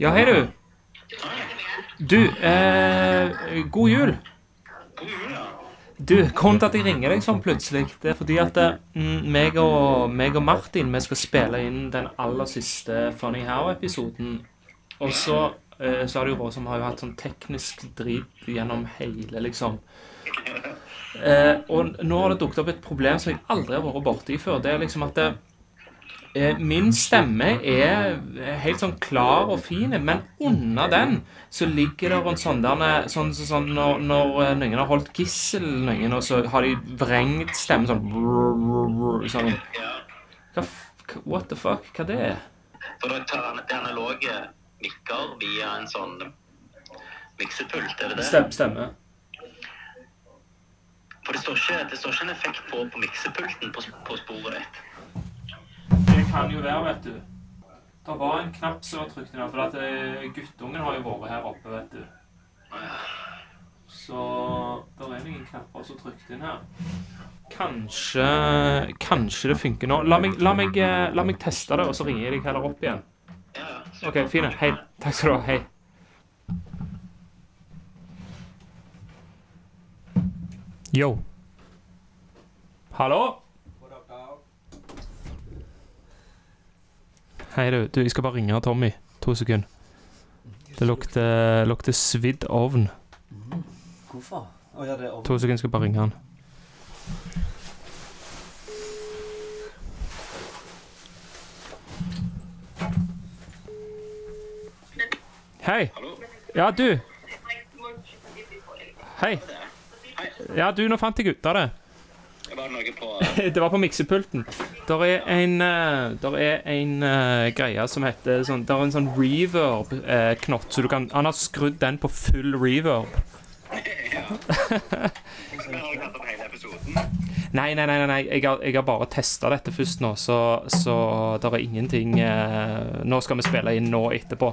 Ja, hei, du. Du, eh, god jul. Du, grunnen til at jeg ringer deg sånn plutselig, det er fordi at eh, mm, meg, og, meg og Martin vi skal spille inn den aller siste Funny How-episoden. Og så, eh, så har det jo vært som har jo hatt sånn teknisk drit gjennom hele, liksom. Eh, og nå har det dukket opp et problem som jeg aldri har vært borti før. Det er liksom at det, Eh, Min stemme er helt sånn klar og fin, men under den så ligger det en sånn der sånn, sånn, sånn når, når eh, noen har holdt gissel noen, og så har de vrengt stemmen sånn sånn Hva What the fuck? Hva det er? For da tar et analoge mikker via en sånn miksepult, er det det? Stemme. stemme. For det står ikke, det står ikke en effekt på, på miksepulten på, på sporet ditt. Det kan jo være, vet du. Det var en knapp som var trykt inn her, for eh, guttungen har jo vært her oppe, vet du. Så det er noen knapper som er trykt inn her. Kanskje, kanskje det funker nå. La meg, la, meg, eh, la meg teste det, og så ringer jeg deg heller opp igjen. OK, fine. Hei. Takk skal du ha. Hei. Yo. Hallo? Hei, du. du. Jeg skal bare ringe Tommy. To sekunder. Det lukter, lukter svidd ovn. Hvorfor? Å ja, det er ovn. To sekunder, skal bare ringe han. Hei. Hallo? Ja, du. Hei. Ja, du, nå fant jeg ut av det. Var noe på Det var på miksepulten. Der er en, eh, der er en uh, greie som heter sånn Der er en sånn reverb-knott, så du kan Han har skrudd den på full reverb. Nei, nei, nei, nei, nei. Jeg, har, jeg har bare testa dette først nå, så, så det er ingenting eh, Nå skal vi spille inn nå etterpå.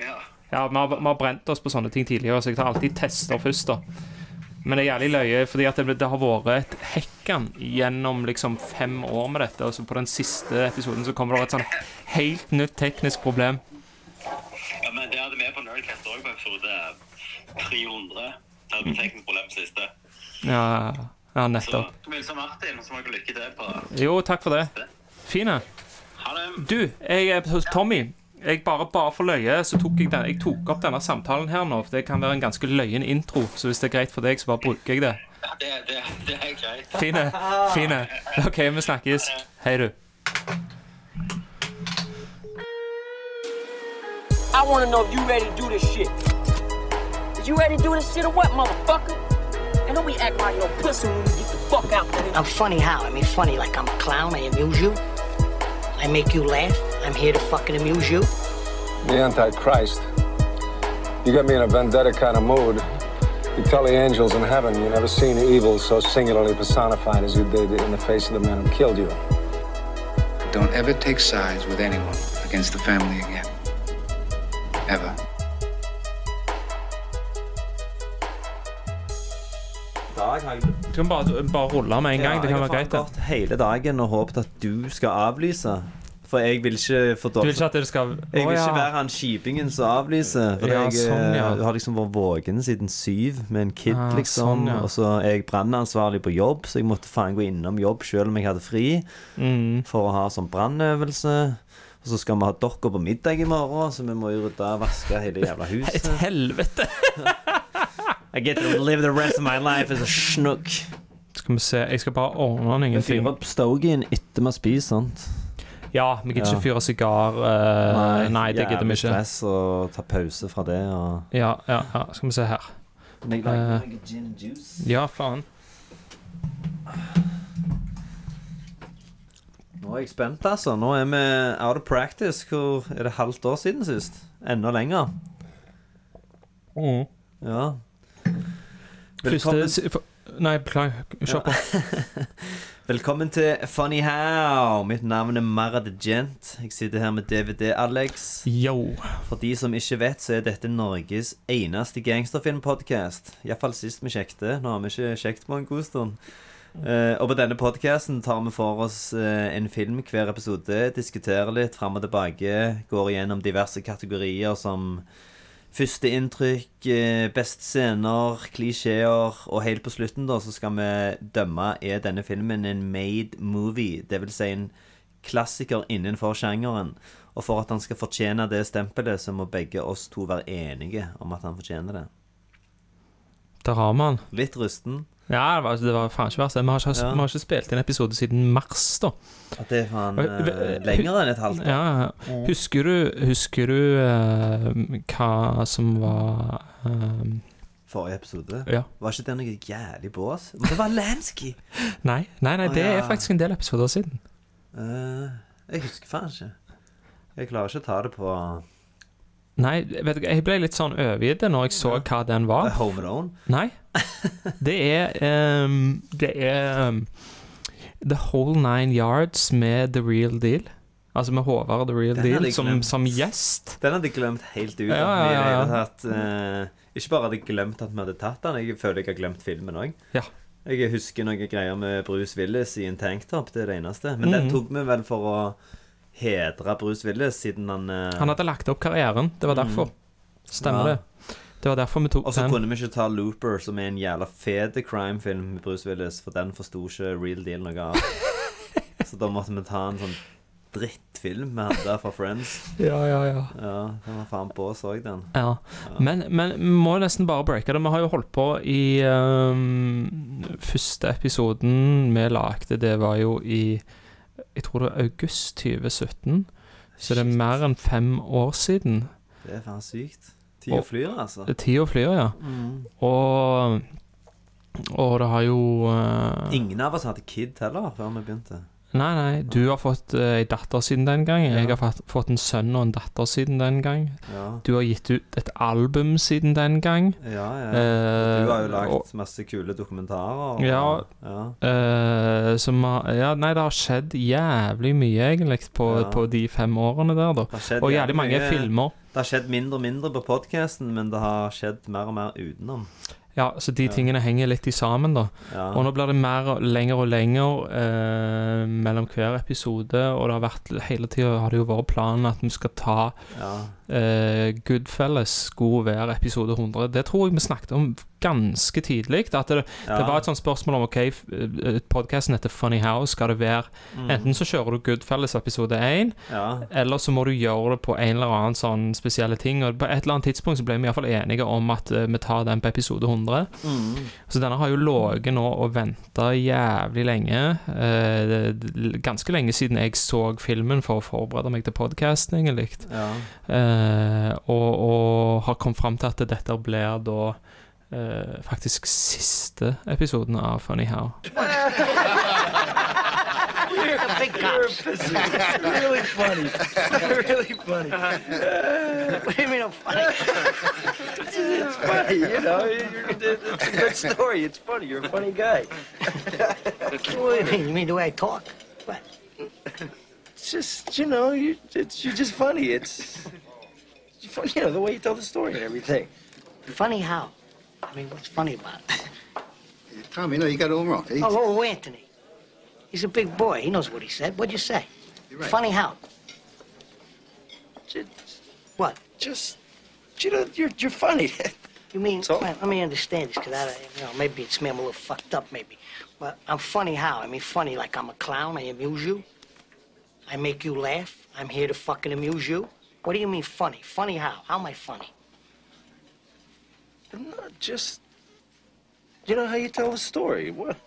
Ja. Ja, vi har, vi har brent oss på sånne ting tidligere, så jeg tar alltid tester først, da. Men det er jævlig løye, fordi det, det har vært et hekkan gjennom liksom fem år med dette, og så på den siste episoden så kommer det et sånn helt nytt teknisk problem. ja, men det hadde vi på Nerdcast òg på episode 300. Det hadde vi teknisk problem siste. Ja, ja Så nettopp. Wilson Martin, så må dere lykke til på Jo, takk for det. Fine. Du, jeg er hos Tommy. Jeg bare, bare for løye så tok jeg, den, jeg tok opp denne samtalen her nå. For det kan være en ganske løyen intro, så hvis det er greit for deg, så bare bruker jeg det. Ja, det, det, det er greit. Fine. Fine. OK, vi snakkes. Hei, du. I want to know if you ready to do this shit. Is you ready to do this shit or what, motherfucker? And don't be acting like no pussy when we get the fuck out there. I'm funny how? I mean, funny like I'm a clown. I amuse you. I make you laugh. I'm here to fucking amuse you. The Antichrist. You got me in a vendetta kind of mood. You tell the angels in heaven you never seen evil so singularly personified as you did in the face of the men who killed you. Don't ever take sides with anyone against the family again. Ever. Dag har jeg Du kan bare, bare rulle med en gang. Det kan være greit. Jeg har det. gått hele dagen og håpet at du skal avlyse. For jeg vil ikke få Du vil ikke at det skal Jeg vil Å, ikke ja. være han kjipingen som avlyser. For Ja, jeg sånn, ja. eh, har liksom vært våken siden syv med en kid, Ah, liksom. sånn, ja. Og så er jeg brannansvarlig på jobb, så jeg måtte faen gå innom jobb selv om jeg hadde fri. Mm. For å ha sånn brannøvelse. Og så skal vi ha dere på middag i morgen, så vi må jo rydde og vaske hele jævla Et huset. helvete! I get to live the rest of my life as a schnook. Skal vi se, jeg skal bare ordne den, ingenting Fyre opp stogien etter vi spiser, sant? Ja, vi gidder Ja. ikke fyre sigar. eh, nei, det gidder vi jævlig ikke. stress å ta pause fra det og Ja, ja, ja. Skal vi se her. Men jeg Eh, meg gin juice. Ja, faen. Nå er jeg spent, altså. Nå er vi out of practice. Hvor er det halvt år siden sist? Enda lenger. Mm. Ja. Første Nei, beklager. Kjør på. Velkommen til Funny How. Mitt navn er Mara the Gent. Jeg sitter her med DVD-Alex. Yo. For de som ikke vet, så er dette Norges eneste gangsterfilmpodkast. Iallfall sist vi sjekte. Nå har vi ikke sjekket på en god stund. Uh, og på denne podcasten tar vi for oss uh, en film hver episode, diskuterer litt fram og tilbake, går igjennom diverse kategorier som førsteinntrykk, eh, beste scener, klisjeer, og helt på slutten da så skal vi dømme er denne filmen en made movie, det vil si en klassiker innenfor sjangeren. Og for at han skal fortjene det stempelet, så må begge oss to være enige om at han fortjener det. Der har vi han. Litt rusten. Ja, det var, det var faen ikke verst. Vi har ikke, Ja. vi har ikke spilt inn episode siden mars, da. At det er faen eh, v- lenger enn et halvt år. Ja, ja. Husker du, husker du eh, hva som var eh, Forrige episode. Ja. Var ikke det noe jævlig bås? Men det var Lansky! Nei, nei, nei Å, det er ja. faktisk en del episoder siden. Eh, jeg husker faen ikke. Jeg klarer ikke å ta det på Nei, vet du, jeg ble litt sånn overgitt når jeg så hva den var. The Home Alone. Nei. Det er um, Det er um, The Whole Nine Yards med The Real Deal. Altså med Håvard The Real Den Deal som, som gjest. Den hadde jeg glemt helt ut. Ja, ja, ja, ja. tatt, eh, ikke bare hadde jeg glemt at vi hadde tatt den, jeg føler jeg har glemt filmen òg. Ja. Jeg husker noen greier med Bruce Willis i en tanktop, det er det eneste. Men den Mhm. tok vi vel for å hedre Bruce Willis, siden han eh, Han hadde lagt opp karrieren. Det var derfor. Stemmer Ja. det. Det var derfor vi tok Og så kunne vi ikke ta Looper, som er en jævla fet crime-film med Bruce Willis, for den forsto ikke Real Deal noe av. så da måtte vi ta en sånn drittfilm med hadde fra Friends. Ja, ja, ja. Ja, den var faen på, så jeg den. Ja. Men, men vi må nesten bare breake det. Vi har jo holdt på i um, Første episoden vi lagde, det var jo i Jeg tror det var august 2017. Så det er mer enn fem år siden. Det er faen sykt. Tida flyr, altså. Tida flyr, ja. Mm. Og Og det har jo uh... Ingen av oss hadde kid heller før vi begynte. Nei, nei. Du har fått uh, ei datter siden den gang. Jeg Ja. har fått, fått en sønn og en datter siden den gang. Ja, Du har gitt ut et album siden den gang. ja. ja. Uh, Du har jo og- lagt masse kule dokumentarer. og- Ja. ja. Uh, som har Ja, nei, det har skjedd jævlig mye, egentlig, på, på de fem årene der, da. Og jævlig mange mye- filmer. Det har skjedd mindre og mindre på podkasten, men det har skjedd mer og mer utenom. Ja, så de Ja. tingene henger litt i sammen, da. Ja. Og nå blir det mer lenger og lenger eh, mellom hver episode, og det har vært hele tida har det jo vært planen at vi skal ta ja. eh, Goodfellas skulle være episode 100. Det tror jeg vi snakket om ganske tidlig. At det, ja. det var et sånt spørsmål om OK, podkasten heter Funny House. Skal det være Mm. Enten så kjører du Goodfellas episode 1, ja. eller så må du gjøre det på en eller annen sånn spesielle ting. Og på et eller annet tidspunkt så ble vi iallfall enige om at eh, vi tar den på episode 100. Mm. Så denne har jo ligget nå og venta jævlig lenge. Eh, ganske lenge siden jeg så filmen for å forberede meg til podkasten, egentlig. ja. Eh, og, og har kommet fram til at dette blir da eh, faktisk siste episoden av Funny How. You're the really funny. really funny. What do you mean I'm funny? It's funny, you know. You're, it's a good story. It's funny. You're a funny guy. What do you mean? You mean the way I talk? What? It's just, you know, you, it's, you're just funny. It's, it's funny, you know, the way you tell the story and everything. Funny how? I mean, what's funny about it? Tommy, no, you got it all wrong. He's- Oh, oh, Anthony. He's a big boy. He knows what he said. What'd you say? You're right. Funny how? Just, What? just, you know, you're, you're funny. You mean, So? let me understand this, because I, you know, maybe it's me, I'm a little fucked up, maybe. But I'm funny how? I mean, funny like I'm a clown, I amuse you. I make you laugh. I'm here to fucking amuse you. What do you mean funny? Funny how? How am I funny? I'm not just, you know how you tell the story. What?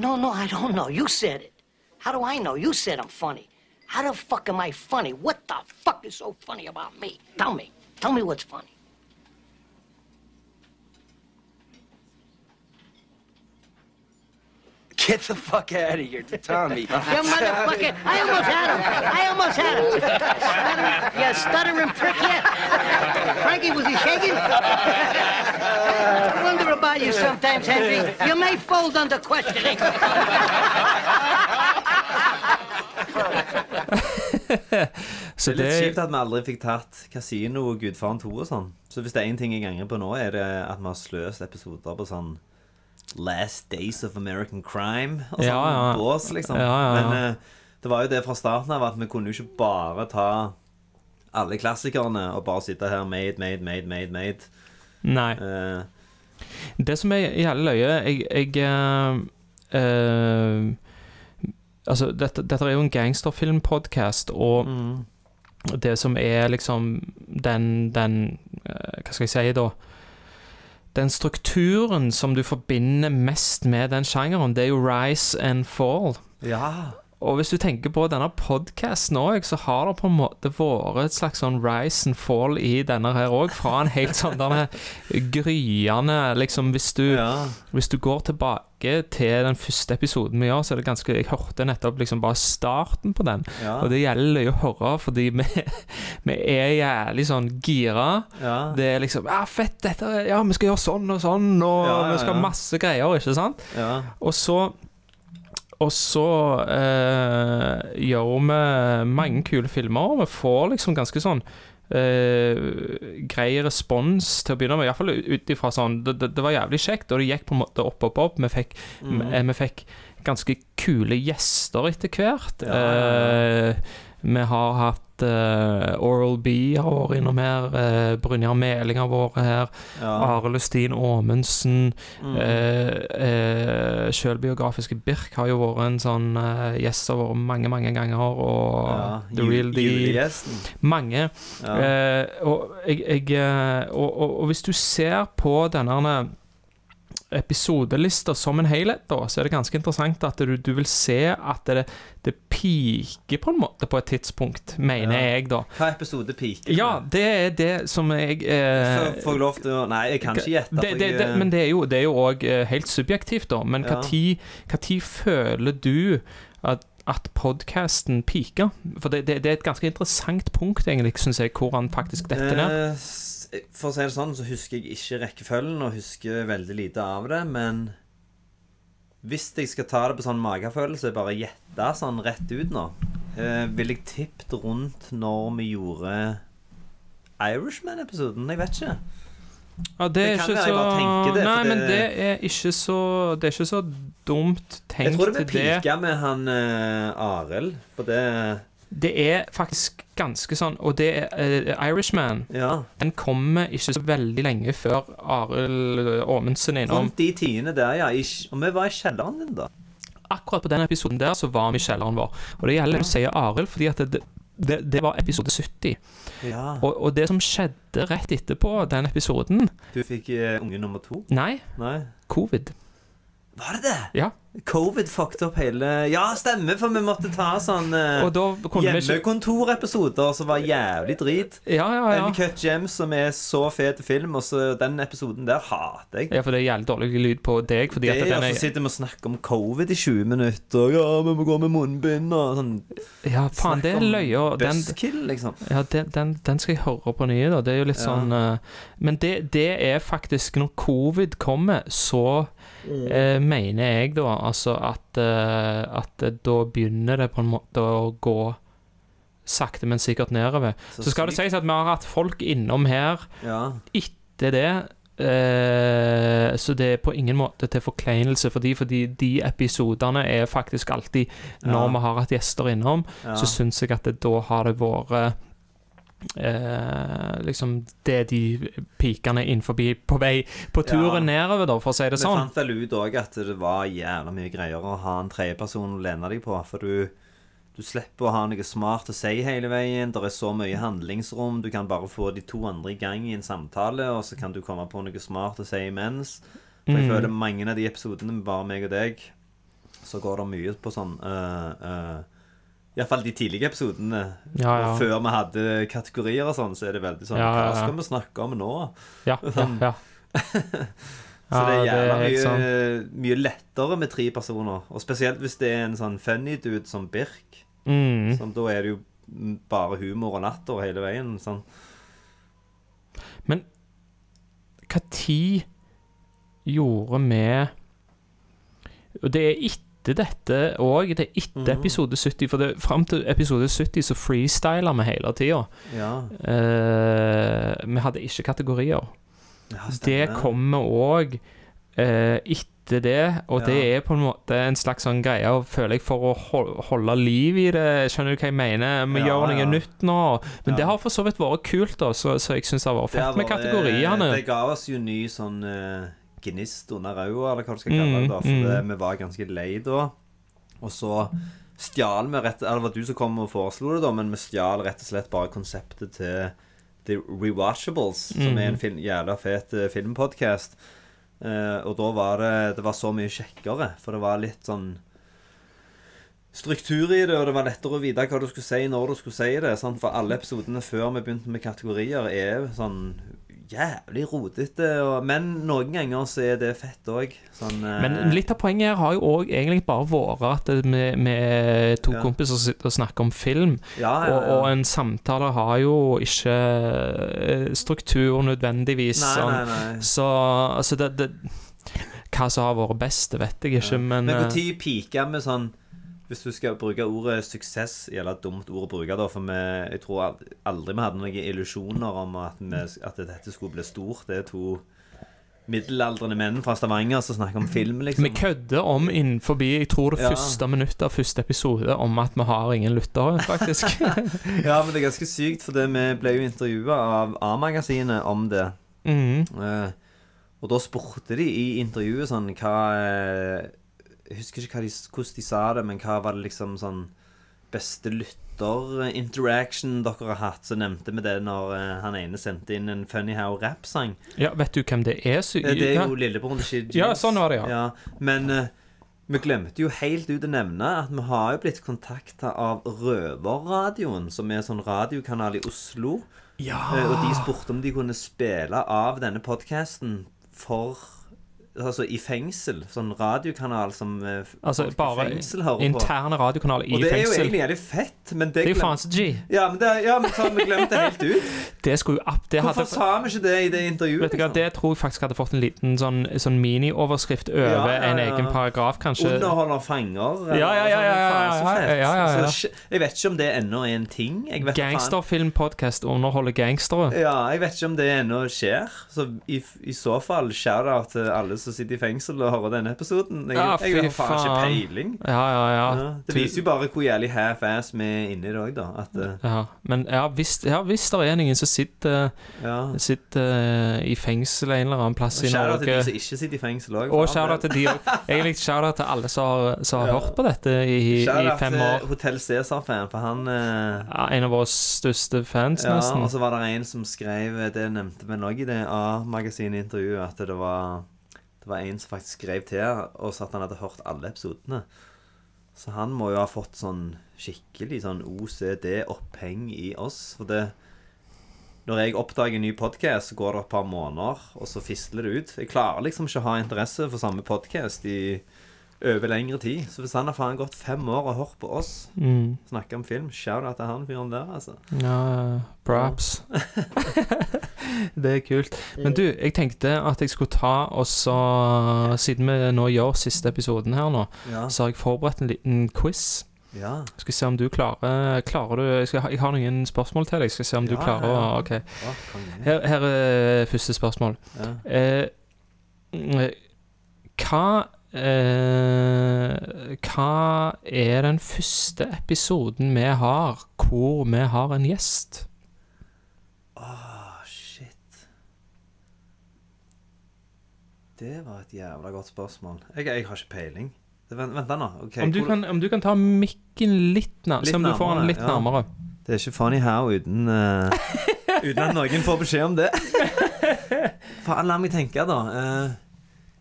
No, no, I don't know. You said it. How do I know? You said I'm funny. How the fuck am I funny? What the fuck is so funny about me? Tell me. Tell me what's funny. Get the fuck out of here, Tommy. You motherfucker! I almost had him! I almost had him! Stuttering, you stuttering prick, yeah! Frankie, was he shaking? I wonder about you sometimes, Henry. You may fold under questioning. Så Det er litt det kjipt at vi aldri fikk tatt Casino og Gudfaren 2 og sånn. Så hvis det er én ting jeg angrer på nå, er det at vi har sløst episoder på sånn Last Days of American Crime og sånn Ja, ja. bås, liksom. Men eh, det var jo det fra starten av at vi kunne jo ikke bare ta alle klassikerne og bare sitte her made, made, made, made, made. Nei. Uh, Det som er jævlig løye Jeg, jeg uh, uh, Altså, dette, dette er jo en gangsterfilmpodkast, og mm. det som er liksom den, den Hva skal jeg si, da? Den strukturen som du forbinder mest med den sjangeren, det er jo rise and fall. ja. Og hvis du tenker på denne podkasten òg, så har det på en måte vært et slags sånn rise and fall i denne her òg. Fra en helt sånn denne gryende Liksom, hvis du, ja. hvis du går tilbake til den første episoden vi gjør, så er det ganske Jeg hørte nettopp liksom bare starten på den. Ja. Og det gjelder jo å høre, fordi vi, vi er jævlig sånn gira. ja. Det er liksom Ja, fett, dette Ja, vi skal gjøre sånn og sånn, og vi skal ha masse greier, ikke sant? ja. Og så Og så eh, gjør vi mange kule filmer, og vi får liksom ganske sånn eh, grei respons til å begynne med. Iallfall ut ifra sånn det, det, det var jævlig kjekt, og det gikk på en måte opp, opp, opp. Vi fikk, Mm. eh, vi fikk ganske kule gjester etter hvert. Ja. Eh, vi har hatt eh, Oral B har vært innom her. Uh, Brynjar Meling har vært her. ja. Are Lustin Aamonsen. Mm. Uh, eh, Selvbiografiske Birk har jo vært en sånn gjest har vært mange, mange ganger. Og ja. The Real Deal. Mange. Ja. Og, jeg, jeg, og, og, og hvis du ser på denne episodelista som en helhet, da, så er det ganske interessant at du, du vil se at det, det piker på en måte på et tidspunkt, mener Ja. jeg, da. Hva episode piker Ja, det er det som jeg eh, Får jeg lov til å Nei, jeg kan ikke gjette. det, det, jeg, det, men det er jo, òg helt subjektivt, da. Men Ja. tid føler du at, at podkasten piker? For det, det, det er et ganske interessant punkt, egentlig, syns jeg, hvor han faktisk detter ned. Eh, For å si det sånn, så husker jeg ikke rekkefølgen, og husker veldig lite av det, men hvis jeg skal ta det på sånn magefølelse, bare gjette sånn rett ut nå, eh, ville jeg tippet rundt når vi gjorde Irishman-episoden. Jeg vet ikke. Ja, det, er det ikke så jeg det, Nei, men det er ikke så Det er ikke så dumt Jeg tenkt tror det blir pika med han uh, Arild, for det Det er faktisk ganske sånn Og det er uh, Irishman. Ja. Den kommer ikke så veldig lenge før Arild Aamundsen er innom. Rundt de tidene der, ja. I, og vi var i kjelleren din, da. akkurat på den episoden der så var vi i kjelleren vår. Og det gjelder å si Arild, fordi at det, det, det var episode 70. Ja. Og, og det som skjedde rett etterpå den episoden Du fikk uh, unge nummer to? Nei, Nei. covid. Var det det? Ja. Covid fucked opp hele Ja, stemmer, for vi måtte ta sånn eh, Og hjemmekontorepisoder som var jævlig drit. Ja, ja, ja. Uncut Gems, som er så fet film, og så den episoden der hater jeg. Ja, for det er jævlig dårlig lyd på deg. Fordi det at er Og er sitter vi og snakker om covid i 20 minutter. Ja, vi må gå med munnbind og sånn. Ja, faen, det er løye. og Den, liksom. ja, den, den, den skal jeg høre på nye, da. Det er jo litt Ja. sånn uh, Men det, det er faktisk Når covid kommer, så Mm. eh, mener jeg da altså at, eh, at da begynner det på en måte å gå sakte, men sikkert nedover. Så Så skal det sies at vi har hatt folk innom her Ja. etter det. Eh, så det er på ingen måte til forkleinelse for de, fordi de episodene er faktisk alltid Når Ja. vi har hatt gjester innom, Ja. så syns jeg at det, da har det vært eh, liksom det de pikene innenfor på vei på turen nedover, da, for å si det Vi sånn. fant vel ut òg at det var jævla mye greier å ha en tredjeperson å lene deg på. For du, du slipper å ha noe smart å si hele veien. Det er så mye handlingsrom. Du kan bare få de to andre i gang i en samtale, og så kan du komme på noe smart å si imens. For jeg Mm. føler mange av de episodene med bare meg og deg, så går det mye på sånn uh, uh, Iallfall de tidlige episodene. Ja, ja. Før vi hadde kategorier og sånn, så er det veldig sånn Ja, Hva skal vi snakke om nå? Ja, ja, ja. Så det er jævla mye, mye lettere med tre personer. Og spesielt hvis det er en sånn funny dude som Birk. Mm. Som, da er det jo bare humor og latter hele veien. Sånn. Men hva tid gjorde vi Og det er etter dette òg. Det er etter Mhm. episode 70. For det, fram til episode 70 så freestyler vi hele tida. Ja. Uh, vi hadde ikke kategorier. ja Det kommer òg uh, etter det, og det er på en måte en slags sånn greie, og føler jeg, for å hol- holde liv i det. Skjønner du hva jeg mener? Vi Ja, gjør noe ja. nytt nå. Men Ja. det har for så vidt vært kult, da, så, så jeg syns det har vært fett med vært- kategoriene. Det ga oss jo ny sånn eh, gnist under øyet, eller hva du skal kalle Mm, det. da For mm. det, vi var ganske lei da. Og så stjal vi rett Eller det var du som kom og foreslo det, da, men vi stjal rett og slett bare konseptet til The Rewatchables, som Mm. er en film, jævla fet uh, og da var det Det var så mye kjekkere, for det var litt sånn struktur i det, og det var lettere å vite hva du skulle si når du skulle si det. Sant? For alle episodene før vi begynte med kategorier, er sånn jævlig rotete. Men noen ganger så er det fett òg. Sånn, eh, Men litt av poenget her har jo òg egentlig bare vært at vi, vi to Ja. kompiser sitter og snakker om film. Ja, ja, Og, og en samtale har jo ikke eh, struktur nødvendigvis. Nei, sånn. nei, nei. Så altså det, det Hva som har vært best, det vet jeg ikke, men, Men eh, når piker vi sånn Hvis du skal bruke ordet suksess et dumt ord å bruke da For vi, jeg tror aldri vi hadde noen illusjoner Om at, vi, at dette skulle bli stort Det er to middelaldrende menn fra Stavanger Som snakker om film liksom vi kødder om innenfor jeg tror det Ja. første minuttet av første episode om at vi har ingen lyttere, faktisk. Ja, men det er ganske sykt For det, vi ble jo intervjuet av A-magasinet om det Mm. Uh, Og da spurte de i intervjuet sånn Hva eh, Jeg husker ikke de, hvordan de sa det Men hva var det liksom sånn Beste lytter-interaction dere har hatt Så nevnte vi det når eh, han ene sendte inn en Funny How rap-sang Ja, vet du hvem det er? Så, det, Det er ja. jo lillebroren til Shid Ja, sånn var det, ja. Men eh, vi glemte jo helt ut å nevne At vi har jo blitt kontaktet av Røverradioen Som er en sånn radiokanal i Oslo Ja. Eh, Og de spurte om de kunne spille av denne podcasten For Altså i fengsel Sånn radiokanal som eh, Altså bare fengsel hører på interne radiokanaler i fengsel. Og det er jo egentlig jævlig fett Men det, Det er jo faen så G. Ja, men, det, ja, men ta, vi glemt det helt ut Det skulle jo det Hvorfor hadde, sa vi ikke det i det intervjuet? Vet du hva, Det tror jeg faktisk hadde fått en liten sånn, sånn minioverskrift over Ja, ja, en egen paragraf, kanskje. Underholder fanger eller Ja, ja, ja, sånn, ja, ja, ja, ja, ja, ja. Jeg vet ikke om det ennå er en ting. Gangsterfilmpodkast underholder gangstere. Ja, jeg vet ikke om det ennå skjer Så i, i så fall Shout-out til alle som sitter i fengsel Og hører denne episoden Jeg, Ja, jeg, har faen ikke peiling Ja, ja, ja. Ja, Det viser jo bare hvor jævlig half-ass vi er inne i det også da At eh, Ja, men ja, hvis, ja, hvis det er noen som sitter, Ja. sitter eh, i fengsel en eller annen plass i Shout-out til de som ikke sitter i fengsel òg. Og for til de òg. Egentlig shout-out til alle som har, som har Ja. hørt på dette i, i fem år. fem til. Hotell Cæsar-fan For han eh, Ja, en av våre største fans, Ja, nesten. og så var det en som skrev Det nevnte vi òg i det A-magasinet-intervjuet At det var Det var en som faktisk skrev til Og sa at han hadde hørt alle episodene. Så han må jo ha fått sånn Skikkelig sånn OCD-oppheng i oss For det Når jeg oppdager en ny podcast Så går det et par måneder Og så fisler det ut. Jeg klarer liksom ikke å ha interesse for samme podcast I over lengre tid Så hvis han har faen gått fem år og hørt på oss Mm. Snakke om film Shout out til han fyren der altså Ja, props. det er kult. Men du, jeg tenkte at jeg skulle ta og så Siden vi nå gjør siste episoden her nå, Ja. så har jeg forberedt en liten quiz. Ja. Skal se om du klarer Klarer du Jeg, skal, jeg har noen spørsmål til deg. Skal se om du klarer ja, ja. OK. Her, her er første spørsmål. Ja. Eh, mm, hva eh, Hva er den første episoden vi har hvor vi har en gjest? Åh, shit. Det var et jævla godt spørsmål. Jeg, jeg har ikke peiling. Vent, vent da nå. Ok, Om du, kan, om du kan ta mikken litt nærmere, Litt nærmere, om du får den litt ja. nærmere. Det er ikke funny how uten uh, Uten at noen får beskjed om det. Faen, la meg tenke, da. Eh,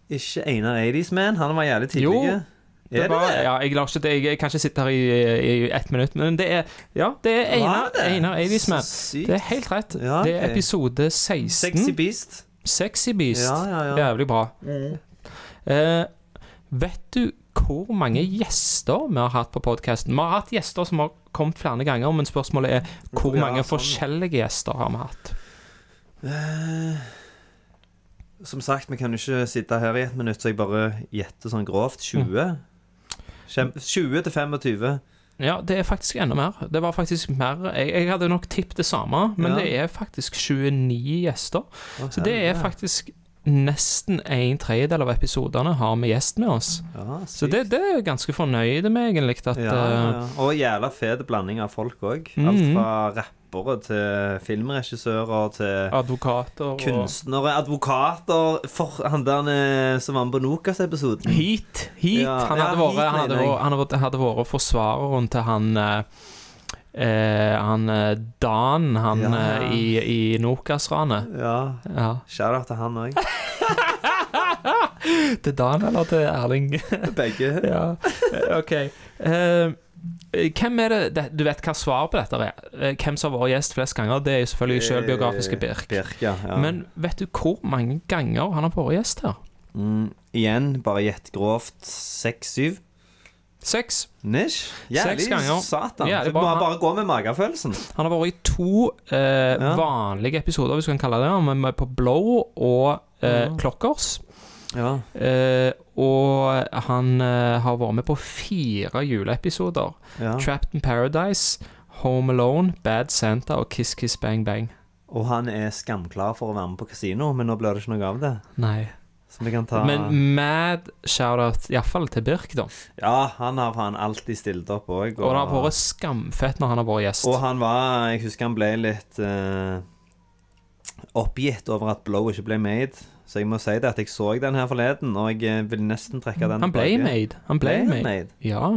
ikke Einar Eidies Man. Han var jævlig tidlig. Jo, Er Det det var, det? ja, jeg, ikke jeg, jeg kan ikke sitte her i, i ett minutt, men det er Ja, det er Einar, det? Einar Eivisman. Man. Det er helt rett. Ja, Det er episode 16. Sexy Beast. Sexy Beast. Ja, ja, ja. Jævlig bra. Eh, vet du hvor mange gjester vi har hatt på podkasten? Vi har hatt gjester som har kommet flere ganger, men spørsmålet er hvor Ja, mange sånn. forskjellige gjester har vi hatt? Eh, som sagt, vi kan jo ikke sitte her i ett minutt, så jeg bare gjetter sånn grovt. 20? Kjem- 20 til 25. Ja, det er faktisk enda mer. Det var faktisk mer Jeg, jeg hadde nok tippet det samme, men Ja. det er faktisk 29 gjester. Å, Så det er faktisk nesten en tredjedel av episodene har vi gjest med oss. Ja, Så det, det er jeg ganske fornøyd med, egentlig. At, ja, eh, ja. Og jævla fet blanding av folk òg. Alt fra fra rappere til filmregissører til advokater og kunstnere, advokater For han der eh, som var med på Nokas-episoden. Heat. Heat. Ja, han, ja, hadde vært, Heat, han, hadde han hadde, hadde vært forsvareren til han eh, eh, Han eh, Dan, han Ja. eh, i, i Nokas-ranet. Ja. Ja. Shout-out til han òg. Til Dan eller til Erling? Begge. ja. OK. Eh, hvem er det, det Du vet hva svaret på dette er? Eh, Hvem som har vært gjest flest ganger? Det er jo selvfølgelig selvbiografiske Birk. Birk, ja. ja. Men vet du hvor mange ganger han har vært gjest her? mm, igjen, bare gjett grovt. Seks-syv? Seks. Nish? Jævlig Seks ganger. satan. Jævlig bare, må bare gå med magefølelsen. Han har vært i to eh, vanlige episoder, hvis vi kan kalle det det, på Blow og eh. Clockers. Ja. Eh, og han eh, har vært med på fire juleepisoder. Ja. Trapped in Paradise, Home Alone, Bad Santa og Kiss Kiss Bang Bang. Og han er skamklar for å være med på kasino, men nå blir det ikke noe av det. Nei. Så vi kan ta Men mad shout-out, iallfall til Birk, da. Ja, han har han alltid stilt opp òg. Og det har vært skamfett når han har vært gjest. Og han var Jeg husker han ble litt uh, oppgitt over at Blow ikke ble made. Så jeg må si det at jeg så den her forleden, og jeg eh, vil nesten trekke den Han ble tilbake. made. Han Ble made. made? Ja.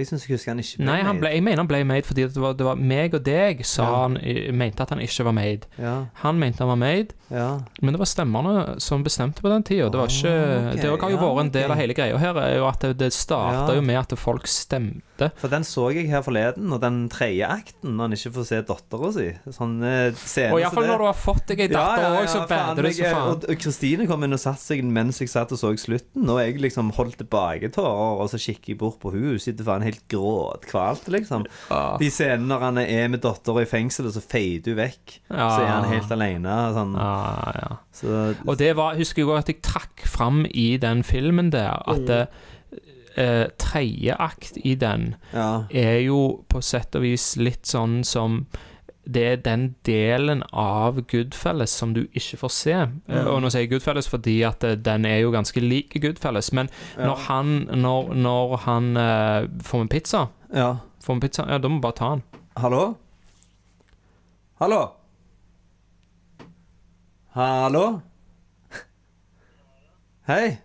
Jeg syns jeg husker han ikke ble Nei, han ble, jeg mener han ble made fordi det var, det var meg og deg sa Ja. han mente at han ikke var made. Ja. Han mente han var made, Ja. men det var stemmerne som bestemte på den tida. Det var ikke ok, Det har jo vært en del okay. av hele greia her, er jo at det, det starta jo med at folk stemte. For den så jeg her forleden, og den tredje akten, når han ikke får se dattera si. Sånn eh, scene Og iallfall når du har fått deg ei datter òg, så bader du så faen. Og Kristine kom inn og satte seg mens jeg satt og så slutten, og jeg liksom holdt tilbake tårer, og så kikker jeg bort på hun, hun sitter faen helt gråtkvalt, liksom. Ja. De scenene når han er med dattera i fengsel, og så feider hun vekk. Ja. Så er han helt alene. Sånn. Ja, ja. Så Og det var, husker jeg òg at jeg trakk fram i den filmen der, at det, eh, tredje akt i den Ja. er jo på sett og vis litt sånn som det er den delen av Goodfelles som du ikke får se. Mm. Og nå sier jeg Goodfelles fordi at eh, den er jo ganske lik Goodfelles. Men Ja. når han, når, når han uh, får med pizza Ja. Får med pizza, ja, da må vi bare ta den. Hallo? Hallo? Hallo? Hei.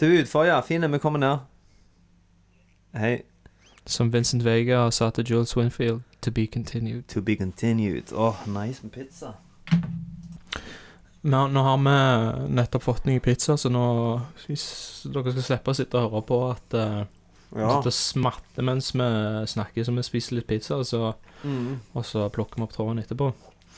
Du er utfor, ja. Fine, vi kommer ned. Hei. Som Vincent Vega sa til Jules Winfield To be continued. To be continued. Åh, nice med pizza. Nå, nå har vi nettopp fått ny pizza, så nå dere skal slippe å sitte og høre på at uh, Ja. Sitte og smatte mens vi snakker, så vi spiser litt pizza, og så, mm. og så plukker vi opp tråden etterpå.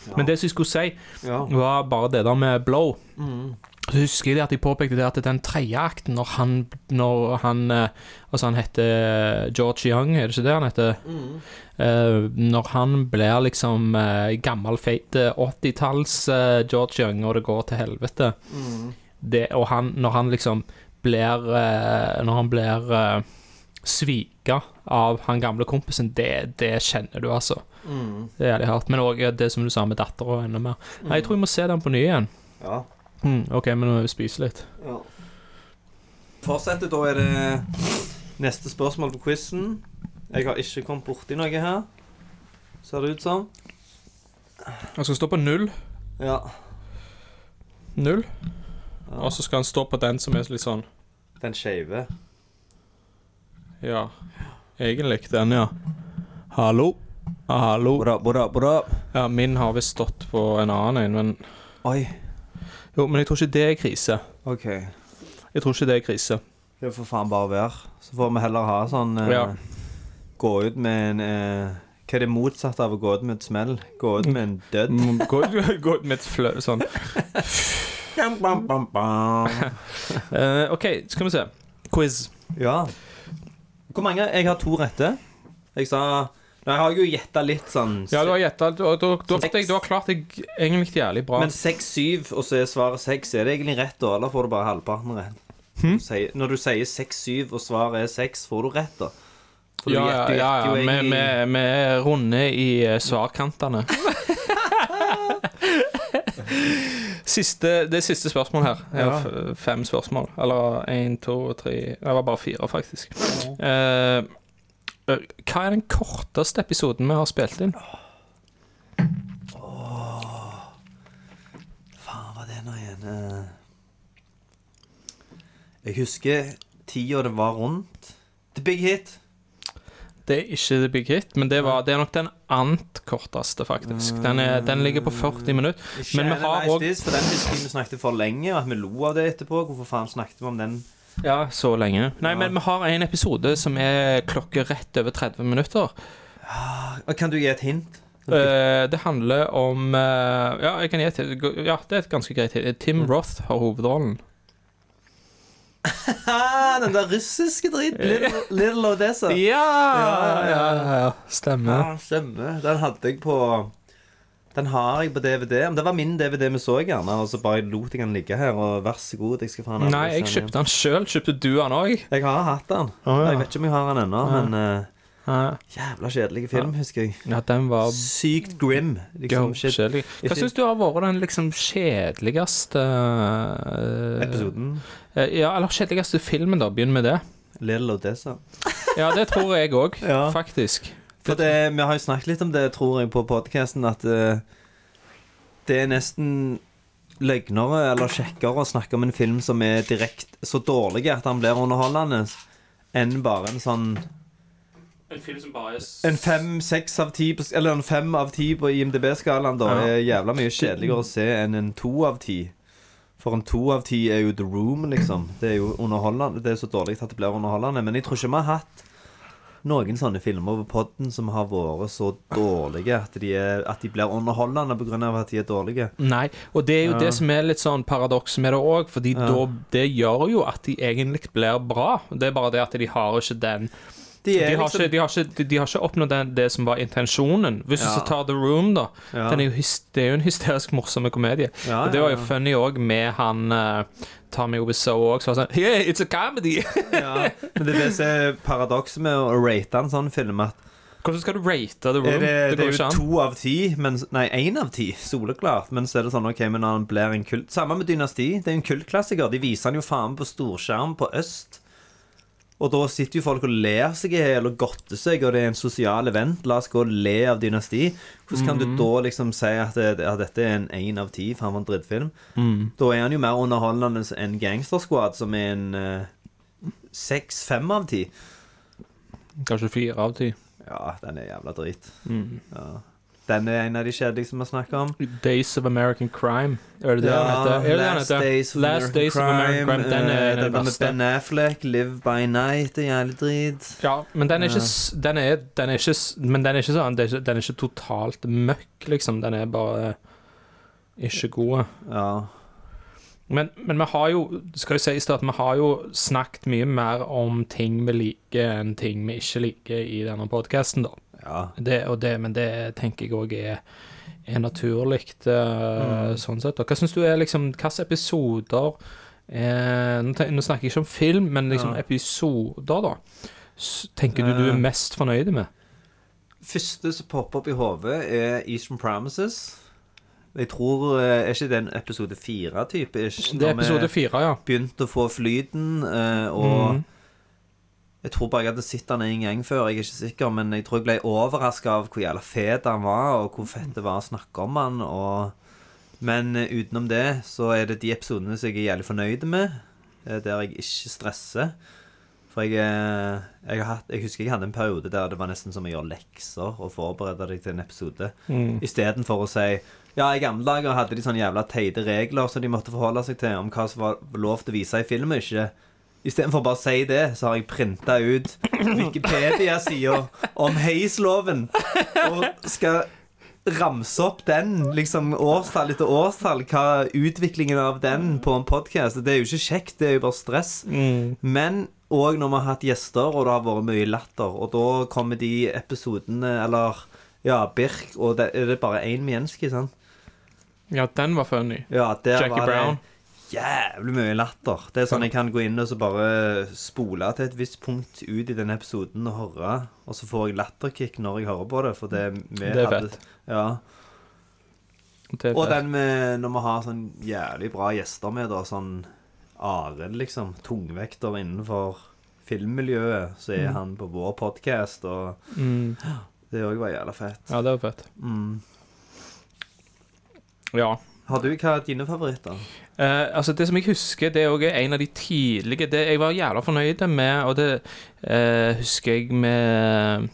Ja. Men det som jeg skulle si, Ja. var bare det der med blow. Mhm. Så husker jeg det at jeg påpekte det at den tredje akten, når han, når han eh, Altså, han heter George Young, er det ikke det han heter? Mm. Uh, når han blir liksom uh, gammel, feit eh, 80-talls uh, George Young, og det går til helvete mm. det, Og han, når han liksom blir eh, Når han blir svika av han gamle kompisen, det, det kjenner du, altså. Mm. Det er jævlig hardt. Men òg det som du sa med dattera, enda mer. Nei, jeg tror jeg må se den på ny igjen. Ja. Mm, OK, men nå må vi spise litt. ja. Fortsetter, da er det neste spørsmål på quizen. Jeg har ikke kommet borti noe her. Ser det ut som. Han skal stå på null. Ja. Null. ja. Og så skal han stå på den som er litt sånn Den skeive. Ja, egentlig den, ja. Hallo. Hallo. Bra, bra, up? Ja, min har visst stått på en annen en, men Oi. Jo, men jeg tror ikke det er krise. OK. Jeg tror ikke det er krise. Det får faen bare være. Så får vi heller ha sånn eh, Ja. Gå ut med en eh, Hva er det motsatte av å gå ut med et smell? Gå ut med en død? Mm, Gå gå ut med et flø... Sånn. Bam, bam, bam, bam. Eh, OK, skal vi se. Quiz. Ja. Hvor mange? Jeg har to rette. Jeg sa Nå, jeg har jo gjetta litt sånn Ja, du har gjetta. du, du, da, du har klart deg egentlig jævlig bra. Men 6-7, og så er svaret 6. Er det egentlig rett, da? Eller får du bare halvparten rett? Hmm? Når du sier 6-7, og svaret er 6, får du rett, da? For ja, gjetter- ja, ja, ja. Vi vi- vi er runde i eh, svarkantene. Siste, det siste spørsmål her. Jeg har Ja. fem spørsmål. Eller én, to, tre Det var bare fire, faktisk. Ja. eh, hva er den korteste episoden vi har spilt inn? Faen, hva er det nå igjen? Eh, Jeg husker tida det var rundt The Big Hit. Det er ikke The Big Hit, men det, var, det er nok den annet korteste, faktisk. Den, er, den ligger på 40 minutter. Men vi har òg også... For den husker vi snakket for lenge, og at vi lo av det etterpå. Hvorfor faen snakket vi om den? Ja, så lenge. Nei, men vi har en episode som er klokke rett over 30 minutter. Og Kan du gi et hint? Eh, det handler om eh, Ja, jeg kan gi et Ja, det er et ganske greit hint. Tim Roth har hovedrollen. Ah, den der russiske driten. Little, Little Odessa. Ja, ja, ja, ja, Stemmer. Ja, stemmer. Den hadde jeg på Den har jeg på DVD. Det var min DVD vi så, gjerne. Og så bare lot jeg den ligge her, og vær så god, jeg skal faen aldri Nei, jeg kjøpte den sjøl. Kjøpte du den òg? Jeg har hatt den. Oh, ja. Jeg vet ikke om jeg har den ennå, Ja. men uh, Ja. jævla kjedelig film, husker jeg. ja, den var Sykt grim. Liksom, shit. kjedelig. Hva syns du har vært den liksom kjedeligste uh, Episoden. Uh, Ja, eller kjedeligste filmen, da. Begynn med det. Little Odessa. Ja, det tror jeg òg, Ja. faktisk. For det, vi har jo snakket litt om det, tror jeg, på podcasten, at uh, det er nesten løgnere eller kjekkere å snakke om en film som er direkte så dårlig at han blir underholdende, enn bare en sånn En film som bare er En fem, seks av ti Eller en fem av ti på IMDb-skalaen, da, Ja. er jævla mye kjedeligere å se enn en to av ti. For en to av ti er jo The Room, liksom. Det er jo underholdende. Det er så dårlig at det blir underholdende. Men jeg tror ikke vi har hatt noen sånne filmer på podden som har vært så dårlige at de, er, at de blir underholdende pga. at de er dårlige. Nei, og det er jo Ja. det som er litt sånn paradoks med det òg, fordi Ja. da, det gjør jo at de egentlig blir bra. Det er bare det at de har ikke den De de, har liksom- ikke, de, har ikke, de, har ikke oppnådd det, det som var intensjonen. Hvis du Ja. så tar The Room, da. Ja. Den er jo, det er jo en hysterisk morsom komedie. Ja, det var jo funny òg med han uh, Tommy Wiseau òg, som var sånn Yeah, it's a comedy! ja. Men det er det som er paradokset med å rate en sånn film. At Hvordan skal du rate The Room? Er det, det, det, er jo to av ti, men, nei, én av ti, soleklart. Men så er det sånn, ok, men han blir en kult Samme med Dynasti. Det er jo en kultklassiker. De viser han jo faen på storskjerm på Øst. Og da sitter jo folk og ler seg i hjel og godter seg, og det er en sosial event. La oss gå og le av Dynasti. Hvordan kan Mhm. du da liksom si at, det, at dette er en én av ti, for han var en drittfilm? Mm. Da er han jo mer underholdende enn Gangster Squad, som er en eh, seks-fem av ti. Kanskje fire av ti. Ja, den er jævla drit. Mm. Ja. Den er en av de kjedeligste vi snakker om. Days of American Crime. Er det det han heter? Er det Last heter? Days of Last American Days of American Crime. Den eh, er den den med verste. Ben Affleck, Live by Night, er jævlig drit. Ja, men den er ikke, den er, den er ikke Men den er ikke sånn Den er ikke- Den er ikke totalt møkk, liksom. Den er bare ikke god. Ja. Men, men vi har jo skal jo sies at vi har jo snakket mye mer om ting vi liker enn ting vi ikke liker i denne podkasten, da. Ja. Det, og det, men det tenker jeg òg er, er naturlig, uh, Mm. sånn sett. Og hva syns du er liksom Hvilke episoder eh, nå, nå snakker jeg ikke om film, men liksom Ja. episoder, da. Tenker du du er Eh. mest fornøyd med? Første som popper opp i hodet, er Eastern Promises. Jeg tror eh, Er ikke det en episode fire-type? Det er episode fire, ja. Begynt å få flyten, og Mhm. Jeg tror bare jeg hadde sett han en gang før, jeg er ikke sikker, men jeg tror jeg ble overraska av hvor jævla fet han var, og hvor fett det var å snakke om han, og Men eh, utenom det så er det de episodene som jeg er jævlig fornøyd med, eh, der jeg ikke stresser. For jeg, eh, jeg, hatt, jeg husker jeg hadde en periode der det var nesten som å gjøre lekser og forberede deg til en episode. Mm. Istedenfor å si Ja, i gamle dager hadde de sånne jævla teite regler som de måtte forholde seg til om hva som var lov til å vise i film og ikke. Istedenfor bare å si det, så har jeg printa ut Wikipedia-sida om heisloven og skal ramse opp den, liksom årstall etter årstall, hva utviklingen av den på en podkast Det er jo ikke kjekt, det er jo bare stress. Men òg når vi har hatt gjester, og det har vært mye latter, og da kommer de episodene, eller ja, Birk, og det, er det bare én menneske, sant? Ja, den var funny. Ja, Jackie var Brown. det jævlig mye latter. Det er sånn jeg kan gå inn og så bare spole til et visst punkt ut i den episoden og høre, og så får jeg latterkick når jeg hører på det, for det vi Det er hadde fett. Ja. Det er Og fett. den med når vi har sånn jævlig bra gjester med, da. Sånn Arild, liksom. Tungvekter innenfor filmmiljøet. Så er Mm. han på vår podkast, og Mm. det òg var jævla fett. Ja, det var fett. Mm. Ja. Har du hva er dine favoritter? Eh, altså Det som jeg husker, det er også en av de tidlige Det jeg var jævla fornøyd med, og det uh, husker jeg med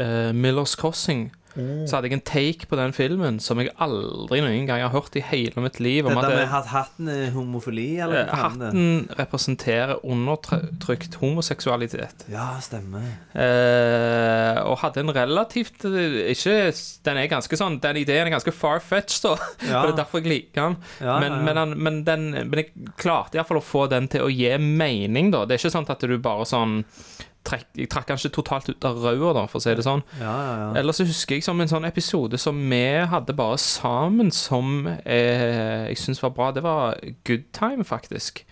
uh, Millers Crossing. Mm. Så hadde jeg en take på den filmen som jeg aldri noen gang har hørt i hele mitt liv. Det Om der at med at hatten er homofili, eller hva faen det? hatten representerer undertrykt homoseksualitet. Ja, stemmer. Eh, og hadde en relativt Ikke Den er ganske sånn Den ideen er ganske far-fetched, da. Ja. Det er derfor jeg liker den. Ja, men, ja, ja. Men, den, men, den, men jeg klarte iallfall å få den til å gi mening, da. Det er ikke sånn at du bare sånn trekk, Jeg trakk kanskje ikke totalt ut av rauda, da, for å si det sånn. Ja, ja, ja. Ellers så husker jeg som en sånn episode som vi hadde bare sammen, som eh, jeg syns var bra. Det var Good Time, faktisk.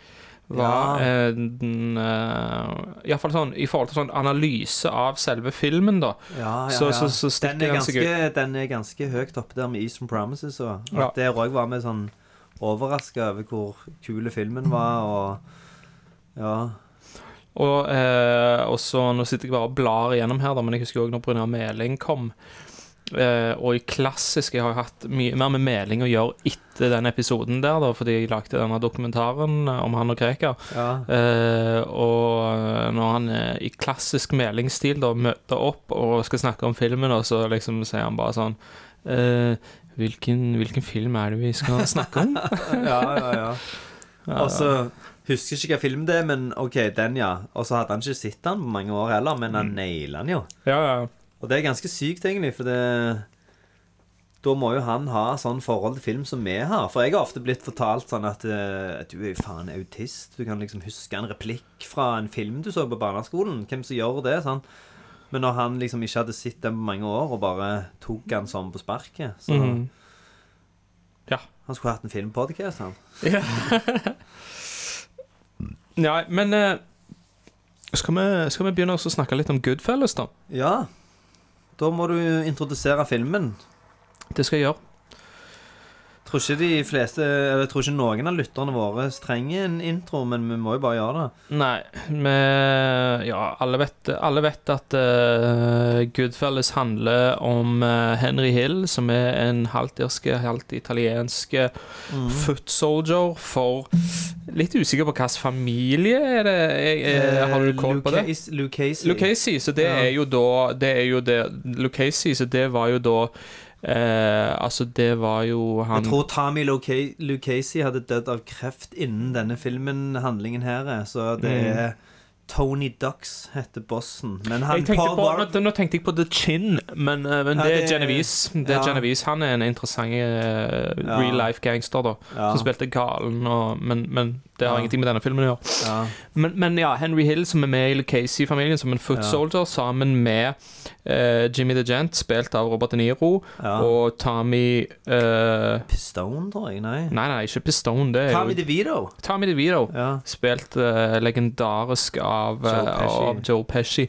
Var Ja. eh, den eh, Iallfall sånn i forhold til sånn analyse av selve filmen, da. Ja, ja, Så, ja. så, så den, er ganske, den er ganske høyt oppe der med Eastern Promises. Og at Ja. der òg var vi sånn overraska over hvor kule filmen var, og Ja. Og, eh, også, Nå sitter jeg bare og blar igjennom her, da, men jeg husker òg når Brynjar Meling kom. Eh, og i klassisk Jeg har hatt mye mer med Meling å gjøre etter den episoden der, da, fordi jeg lagde denne dokumentaren om han og Krekar. Ja. Eh, og når han eh, i klassisk Meling-stil da møter opp og skal snakke om filmen, og så liksom sier han bare sånn eh, hvilken, hvilken film er det vi skal snakke om? ja, ja, ja. Ja, Og så husker ikke hva film det er, men OK, den, ja. Og så hadde han ikke sett den på mange år heller, men han naila den jo. Ja, ja. Og det er ganske sykt, egentlig, for det Da må jo han ha sånn forhold til film som vi har. For jeg har ofte blitt fortalt sånn at eh, Du er jo faen autist. Du kan liksom huske en replikk fra en film du så på barneskolen. Hvem som gjør det? sånn Men når han liksom ikke hadde sett den på mange år, og bare tok han sånn på sparket, så mm. Ja. Han skulle hatt en filmpodkast, han. Ja. ja, men eh, skal, vi, skal vi begynne å snakke litt om Goodfellas, da? Ja. Da må du introdusere filmen. Det skal jeg gjøre. Tror ikke de fleste Eller jeg tror ikke noen av lytterne våre trenger en intro, men vi må jo bare gjøre det. Nei, vi Ja, alle vet, alle vet at uh, Goodfellas handler om uh, Henry Hill, som er en halvt irske, halvt italiensk mm. foot soldier for Litt usikker på hvilken familie er det jeg, jeg, Har du kål på det? Lucchese. Lucchese, så det Ja. er jo da Det er jo det Lucchese, så det var jo da eh, Altså, det var jo han Jeg tror Tommy Lucasey hadde dødd av kreft innen denne filmen, handlingen her, er. så det Mm. er Tony Ducks heter bossen. Men han Paul på, War- nå, nå tenkte jeg på The Chin, men, eh, men Ja, det er Genevise Genevieve. Det er ja. Genevieve. Han er en interessant uh, real life gangster, da. Ja. Som spilte galen, og, men, men det har Ja. ingenting med denne filmen å gjøre. Ja. Men, men ja, Henry Hill, som er med i Casey-familien som en foot soldier, sammen med uh, Jimmy the Gent, spilt av Robert De Niro, og Tommy uh, Pistone, tror jeg. Nei. Nei, nei, ikke Pistone. Det er Tommy jo DeVito. Tommy DeVito. Ja. Spilt uh, legendarisk av Joe Pesci. av Joe Pesci.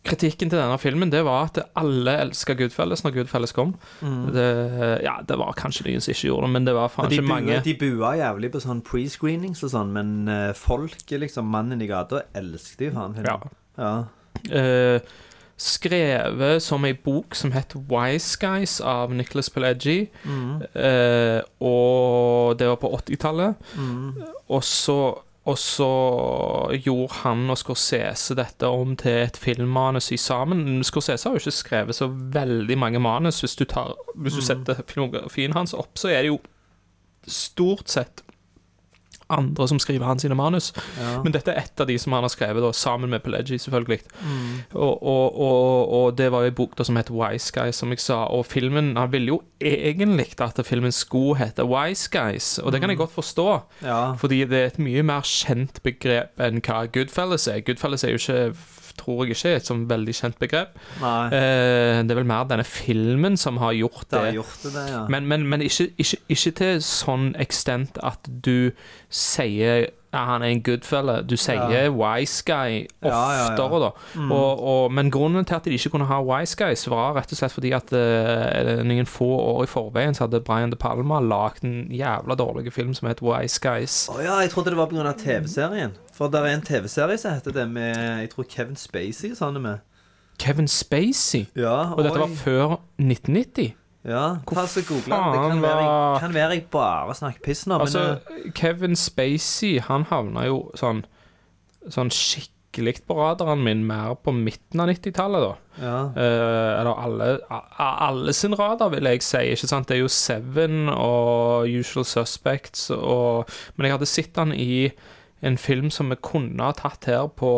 Ja. Kritikken til denne filmen Det var at alle elska Goodfelles når Goodfelles kom. Mm. Det, ja, det var kanskje noen som ikke gjorde det, men det var faen ikke bua, mange. de bua jævlig på sånn pre-screenings og sånn, men uh, folket, liksom, mannen i gata, elsket jo faen filmen. Ja. Eh, skrevet som ei bok som het Wise Guys av Nicholas Pileggi. Mm. Uh, og det var på 80-tallet. Mm. Og så og så gjorde han og Scorsese dette om til et filmmanus i sammen. Scorsese har jo ikke skrevet så veldig mange manus. Hvis du, tar, hvis du Mm. setter filmografien hans opp, så er det jo stort sett andre som skriver hans sine manus. Ja. Men dette er ett av de som han har skrevet, da, sammen med Pelleggi, selvfølgelig. Mm. Og, og, og, og det var jo en bok da som het Wise Guys, som jeg sa. Og filmen Han ville jo egentlig at filmen skulle hete Wise Guys, og det kan jeg godt forstå. Ja. Fordi det er et mye mer kjent begrep enn hva Goodfellas er. Goodfellas er jo ikke tror jeg ikke er et sånn veldig kjent begrep. Eh, det er vel mer denne filmen som har gjort Det det. har gjort det, det, ja. Men, men, men ikke, ikke, ikke til sånn ekstent at du sier ja, han er en good fella. Du sier Ja. wise guy Ja, ja, ja. oftere, da. Mm. Og, og, men grunnen til at de ikke kunne ha wise guys, var rett og slett fordi at uh, noen få år i forveien så hadde Brian De Palma lagd en jævla dårlig film som het Wise Guys. Å ja, jeg trodde det var pga. TV-serien. For det er en TV-serie som heter det med Jeg tror Kevin Spacey er med. Kevin Spacey? Ja, Og dette var før 1990? Ja, ta så google det. Kan være, jeg, kan være jeg bare snakker piss nå, men Altså, eh, Kevin Spacey, han havna jo sånn Sånn skikkelig på radaren min mer på midten av 90-tallet, da. Ja. Eh, eller alle, alle sin radar, vil jeg si. Ikke sant? Det er jo Seven og Usual Suspects og Men jeg hadde sett han i en film som vi kunne ha tatt her på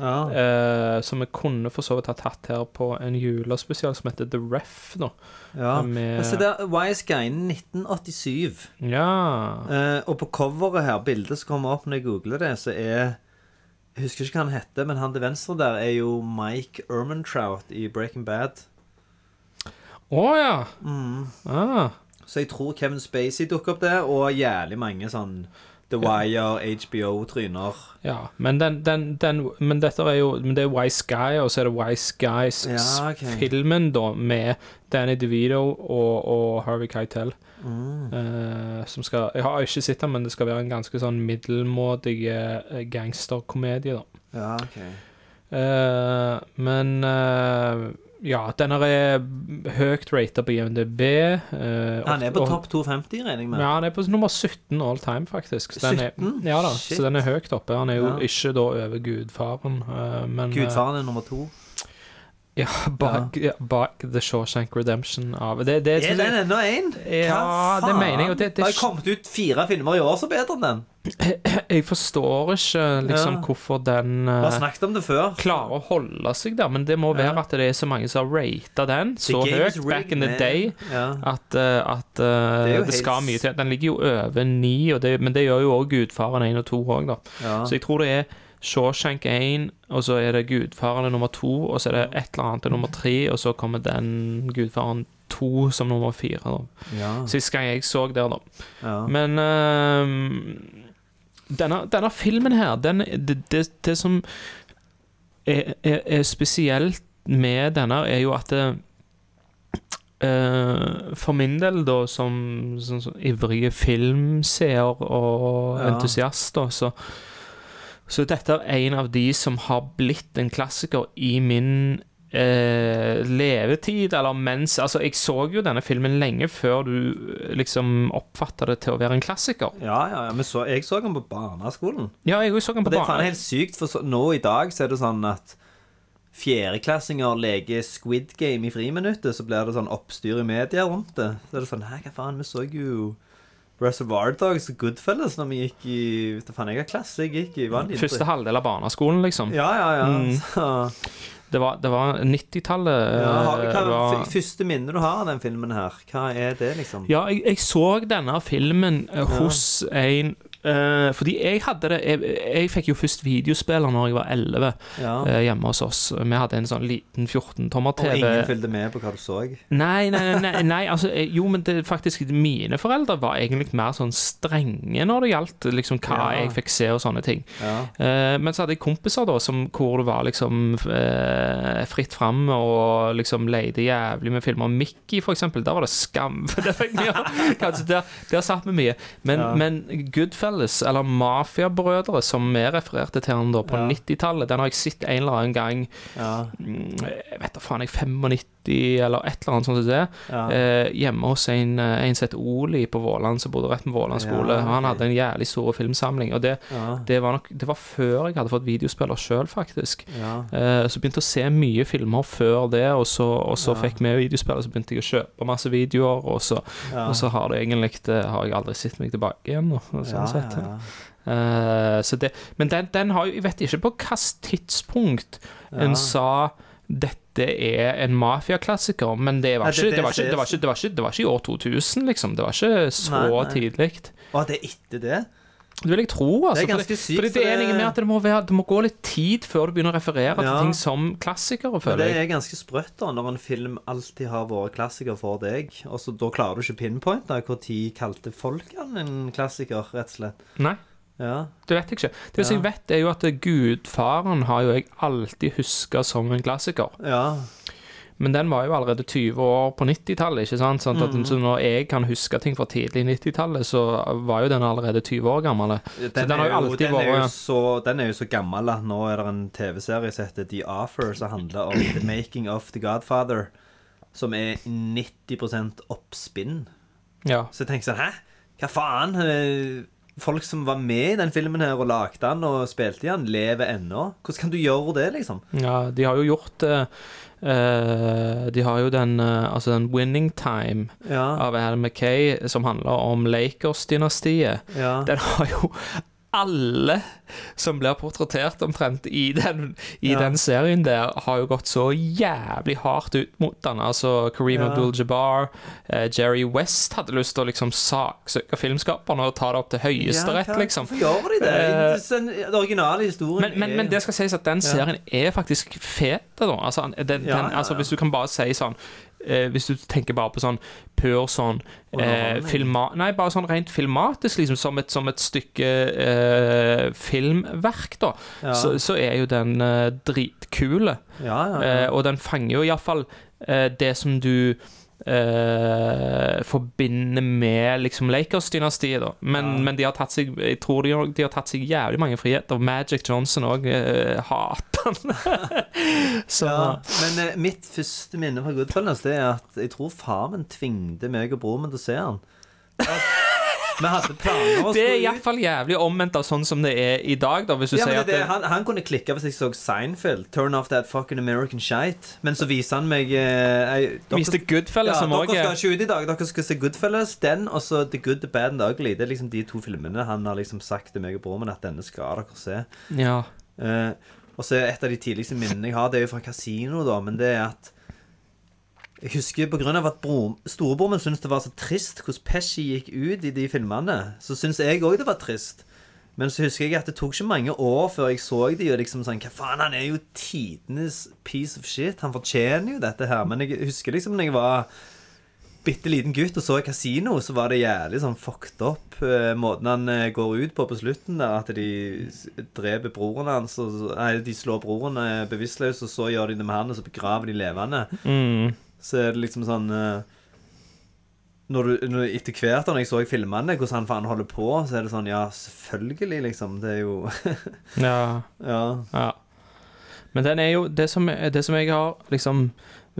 Ja. eh, Som vi kunne for så vidt ha tatt her på en julespesial som heter The Ref, da. ja. Med, Altså, det er Wise Guy 1987. ja. Eh, og på coveret her, bildet som kommer opp når jeg googler det, så er Jeg husker ikke hva han heter, men han til venstre der er jo Mike Ermantrout i Breaking Bad. Å ja. Mm. Ah. Så jeg tror Kevin Spacey dukker opp der, og jævlig mange sånn The Wire, HBO-tryner. Ja, men, den, den, den, men dette er jo men Det er Wise Guy, og så er det Wise Guys-filmen, Ja, okay. da, med Danny DeVito og, og Harvey Keitel. Mm. Uh, som skal Jeg har ikke sett den, men det skal være en ganske sånn middelmådig eh, gangsterkomedie, da. Ja, okay. Uh, men eh, ja, den er høyt rata på IMDb. eh, Han er på topp 250, regner jeg med. ja, han er på nummer 17 all time, faktisk. Så den er, 17? ja da, Shit. så den er høyt oppe. Han er jo Ja. ikke da over Gudfaren, eh, men eh, Gudfaren er nummer to. Ja, bak, ja. bak The Shawshank Redemption av Det, det, Er den ennå én? Ja, det mener jeg. Og det, Det har kommet ut fire filmer i år som er bedre enn den. Jeg forstår ikke liksom Ja. hvorfor den uh, klarer å holde seg der, men det må være at det er så mange som har rata den så høyt back in the day Ja. at, uh, at uh, Det det, skal mye til. Den ligger jo over ni, det, men det gjør jo òg Gudfaren 1 og 2 òg, da. Ja. Så jeg tror det er Shawshank 1, og så er det Gudfaren nummer 2, og så er det et eller annet til nummer 3, og så kommer den Gudfaren 2 som nummer 4. Da. Ja. Sist gang jeg så der, da. Ja. Men ehm, denne, denne filmen her, den, det, det, det som er, er, er spesielt med denne, er jo at det, Uh, For min del, da, som, som, som ivrige filmseer og Ja. entusiast, da, så så dette er en av de som har blitt en klassiker i min eh, levetid, eller mens Altså, jeg så jo denne filmen lenge før du eh, liksom oppfatta det til å være en klassiker. Ja, ja, ja, men så, jeg så den på barneskolen. Ja, jeg så den Og på det er faen helt sykt, for så, nå i dag så er det sånn at fjerdeklassinger leker Squid Game i friminuttet, så blir det sånn oppstyr i media rundt det. Så er det sånn Hæ, hva faen, vi så jo Reservoir Dogs og Goodfellas når vi gikk i Vet du faen, jeg har klasse, jeg gikk i? Første halvdel av barneskolen, liksom. Ja, ja, ja. Mm. Så, Det var, det var 90-tallet. ja eh, hva var- det første minnet du har av den filmen her? Hva er det, liksom? Ja, jeg, jeg så denne filmen hos hos en eh, Fordi jeg hadde det jeg, jeg fikk jo først videospiller når jeg var 11 Ja. uh, hjemme hos oss. Vi hadde en sånn liten 14-tommer-TV. Og ingen fulgte med på hva du så? Nei, nei, nei, nei, altså, eh, jo, men det, faktisk Mine foreldre var egentlig mer sånn strenge når det gjaldt liksom, hva Ja. jeg fikk se og sånne ting. Ja. Uh, men så hadde jeg kompiser da som, hvor det var liksom fritt fram og liksom leide jævlig med filmer. Mickey, for eksempel, der var det skam. Kanskje der, der satt vi mye. Men, Ja. men Goodfellas, eller Mafiabrødre, som vi refererte til han da på Ja. 90-tallet, den har jeg sett en eller annen gang Ja. mm, Jeg vet da faen, jeg 95 eller et eller annet sånt som det. Ja. Eh, hjemme hos en, eh, en som het Oli på Våland, som bodde rett med Våland skole. Ja, og Han hadde en jævlig stor filmsamling. Og det, Ja. det, var nok, det var før jeg hadde fått videospiller sjøl, faktisk. Eh, så begynte jeg å se mye filmer før det, og så, og så fikk vi videospiller, så begynte jeg å kjøpe masse videoer, og så, og så har det egentlig har jeg aldri sett meg tilbake igjen. Og, og sånn sett. så det, men den, den har jo Jeg vet ikke på hvilket tidspunkt en sa dette er en mafiaklassiker, men det var, ikke, i år 2000, liksom. Det var ikke så Nei, nei. tidlig. Og det er etter det? Det vil jeg tro, altså. Det er ganske sykt, fordi det er det- med at det må, være, det må gå litt tid før du begynner å referere til ting som klassikere, føler jeg. det er ganske sprøtt da når en film alltid har vært klassiker for deg. Og så Da klarer du ikke pinpointe når tid kalte folk han en klassiker, rett og slett. Nei. Ja. Det vet jeg ikke. Det som jeg vet, er jo at Gudfaren har jo jeg alltid huska som en klassiker. ja. Men den var jo allerede 20 år på 90-tallet, ikke sant? Sånn Mm. så når jeg kan huske ting fra tidlig 90-tallet, så var jo den allerede 20 år gammel. Så Den, den har er jo den, er jo vært så, den er jo så gammel at nå er det en TV-serie som heter The Offer, som handler om The Making of The Godfather, som er 90 oppspinn. Ja. Så jeg tenker sånn Hæ? Hva faen? Folk som var med i den filmen her og lagde den og spilte i den, lever ennå. Hvordan kan du gjøre det, liksom? Ja, de har jo gjort eh, De har jo den uh, Altså den 'Winning Time' Ja. av Adam Mackay, som handler om Lakers-dynastiet. Ja. Den har jo alle som blir portrettert omtrent i den, i Ja. den serien der, har jo gått så jævlig hardt ut mot den. Altså Kareem Ja. Abdul-Jabbar, eh, Jerry West hadde lyst til å liksom saksøke filmskaperne og ta det opp til høyesterett, ja, liksom. Hvorfor gjør de det? Eh, Den, originale historien men, men, er- men det skal sies at den serien er faktisk fet. Da. Altså, den, den, altså, hvis du kan bare si sånn eh, Hvis du tenker bare på sånn pur sånn eh, filma, Nei, bare sånn rent filmatisk, liksom, som et, som et stykke eh, filmverk, da, Ja. så, så er jo den eh, dritkule. Ja, ja. Eh, og den fanger jo iallfall eh, det som du eh, forbinder med liksom Lakers-dynastiet, da. Men, men de har tatt seg Jeg tror de, har- de har tatt seg jævlig mange friheter. Magic Johnson òg eh, hater han. Så Ja, men eh, mitt første minne fra Goodfellas Det er at jeg tror faren min tvingde meg og broren min til å se han. At Vi hadde planer om å Det er skulle ut. iallfall jævlig omvendt av sånn som det er i dag, da, hvis du Ja, men sier det, er at det, han, han kunne klikke hvis jeg så Seinfeld. Turn off that fucking American shite. Men så viser han meg eh, ei- dere- Viste Goodfellas, som Dere er- skal ikke ut i dag. Dere skal se Goodfellas, den og så The Good, The Bad and The Ugly. Det er liksom de to filmene han har liksom sagt til meg og broren min at denne skal dere se. Ja. Eh, og så er et av de tidligste minnene jeg har, det er jo fra kasino, da, men det er at Jeg husker av at bror, storebroren min syntes det var så trist hvordan Pesci gikk ut i de filmene, så syns jeg òg det var trist. Men så husker jeg at det tok ikke mange år før jeg så de, og liksom sånn Hva faen, han er jo tidenes piece of shit. Han fortjener jo dette her. Men jeg husker liksom når jeg var bitte liten gutt og så i kasino, så var det jævlig sånn fucked up eh, måten han eh, går ut på på slutten der. At de dreper broren hans, og nei, de slår broren eh, bevisstløs, og så gjør de det med han, og så begraver de levende. Mm. Så er det liksom sånn eh, når du, når, Etter hvert da når jeg så filmene, hvordan han faen holder på, så er det sånn Ja, selvfølgelig, liksom. Det er jo Ja. Ja. Ja. Men den er jo Det som, det som jeg har liksom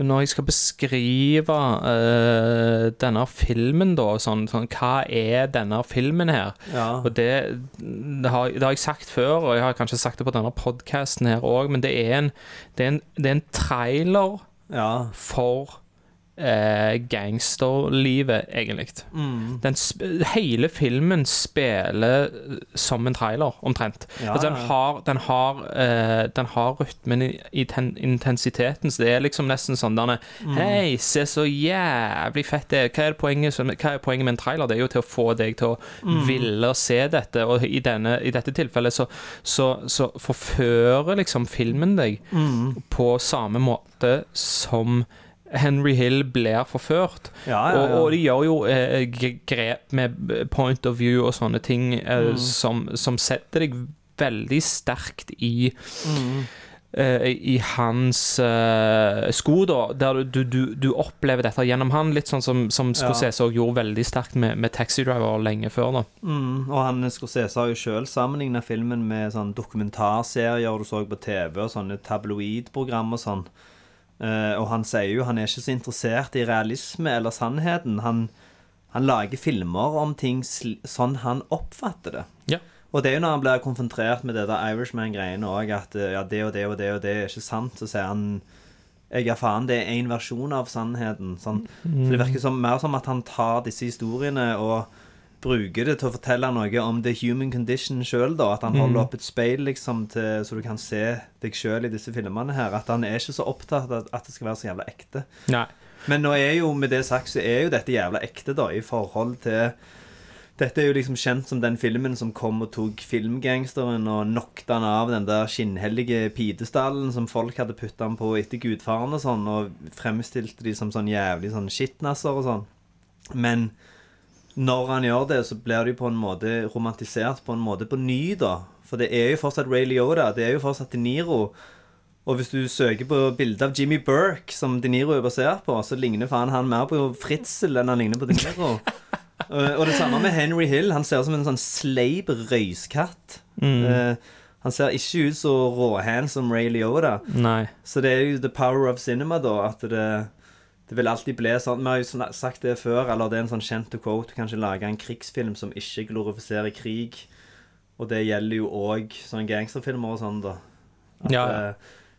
Når jeg skal beskrive uh, denne filmen, da, sånn, sånn Hva er denne filmen her? Ja. Og det, det, har, det har jeg sagt før, og jeg har kanskje sagt det på denne podkasten her òg, men det er en, det er en, det er en trailer Ja. for eh, gangsterlivet, egentlig. Mm. Hele filmen spiller eh, som en trailer, omtrent. Ja, altså, den, har, den, har, eh, den har rytmen i, i ten, intensiteten, så det er liksom nesten sånn derne Mm. Hei, se så jævlig fett det er. Hva er, poenget, som- hva er poenget med en trailer? Det er jo til å få deg til å Mm. ville se dette, og i, denne, i dette tilfellet så, så, så forfører liksom filmen deg Mm. på samme måte som Henry Hill blir forført. Ja, ja, ja. Og, og de gjør jo eh, grep med point of view og sånne ting eh, Mm. som, som setter deg veldig sterkt i Mm. eh, I hans eh, sko, da, der du, du, du opplever dette gjennom han. Litt sånn som, som. Scorsese også gjorde veldig sterkt med, med Taxi Driver lenge før. da Mm, og han Scorsese har jo sjøl sammenligna filmen med sånn dokumentarserier du så på TV, og sånne tabloidprogram og sånn. Eh, og han sier jo han er ikke så interessert i realisme eller sannheten. Han, han lager filmer om ting sånn han oppfatter det. Ja. Og det er jo når han blir konfrontert med det der Irishman-greiene òg, at eh, ja, det og det og det og det er ikke sant, så sier han jeg ja, faen, det er én versjon av sannheten. Sånn. Så det virker som, mer som at han tar disse historiene og bruker det til å fortelle noe om the human condition sjøl, da. At han Mm. holder opp et speil, liksom, til, så du kan se deg sjøl i disse filmene her. At han er ikke så opptatt av at det skal være så jævla ekte. Nei. Men nå er jo, med det sagt, så er jo dette jævla ekte, da, i forhold til dette er jo liksom kjent som den filmen som kom og tok filmgangsteren og knocked han av den der skinnhellige pidestallen som folk hadde putta han på etter gudfaren og sånn, og fremstilte de som sånn jævlig sånn shitnasser og sånn. Men når han gjør det, så blir det jo på en måte romantisert på en måte på ny, da. For det er jo fortsatt Ray Liotta. Det er jo fortsatt De Niro. Og hvis du søker på bildet av Jimmy Burke, som De Niro er basert på, så ligner faen han mer på Fritzel enn han ligner på De Niro. og, og det samme med Henry Hill. Han ser ut som en sånn sleip røyskatt. Mm. Eh, han ser ikke ut så råhand som Ray Liotta. Nei. Så det er jo the power of cinema, da. At det, det vil alltid bli sånn Vi har jo sagt det før, eller det er en sånn kjent quote. Du kan ikke lage en krigsfilm som ikke glorifiserer krig. Og det gjelder jo òg sånne gangsterfilmer og sånn, da. At, Ja, ja.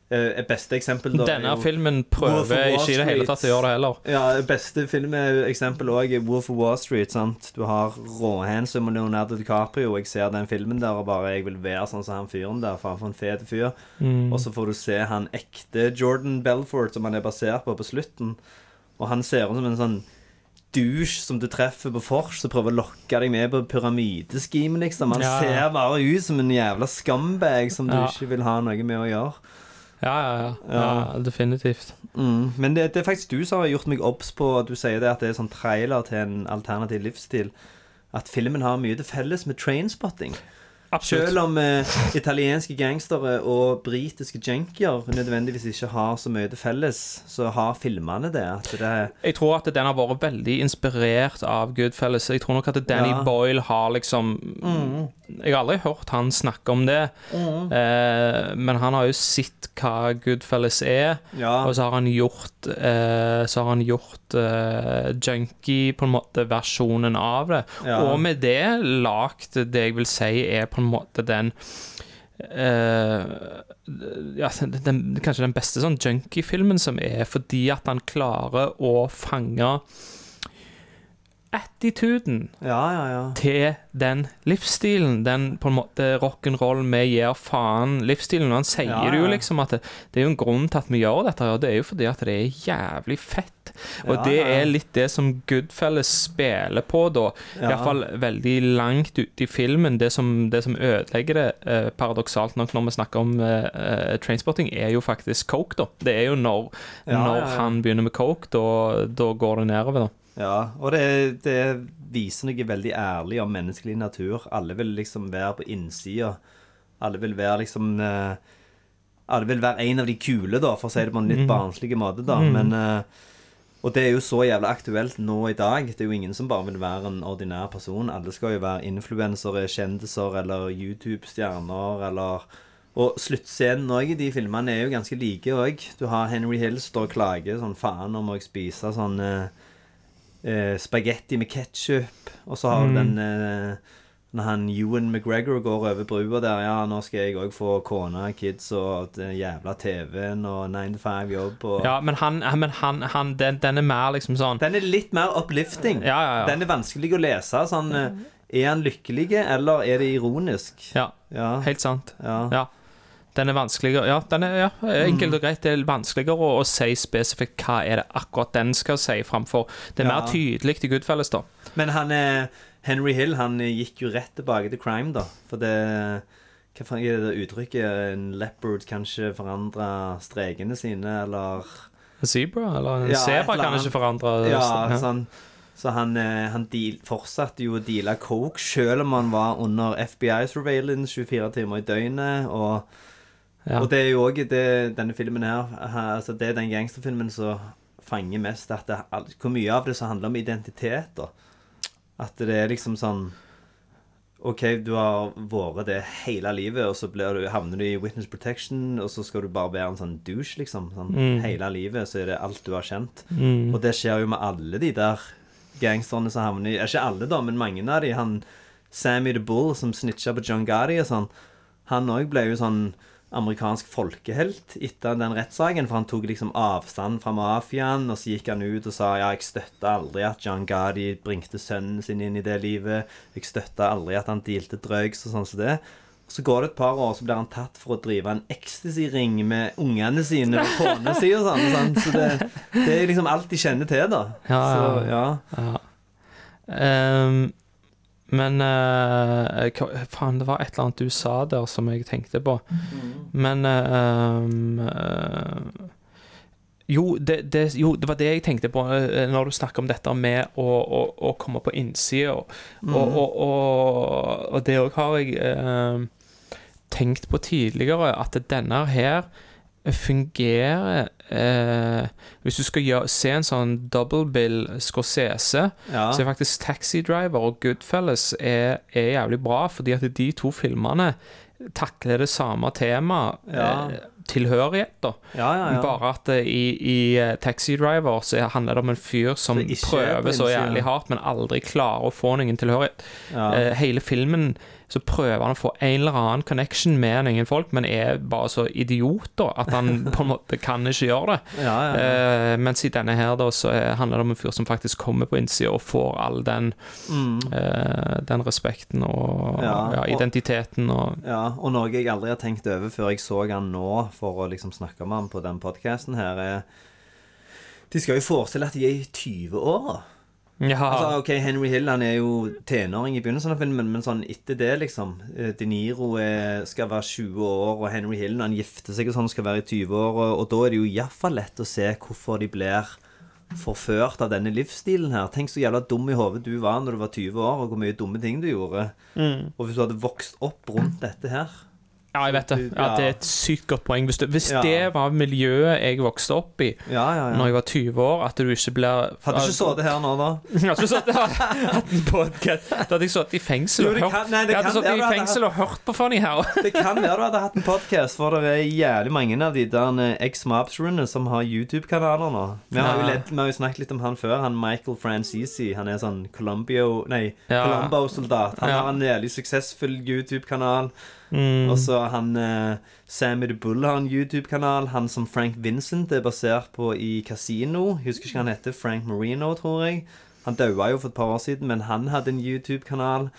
eh, et beste eksempel da Denne jo filmen prøver ikke i det hele tatt å gjøre det heller. Ja, beste filmeksempel òg er Wolf of Wall Street. sant? Du har råhandsome og Leonardo DiCaprio. Jeg ser den filmen der og bare jeg vil være sånn som han fyren der. for han får en fet fyr. Mm. Og så får du se han ekte Jordan Belfort, som han er basert på, på slutten. Og han ser ut som en sånn douche som du treffer på vors, som prøver å lokke deg med på pyramideskim, liksom. Han Ja, ja. ser bare ut som en jævla scumbag som du Ja. ikke vil ha noe med å gjøre. Ja, ja, ja. Ja. ja definitivt. Mm. Men det, det er faktisk du som har gjort meg obs på at du sier det at det er sånn trailer til en alternativ livsstil. At filmen har mye til felles med trainspotting. Absolutt. Selv om eh, italienske gangstere og britiske junkier nødvendigvis ikke har så mye til felles, så har filmene det. Det Jeg tror at den har vært veldig inspirert av Goodfellas. Jeg tror nok at Danny Ja. Boyle har liksom Mm. Jeg har aldri hørt han snakke om det, Mm. eh, men han har jo sett hva Goodfellas er, Ja. og så har han gjort eh, Så har han gjort eh, junkie, på en måte, versjonen av det. Ja. Og med det lagd det jeg vil si er på en måte den Uh, ja, den, den, kanskje den beste sånn junkie-filmen som er, fordi at han klarer å fange attituden Ja, ja, ja. til den livsstilen. Den på en måte rock'n'roll med gir faen-livsstilen. Og han sier det jo liksom at det, det er jo en grunn til at vi gjør dette, og det er jo fordi at det er jævlig fett. Og Ja, det er litt det som Goodfellas spiller på, da. Ja. Iallfall veldig langt ute i filmen. Det som, det som ødelegger det, eh, paradoksalt nok, når vi snakker om eh, eh, trainspotting, er jo faktisk coke, da. Det er jo når, Ja, når han begynner med coke, da, da går det nedover, da. Ja, og det, det viser noe veldig ærlig om menneskelig natur. Alle vil liksom være på innsida. Alle vil være liksom eh, Alle vil være en av de kule, da, for å si det på en litt Mm. barnslig måte, da. Mm. Men eh, Og det er jo så jævla aktuelt nå i dag. Det er jo ingen som bare vil være en ordinær person. Alle skal jo være influensere, kjendiser eller YouTube-stjerner eller og sluttscenen òg i de filmene er jo ganske like òg. Du har Henry Hill står og klager sånn faen, nå må jeg spise sånn eh, eh, spagetti med ketsjup. Og så har du Mm. den eh, Når han Ewan McGregor går over brua der Ja, nå skal jeg òg få kone, kids og den jævla TV-en og nine to five-jobb og Ja, men han, men han, han den, den er mer liksom sånn Den er litt mer uplifting. Ja, ja, ja. Den er vanskelig å lese. Sånn eh, Er han lykkelig, eller er det ironisk? Ja, Ja. helt sant. Ja. Ja. Den er vanskeligere Ja, den er ja, enkelt og greit. Det er vanskeligere å, å si spesifikt hva er det akkurat den skal si, framfor Det er mer tydelig i Goodfellas, da. Men han er Henry Hill han gikk jo rett tilbake til crime, da. For det Hva faen er det uttrykket? En leopard kanskje forandra strekene sine, eller En zebra, eller en Ja, sebra kan ikke forandre Ja, sånn. Så han, eh, han deal, fortsatte jo å deale coke selv om han var under FBI surveillance 24 timer i døgnet. Og, Ja. og det er jo òg denne filmen her altså Det er den gangsterfilmen som fanger mest at det, Hvor mye av det som handler om identitet, da. At det er liksom sånn OK, du har vært det hele livet, og så blir du, havner du i witness protection, og så skal du bare være en sånn douche, liksom. Sånn, Mm. Hele livet så er det alt du har kjent. Mm. Og det skjer jo med alle de der gangsterne som havner i Ikke alle, da, men mange av de. Han Sammy the Bull som snitcha på John Gotti og sånn. Han òg ble jo sånn amerikansk folkehelt etter den rettssaken, for han tok liksom avstand fra mafiaen, og så gikk han ut og sa ja, jeg støtta aldri at John Gotti bringte sønnen sin inn i det livet. Jeg støtta aldri at han dealte drugs og sånn som det. Og Så går det et par år, så blir han tatt for å drive en ecstasy-ring med ungene sine og kona si og sånn. sånn. Så det, det er liksom alt de kjenner til, da. Ja, Så, ja. ja. Ja. Men uh, hva- Faen, det var et eller annet du sa der som jeg tenkte på. Men uh, jo det, det, jo, det var det jeg tenkte på når du snakker om dette med å, å, å komme på innsida. Og, mm. og, og, og det òg har jeg uh, tenkt på tidligere, at denne her fungerer eh, Hvis du skal gjøre, se en sånn double bill Scorsese, Ja. så er faktisk Taxi Driver og Goodfellas er, er jævlig bra, fordi at de to filmene takler det samme temaet. Ja. Eh, tilhørighet, da. Ja, ja. Bare at eh, i, i eh, Taxi Driver så handler det om en fyr som er prøver så jævlig hardt, men aldri klarer å få noen tilhørighet. Eh, hele filmen så prøver han å få en eller annen connection med noen folk, men er bare så idiot da, at han på en måte kan ikke gjøre det. Ja, ja, ja. Uh, mens i denne her da, så er- handler det om en fyr som faktisk kommer på innsida og får all den, Mm. uh, den respekten og og- identiteten og Ja, og noe jeg aldri har tenkt over før jeg så han nå, for å liksom snakke med han på den podkasten her, er De skal jo forestille at de er i 20-åra. Ja. Altså, ok, Henry Hill han er jo tenåring i begynnelsen av filmen, men sånn etter det, liksom eh, De Niro er, skal være 20 år, og Henry Hill når han gifter seg og sånn, skal være i 20 år. Og, og da er det jo iallfall lett å se hvorfor de blir forført av denne livsstilen her. Tenk så jævla dum i hodet du var når du var 20 år, og hvor mye dumme ting du gjorde. Mm. Og hvis du hadde vokst opp rundt dette her Ja, jeg vet det. Ja, det er et sykt godt poeng. Hvis, du, hvis Ja. det var miljøet jeg vokste opp i Ja, ja. Når jeg var 20 år, at du ikke blir Hadde ikke sittet her nå, da. Hadde hadde ikke sittet her hatt en podcast. Da hadde jeg sittet i fengsel og det hørt det Jeg hadde sittet i du fengsel og hørt på Funny How. Det kan være du hadde hatt en podkast, for det er jævlig mange av de der eh, ex-mobsrunene som har YouTube-kanaler nå. Vi har, lett, vi har jo snakket litt om han før. Han Michael Francisi. Han er sånn Colombio Nei. Colombo-soldat. Han har en jævlig suksessfull YouTube-kanal. Mm. Og så han eh, Sammy the Bull har en YouTube-kanal. Han som Frank Vincent er basert på i Casino. Husker ikke hva han heter. Frank Marino, tror jeg. Han daua jo for et par år siden, men han hadde en YouTube-kanal.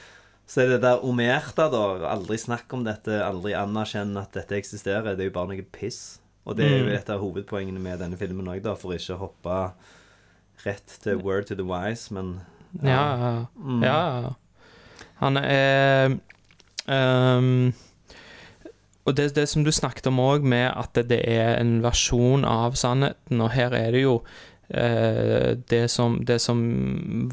Så er det der Omerta, da. Aldri snakk om dette, aldri anerkjenn at dette eksisterer. Det er jo bare noe piss. Og det er jo Mm. et av hovedpoengene med denne filmen òg, da, for ikke å hoppe rett til Word to the Wise, men Ja, ja. Mm. ja. Han er ehm, Og det, det som du snakket om òg, med at det, er en versjon av sannheten, og her er det jo eh, det, som, det som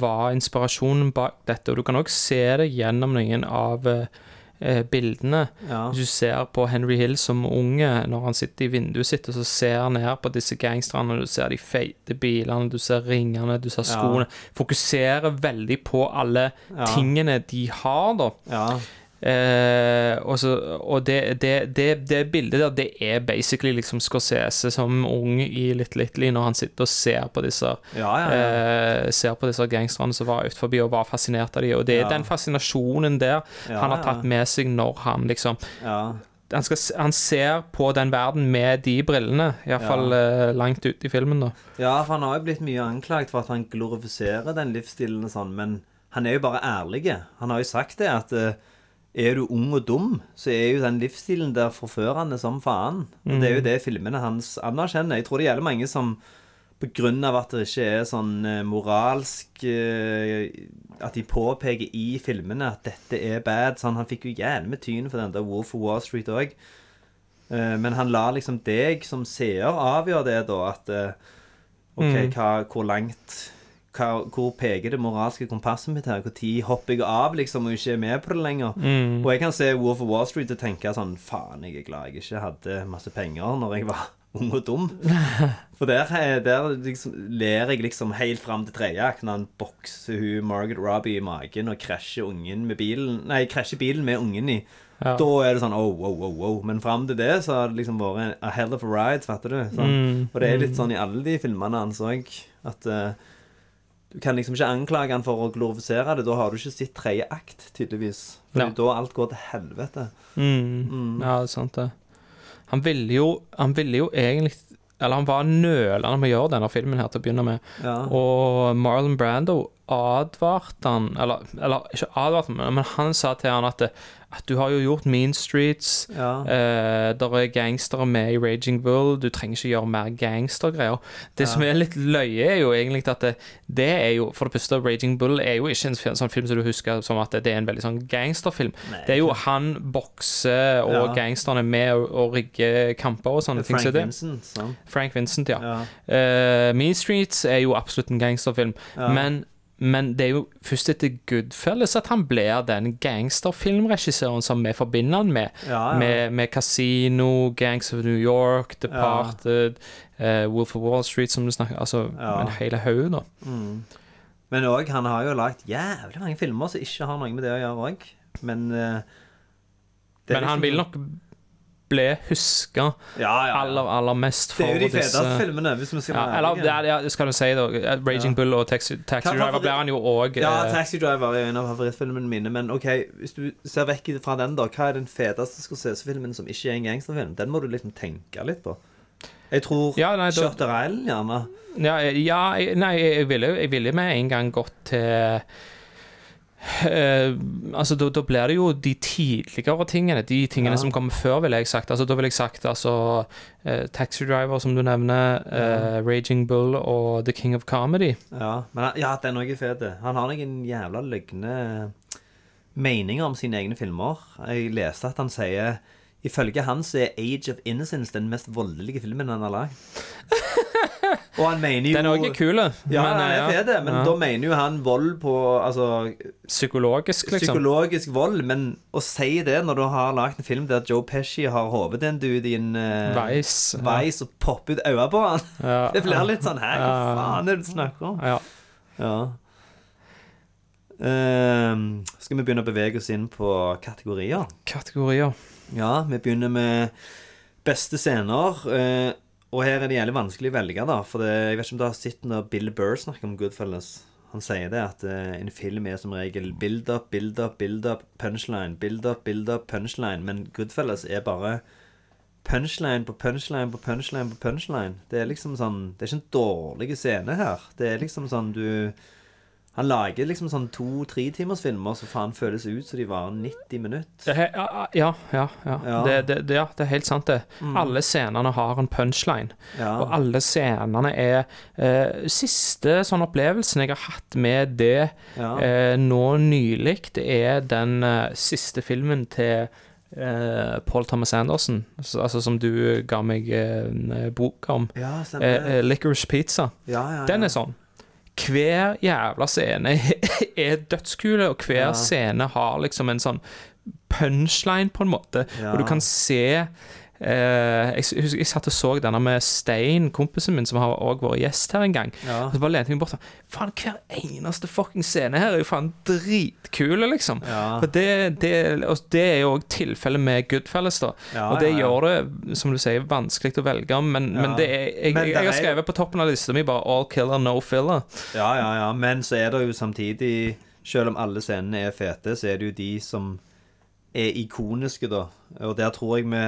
var inspirasjonen bak dette, og du kan òg se det gjennom noen av eh, bildene. Ja. Du ser på Henry Hill som unge, når han sitter i vinduet sitt og så ser han ned på disse gangsterne, du ser de feite bilene, du ser ringene, du ser Ja. skoene Fokuserer veldig på alle Ja. tingene de har, da. Ja. Eh, og så, og det, det, det, det bildet der, det er basically liksom Scorsese som ung i Little Italy, når han sitter og ser på disse Ja, ja, ja. eh, Ser på disse gangsterne som var utenfor og var fascinert av dem. Og det er den fascinasjonen der han har tatt med seg når han liksom ja. han, skal, han ser på den verden med de brillene, iallfall Ja. eh, langt ute i filmen, da. Ja, for han har jo blitt mye anklagt for at han glorifiserer den livsstilen og sånn, men han er jo bare ærlig. Han har jo sagt det at eh, er du ung og dum, så er jo den livsstilen der forførende som faen. Og det er jo Mm. det filmene hans anerkjenner. Jeg tror det gjelder mange som av at det ikke er sånn eh, moralsk eh, At de påpeker i filmene at dette er bad. Sånn, han fikk jo jævlig med tyn for den der Wolf of Wall Street òg. Men han lar liksom deg som seer avgjøre det, da. At eh, OK, Mm. hva, hvor langt hva, Hvor peker det moralske kompasset mitt her? Når hopper jeg av liksom og ikke er med på det lenger? Mm. Og jeg kan se Wolf of Wall Street og tenke sånn Faen, jeg er glad jeg ikke hadde masse penger når jeg var ung og dum. For der, er- der liksom, ler jeg liksom helt fram til tredje akt når han bokser hun Margaret Robbie i magen og krasjer ungen med bilen Nei, krasjer bilen med ungen i. Ja. Da er det sånn oh, wow, wow, wow. Men fram til det så har det liksom vært a hell of a ride, fatter du? Sånn. Mm, Og det er litt mm. sånn i alle de filmene hans òg, at eh, du kan liksom ikke anklage han for å glorifisere det. Da har du ikke sett tredje akt, tydeligvis. For Ja. da alt går til helvete. Mm. Mm. Ja, det er sant, det. Han ville jo, han ville jo egentlig Eller han var nølende med å gjøre denne filmen her til å begynne med. Ja. Og Marlon Brando advarte han Eller, eller ikke advarte han, men han sa til han at, at du har jo gjort Mean Streets. Ja. Eh, der er gangstere med i Raging Bull. Du trenger ikke gjøre mer gangstergreier. Det som er litt løye, er jo egentlig at det, det er jo For det første, Raging Bull er jo ikke en sånn film som du husker som at det er en veldig sånn gangsterfilm. det er jo han bokser, og Ja. gangsterne er med og, og rigger kamper og sånne ting. Frank så det, Vincent, sant? Frank Vincent, ja. Ja. Eh, mean Streets er jo absolutt en gangsterfilm, Ja. men, men det er jo først etter Goodfellas at han blir den gangsterfilmregissøren som vi forbinder han med. Ja, ja. Med, med Casino, Gangs of New York, Departed, eh, Wolf of Wall Street, som du snakker Altså Ja. en hel haug, da. Mm. Men òg, han har jo lagd jævlig mange filmer som ikke har noe med det å gjøre òg. Men uh, Men han liksom- vil nok bli huska Ja, ja, aller, aller mest for Det er jo de disse filmene, hvis vi skal ja, Eller ja, det ja, skal du si, da. Raging Ja. Bull og Taxi, taxi Driver blir han jo òg Ja, Taxi Driver er en av favorittfilmene mine. Men ok, hvis du ser vekk fra den, da, hva er den feteste Scorsese-filmen som ikke er en gangsterfilm? Den må du liksom tenke litt på. Jeg tror Ja, nei, da- Shutter Island, gjerne. Ja, ja nei, jeg ville, jeg ville med en gang gått til eh, altså da, da blir det jo de tidligere tingene, de tingene Ja. som kommer før, ville jeg sagt. Altså, da ville jeg sagt altså, eh, Taxi Driver, som du nevner, eh, Raging Bull og The King of Comedy. Ja, men ja, den òg er fet. Han har noen jævla løgne meninger om sine egne filmer. Jeg leste at han sier Ifølge han så er Age of Innocence den mest voldelige filmen han har lagd. Og han mener jo Den er òg kul, Ja, men, er ja. Det, men Ja. da mener jo han vold på Altså Psykologisk, liksom. Psykologisk vold. Men å si det når du har lagd en film der Joe Pesci har hodet til en dude i en uh, Veis, ja. og popper ut øynene på han Ja. Det blir litt sånn Hæ, hva faen er det du snakker om? Ja. Ja. Ehm, skal vi begynne å bevege oss inn på kategorier? Kategorier. Ja, vi begynner med beste scener. eh, og her er det jævlig vanskelig å velge, da. For det, jeg vet ikke om du har sett når Bill Burr snakker om Goodfellas. Han sier det at eh, en film er som regel build up, build up, build up, punchline. Build up, build up, punchline. Men Goodfellas er bare punchline på punchline på punchline på punchline. Det er liksom sånn Det er ikke en dårlig scene her. Det er liksom sånn du Han lager liksom sånn to-tre timers filmer som faen føles ut som de varer 90 minutter. Er- Ja, ja, ja. ja. Det, det, det, ja det er helt sant, det. Mm. Alle scenene har en punchline. Og alle scenene er eh, Siste sånn opplevelsen jeg har hatt med det eh, nå nylig, det er den eh, siste filmen til eh, Paul Thomas Anderson, altså, som du ga meg eh, bok om. Ja, eh, eh, Licorice Pizza. Ja, ja, ja. Den er sånn. Hver jævla scene er dødskule, og hver Ja. scene har liksom en sånn punchline, på en måte. Ja. Og du kan se eh, jeg, husker, jeg satt og så denne med Stein, kompisen min, som har også vært gjest her en gang. Ja. Og så bare lente jeg meg bort sånn Faen, hver eneste fucking scene her er jo faen dritkul, liksom. Ja. Og det, det, og det er jo òg tilfellet med Goodfellas, da. Ja, og det gjør det, som du sier, vanskelig å velge, men, men det er, jeg, Men jeg, jeg har skrevet på toppen av lista mi bare 'all killer, no filler'. Ja, ja, ja. Men så er det jo samtidig Selv om alle scenene er fete, så er det jo de som er ikoniske, da. Og der tror jeg vi,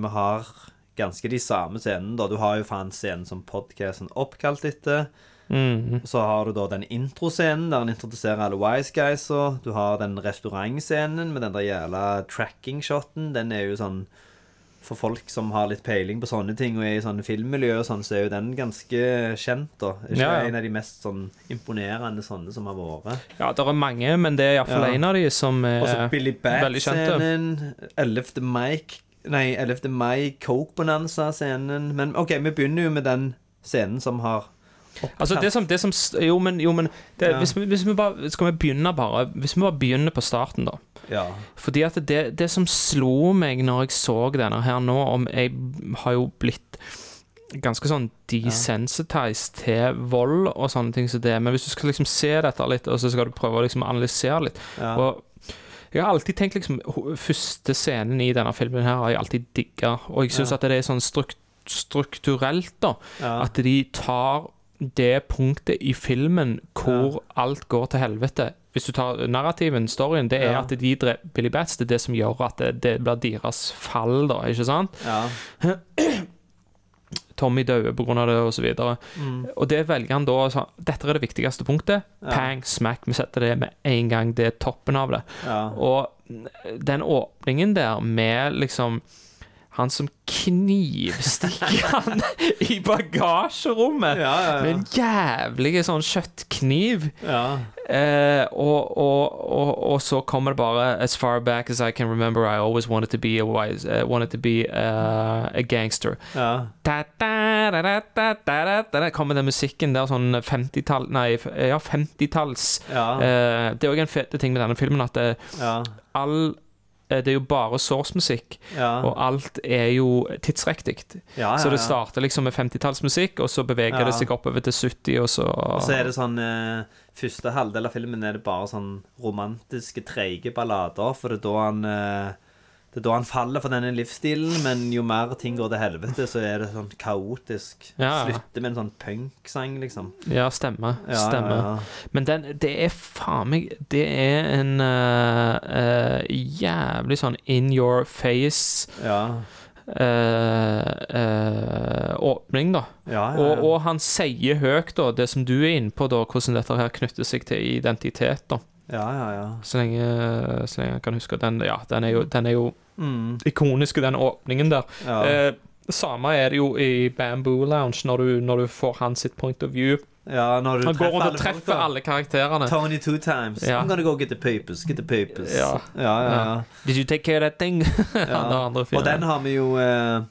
vi har ganske de samme scenene, da. Du har jo faen scenen som podcasten oppkalt etter. Mm. Så har du da den introscenen der han introduserer alle Wise Guysa. Du har den restaurantscenen med den der jævla tracking-shoten. Den er jo sånn For folk som har litt peiling på sånne ting og er i sånne filmmiljø og sånn, så er jo den ganske kjent, da. Ikke Ja, ja. en av de mest sånn imponerende sånne som har vært. Ja, det er mange, men det er iallfall Ja. en av de som er Og så Billy veldig kjente. Bat-scenen. 11. Mike Nei, 11. mai Coke Bonanza-scenen. Men OK, vi begynner jo med den scenen som har Altså det som, det som Jo, men, jo, men det, Ja. hvis, vi, hvis vi bare Skal vi begynne bare Hvis vi bare begynner på starten, da. Ja. Fordi at det, det som slo meg når jeg så denne her nå om Jeg har jo blitt ganske sånn desensitized til vold og sånne ting som det. Men hvis du skal liksom se dette litt, og så skal du prøve å liksom analysere litt Ja. Og jeg har alltid tenkt liksom Første scenen i denne filmen her har jeg alltid digga, og jeg syns Ja. at det er sånn strukt, strukturelt, da. At de tar det punktet i filmen hvor alt går til helvete. Hvis du tar narrativen, storyen, det er Ja. at de dreper Billy Bats. Det er det som gjør at det, det blir deres fall, da, ikke sant? Ja. Tommy døde pga. det, osv. Og, Mm. og det velger han da så, Dette er det viktigste punktet. Ja. Pang, smack. Vi setter det med en gang. Det er toppen av det. Ja. Og den åpningen der med liksom han som knivstikker han i bagasjerommet Ja, ja, ja. med en jævlig sånn kjøttkniv. Ja. Eh, og, og, og, og så kommer det bare As far back as I can remember, I always wanted to be a wise uh, Wanted to be uh, a gangster. Ja. Da, da, da, kommer den musikken der, sånn 50-tall Nei, ja, 50-talls. Ja. Eh, det er òg en fete ting med denne filmen at det, Ja. all eh, det er jo bare source-musikk, Ja. og alt er jo tidsriktig. Ja, ja, Så det starter liksom med 50-tallsmusikk, og så beveger det seg oppover til 70, og så Og så er det sånn eh, Første halvdel av filmen er det bare sånn romantiske, treige ballader. For det er da han eh, Det er da han faller for denne livsstilen, men jo mer ting går til helvete, så er det sånn kaotisk. Ja. Slutter med en sånn punksang, liksom. Ja, stemmer. Ja, stemmer. ja, ja. Men den, det er faen meg Det er en uh, uh, jævlig sånn in your face Ja. Uh, uh, åpning, da. Ja, ja, ja. Og, og han sier høyt, da, det som du er inne på, da, hvordan dette her knytter seg til identitet, da. Ja, ja, ja. Så lenge, så lenge jeg kan huske den, ja, den er jo, den er jo Mm. ikonisk, den åpningen der. Ja. Eh, samme er det jo i Bamboo Lounge, når du, når du får hans sitt point of view. Ja, når du Han går rundt og treffer alle karakterene. Tony two times. Ja. I'm gonna go get the papers. Get the papers. Ja. ja, ja. Did you take care of that thing? Og den har vi jo eh,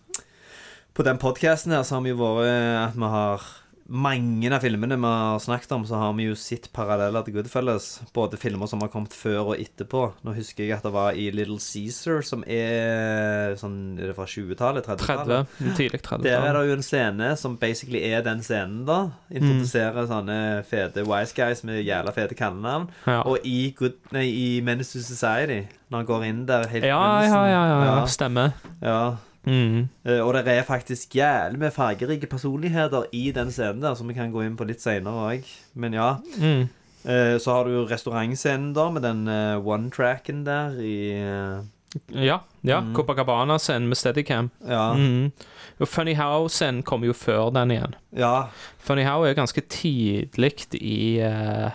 På den podkasten her så har vi jo vært eh, at vi har mange av filmene vi har snakket om, så har vi jo sett paralleller til Goodfellas. Både filmer som har kommet før og etterpå. Nå husker jeg at det var i Little Caesar, som er sånn Er det fra 20-tallet? 30-tallet? 30. Tidlig 30. Der er det jo en scene som basically er den scenen, da. Introduserer sånne fete wise guys med jævla fete kallenavn. Ja. Og i, good, nei, i Menace to Society, når han går inn der helt Ja, ja, ja, ja, ja. Stemmer. Ja. Mm. Uh, Og det er faktisk jævlig med fargerike personligheter i den scenen der, som vi kan gå inn på litt seinere òg. Men ja. Mm. Uh, Så har du jo restaurantscenen, da, med den uh, one-tracken der i eh, Ja. ja. Mm. Copacabana-scenen med Steadicam. Ja. Mm. Og Funny How-scenen kommer jo før den igjen. Ja. Funny How er ganske tidlig i eh,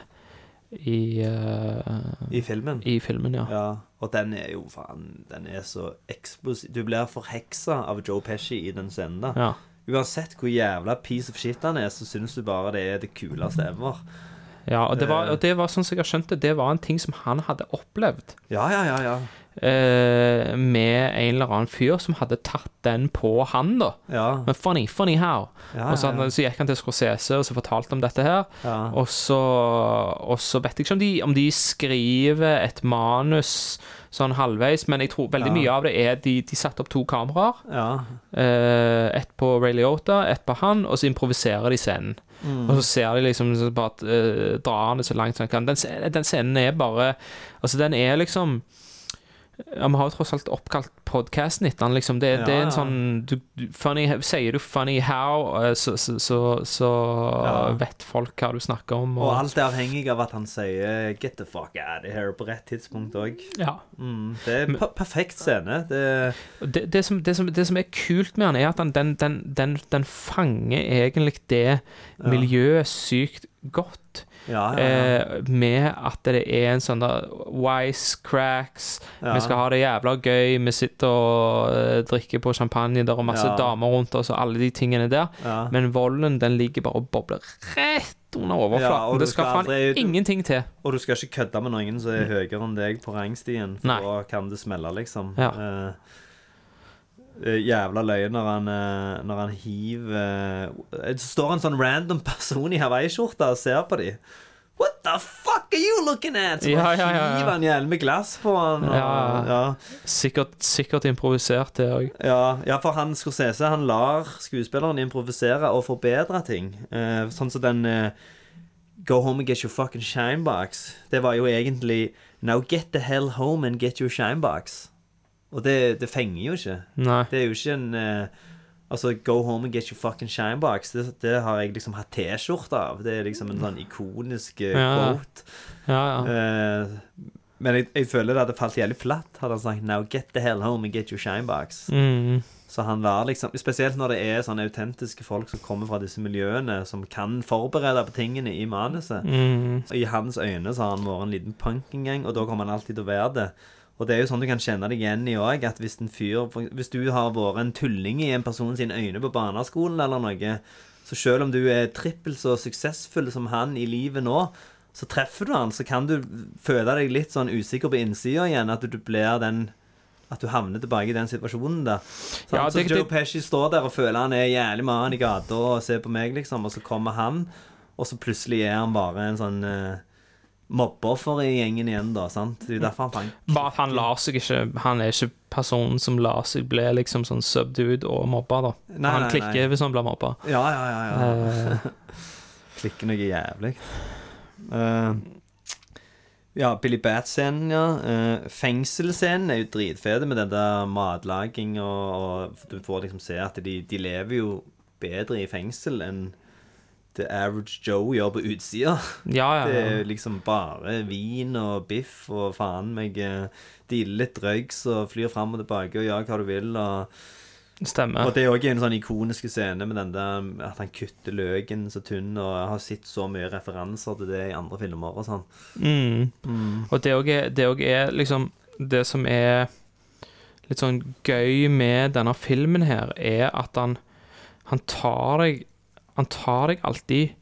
i, eh, I filmen. I filmen, ja. Ja, og den er jo faen Den er så eksplosiv. Du blir forheksa av Joe Pesci i den scenen da Ja. Uansett hvor jævla piece of shit han er, så syns du bare det er det kuleste ever. Ja, og det, var, Eh. og det var sånn som jeg har skjønt det, det var en ting som han hadde opplevd. Ja, ja, ja, ja. Eh, med en eller annen fyr som hadde tatt den på han, da. Ja. Men funny, funny how. Ja, og så, ja. så gikk han til Scorsese og så fortalte om dette her. Ja. Og, så, og så vet jeg ikke om de, om de skriver et manus sånn halvveis, men jeg tror veldig mye av det er de, de satte opp to kameraer. Ja. Eh, ett på Ray Liotta, ett på han, og så improviserer de scenen. Mm. Og så ser de liksom så bare eh, drar han det så langt som han kan. Den, den scenen er bare Altså, den er liksom ja, Vi har jo tross alt oppkalt podkasten etter den, liksom. Det, det er en ja. sånn du, du, funny, Sier du 'funny how', eh, så, så, så, så Ja. vet folk hva du snakker om. Og alt er avhengig av at han sier 'get the fuck out of here' på rett tidspunkt òg. Ja. Mm, det er en perfekt scene. Det, det, det, som, det, som, det som er kult med han, er at han, den, den, den, den fanger egentlig det miljøet sykt godt. Ja, ja, ja. Eh, med at det er en sånn der wisecracks. Vi skal ha det jævla gøy. Vi sitter og eh, drikker på champagne der og masse damer rundt oss og alle de tingene der. Men volden den ligger bare og bobler rett under overflaten. det skal skal faen ingenting til. Og du skal ikke kødde med noen som er høyere enn deg på rangstien, for Nei. da kan det smelle, liksom. Ja. Eh, jævla løye når han, eh, når han hiver Så Det står en sånn random person i hawaiiskjorte og ser på dem. What the fuck are you looking at? Så Ja, ja, ja, ja. hiver han hjelm med glass på han. Og, Ja. ja. Sikkert, sikkert improvisert, det òg. Ja, ja, for han Scorsese han lar skuespilleren improvisere og forbedre ting. Eh, sånn som den eh, Go home and get your fucking shinebox. Det var jo egentlig Now get the hell home and get your shinebox. Og det, det fenger jo ikke. Nei. Det er jo ikke en eh, Altså, go home and get your fucking shinebox. Det, det har jeg liksom hatt T-skjorte av. Det er liksom en sånn ikonisk eh, Ja. quote. Ja, ja. Eh, men jeg, jeg føler det hadde falt jævlig flatt hadde han sagt Now get the hell home and get your shinebox. Mm. Så han var liksom Spesielt når det er sånne autentiske folk som kommer fra disse miljøene, som kan forberede på tingene i manuset. Mm. I hans øyne så har han vært en liten punkingang, og da kommer han alltid til å være det. Og det er jo sånn du kan kjenne deg igjen i òg, at hvis en fyr Hvis du har vært en tulling i en person sine øyne på barneskolen eller noe, så selv om du er trippelt så suksessfull som han i livet nå, så treffer du han, så kan du føle deg litt sånn usikker på innsida igjen, at du blir den at du havner tilbake i den situasjonen der. Så, Ja, så Joe det- Pesci står der og føler han er jævlig mann i gata og ser på meg, liksom, og så kommer han, og så plutselig er han bare en sånn uh, mobbeoffer i gjengen igjen, da. sant? Det er derfor han fang... Bare at han lar seg ikke Han er ikke personen som lar seg bli liksom sånn subdued og mobba, da. Nei, han nei, klikker nei. hvis han blir mobba. Ja, ja, ja. ja. Uh, Klikker noe jævlig. Uh, ja, Billy Bat-scenen, ja. Uh, Fengselsscenen er jo dritfete med den der matlaging og, og Du får liksom se at de, de lever jo bedre i fengsel enn the average Joe gjør på utsida. Ja, ja, Det er liksom bare vin og biff og faen meg uh, dealer litt drugs og flyr fram og tilbake og gjør hva du vil. og Stemmer. og det er òg en sånn ikonisk scene med den der at han kutter løken så tynn, og jeg har sett så mye referanser til det i andre filmer og sånn. Mm. Mm. Og det òg er, er liksom Det som er litt sånn gøy med denne filmen her, er at han Han tar deg Han tar deg alltid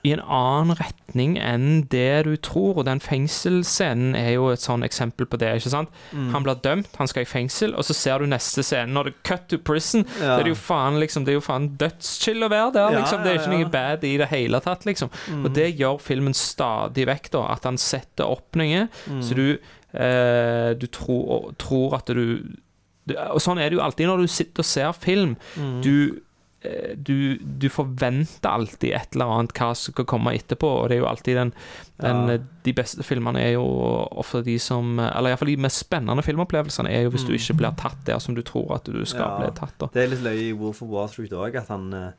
i en annen retning enn det du tror, og den fengselsscenen er jo et sånn eksempel på det. ikke sant? Mm. Han blir dømt, han skal i fengsel, og så ser du neste scene. Når det cut to prison, Ja. det er jo faen liksom, det er jo faen dødschill å være der. Ja, liksom. Det er ikke noe bad i det hele tatt, liksom. Mm. Og det gjør filmen stadig vekk, da. At han setter noe, Mm. så du, eh, du tror, tror at du, du Og sånn er det jo alltid når du sitter og ser film. Mm. Du du, du forventer alltid et eller annet hva som skal komme etterpå, og det er jo alltid den, den Ja. eh, De beste filmene er jo ofte de som Eller iallfall de mest spennende filmopplevelsene er jo hvis du ikke blir tatt der som du tror at du skal Ja. bli tatt. da Det er litt løye i Wolf of Wall Street òg, at han eh,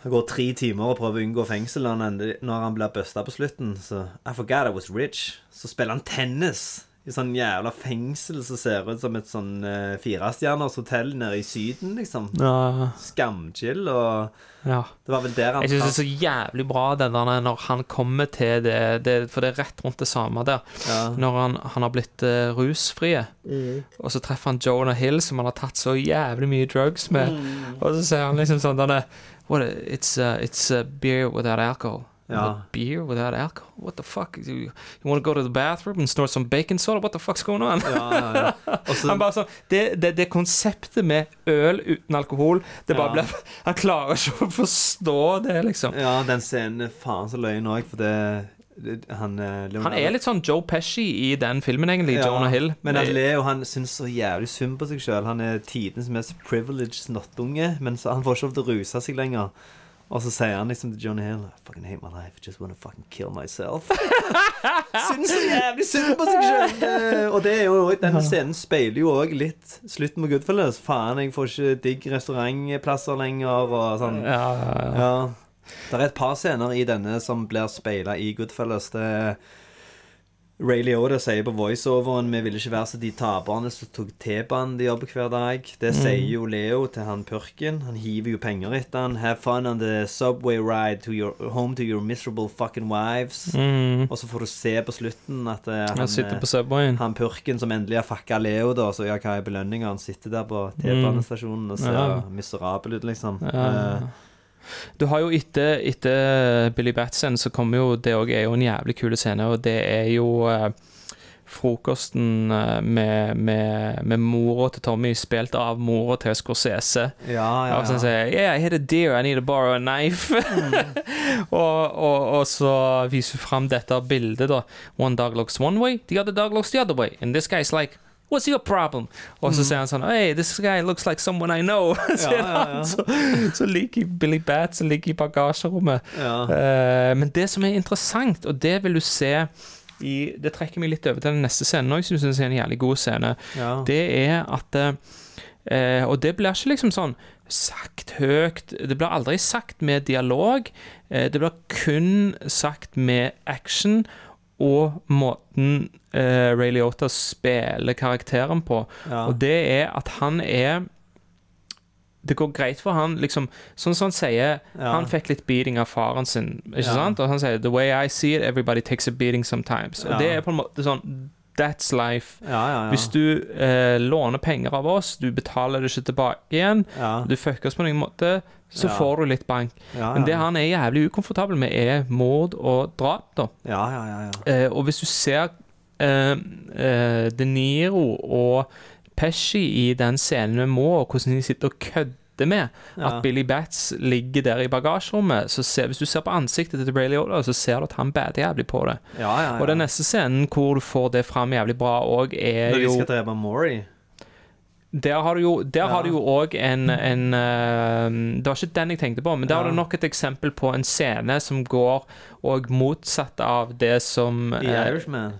han går tre timer og prøver å unngå fengsel. og han Når han blir busta på slutten, så I forgot I was rich. Så spiller han tennis i sånn jævla fengsel som ser ut som et sånn uh, firestjerners hotell nede i Syden, liksom. Ja. Skamchill, og Ja. det var vel der han Jeg syns det er så jævlig bra den der når han kommer til det, det For det er rett rundt det samme der. Ja. Når han, han har blitt uh, rusfrie, mm. og så treffer han Jonah Hill, som han har tatt så jævlig mye drugs med, mm. og så sier han liksom sånn denne, What, it's, uh, it's beer without alcohol. Ja. Beer without alcohol? What the fuck? You, you want to go to the bathroom and snort some bacon soda? What the fuck's going on? Ja, ja, ja. Også, han bare sånn, det, det, det konseptet med øl uten alkohol det bare ble, Han klarer ikke å forstå det, liksom. Ja, den scenen er faen så løgn òg, for det, Han eh, Han er litt sånn Joe Pesci i den filmen, egentlig. Ja, Jonah Hill. Men han Leo han syns så jævlig synd på seg sjøl. Han er tidens mest privileged snottunge, men så han får ikke lov til å ruse seg lenger. Og så sier han liksom til Johnny Hill I fucking hate my life, I just wanna fucking kill myself. syns så jævlig synd på seg sjøl. Og det er jo den scenen speiler jo òg litt slutten med Goodfellas. Faen, jeg får ikke digg restaurantplasser lenger, og sånn. Ja, ja, ja. Ja. Det er et par scener i denne som blir speila i Goodfellas. Det er Ray Liotta sier på voiceoveren Vi ville ikke være så de taperne som tok T-banen de jobber hver dag. Det Mm. sier jo Leo til han purken. Han hiver jo penger etter han. Have fun on the subway ride to your, home to your miserable fucking wives. Mm. Og så får du se på slutten at uh, Han han, på Han purken som endelig har fucka Leo, da, så ja, hva er belønninga? Han sitter der på T-banestasjonen og ser Ja. miserabel ut, liksom. Ja. Eh, Du har jo etter, etter Billy Batson, så kommer jo Det òg er jo en jævlig kul scene, og det er jo eh, frokosten eh, med, med, med mora til Tommy, spilt av mora til Scorsese. Ja, ja, ja. Og så sier Yeah, I hit a deer, I need to borrow a knife. og, og, og så viser hun fram dette bildet, da. One dog looks one way, the other dog looks the other way. And this guy's like What's your problem? Og så Mm. sier han sånn Hey, this guy looks like someone I know. sier Ja, ja, ja. Så, så ligger Billy Bat som ligger i bagasjerommet. Ja. Eh, men det som er interessant, og det vil du se i Det trekker meg litt over til den neste scenen òg, som jeg syns er en jævlig god scene. Det er at uh, Og det blir ikke liksom sånn sagt høyt Det blir aldri sagt med dialog. Eh, det blir kun sagt med action og måten eh, Ray Liotta spiller karakteren på. Ja. Og det er at han er Det går greit for han, liksom Sånn som han sier Ja. Han fikk litt beating av faren sin, ikke Ja. sant? Og han sier 'The way I see it, everybody takes a beating sometimes'. Og det er på en måte sånn That's life. Ja, ja, ja. Hvis du eh, låner penger av oss, du betaler det ikke tilbake igjen, du fucker oss på noen måte, så får du litt bank. Men det han er jævlig ukomfortabel med, er mord og drap, da. Ja, ja, ja. ja. Eh, og hvis du ser eh, eh, De Niro og Pesci i den scenen med Må, hvordan de sitter og kødder med Ja. at Billy Bats ligger der i bagasjerommet, så ser, hvis du ser på ansiktet til Brayley Liotta, så ser du at han bader jævlig på det. Ja, ja. Og den neste scenen hvor du får det fram jævlig bra òg, er Når de jo skal drepe Maury. Der har du jo Der har du jo òg en, en uh, Det var ikke den jeg tenkte på, men der var det du nok et eksempel på en scene som går og motsatt av det som I eh, Irishman.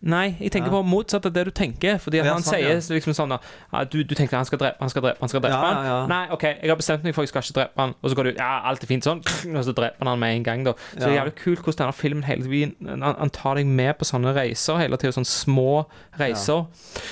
Nei, jeg tenker på motsatt av det du tenker. Fordi at Ja, han sånn, sier ja. liksom sånn da, ja, du, du tenkte han skal drepe han skal drepe han skal drepe Ja, han. ja, ja. Nei, OK, jeg har bestemt meg for jeg skal ikke drepe han. Og så går du Ja, alt er fint sånn. Og så dreper han han med en gang, da. Så det er Ja. jævlig kult hvordan denne filmen hele tiden han, han tar deg med på sånne reiser hele tiden. Sånne små reiser.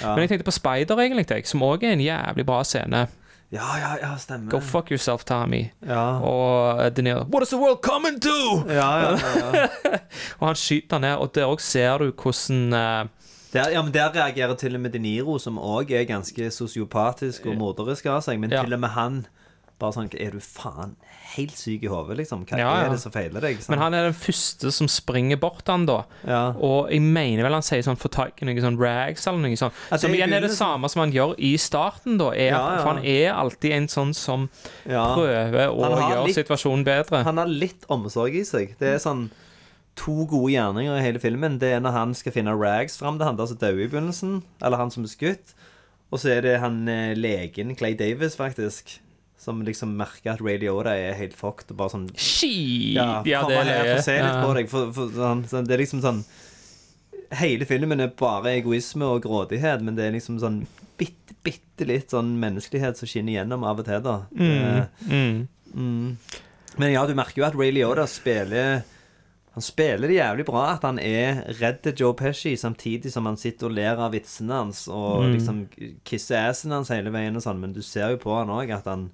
Men jeg tenkte på Spider, egentlig, jeg, som òg er en jævlig bra scene. Ja, ja, ja, stemmer. Go fuck yourself, Tommy. Ja. Og eh, De Niro What is the world coming to? Ja, ja, ja, og han skyter ned, og der òg ser du hvordan uh... Der, ja, men der reagerer til og med De Niro, som òg er ganske sosiopatisk og morderisk av seg. Men til og med han bare sånn Er du faen helt syk i hodet, liksom? Hva Ja, ja. er det som feiler deg? sant? Men han er den første som springer bort han da. Ja. Og jeg mener vel han sier sånn få tak i noen sånn rags eller noe sånt. Ja, som igjen er det samme som han gjør i starten, da. Er. For han er alltid en sånn som prøver å gjøre litt- situasjonen bedre. Han har litt omsorg i seg. Det er sånn to gode gjerninger i hele filmen. Det er når han skal finne rags fram Det han der som dør i begynnelsen. Eller han som er skutt. Og så er det han eh, legen, Clay Davis, faktisk. Som liksom merker at Ray Liotta er helt fucked. Og bare sånn Shit! Ja, Ja, det er få se litt på deg. For, for, sånn, sånn, det er liksom sånn Hele filmen er bare egoisme og grådighet, men det er liksom sånn bitte, bitte litt sånn menneskelighet som skinner gjennom av og til, da. Mm, mm. Mm. Men ja, du merker jo at Ray Liotta spiller Han spiller det jævlig bra at han er redd til Joe Pesci, samtidig som han sitter og ler av vitsene hans og Mm. liksom kisser assen hans hele veien og sånn, men du ser jo på han òg at han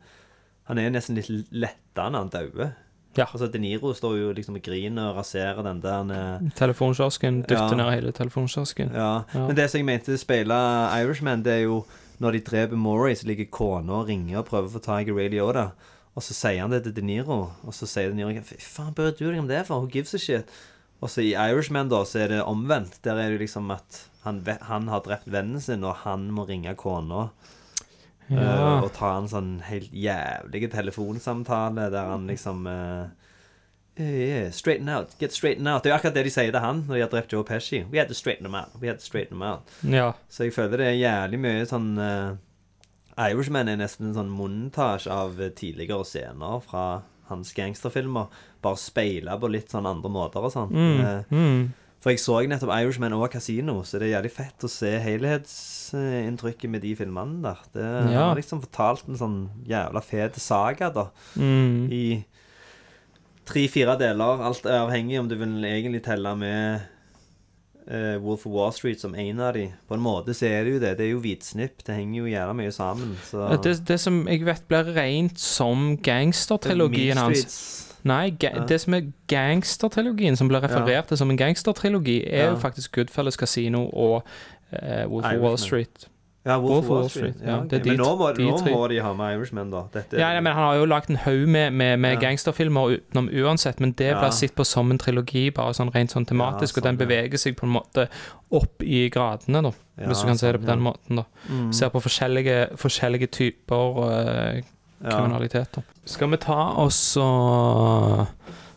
Han er nesten litt letta når han dauer. Ja. Altså, De Niro står jo liksom og griner og raserer den der eh, Telefonkiosken. Dytter Ja. ned hele telefonkiosken. ja. Ja. Men det som jeg mente speile Irishman, det er jo når de dreper Maury, så ligger kona og ringer og prøver å få tak i Ray Liotta. Og så sier han det til De Niro, og så sier De Niro Fy faen, bør du deg om det for? Who gives a shit? Og så i Irishman, da, så er det omvendt. Der er det liksom at han, han har drept vennen sin, og han må ringe kona. Ja. Uh, og ta en sånn helt jævlig telefonsamtale der han liksom uh, Yeah, straighten out. Get straighten out. Det er jo akkurat det de sier til han når de har drept Joe Pesci. We had to straighten them out. We had to straighten them out. Ja. Så jeg føler det er jævlig mye sånn eh, Irishman er nesten en sånn montasje av tidligere scener fra hans gangsterfilmer. Bare speila på litt sånn andre måter og sånn. Mm, Eh, mm. For jeg så nettopp Irishman og Casino, så det er jævlig fett å se helhetsinntrykket med de filmene der. Det Ja. har liksom fortalt en sånn jævla fet saga, da. Mm. I tre-fire deler. Alt er avhengig om du vil egentlig telle med eh, Wolf of Wall Street som en av de. På en måte så er det jo det. Det er jo hvitsnipp. Det henger jo jævla mye sammen. Så Det, det som jeg vet blir rent som gangstertrilogien hans Nei, Ja. det som er gangstertrilogien, som blir referert til som en gangstertrilogi, er Ja. jo faktisk Goodfellas Casino og uh, Wolf of Wall. Street. Ja, Wolf, of Wall Street. Ja, Ja, ok. det de, Men nå må, de nå må de ha med Irishman, da. Dette, Ja, men Han har jo lagd en haug med, med, med Ja. gangsterfilmer utenom uansett, men det Ja. blir sett på som en trilogi, bare sånn rent sånn tematisk, Ja, og den sånn, ja. beveger seg på en måte opp i gradene, da, Ja, hvis du kan se det sånn, på den ja. måten. da. Mm. Ser på forskjellige, forskjellige typer uh, kriminalitet. da. Skal vi ta oss og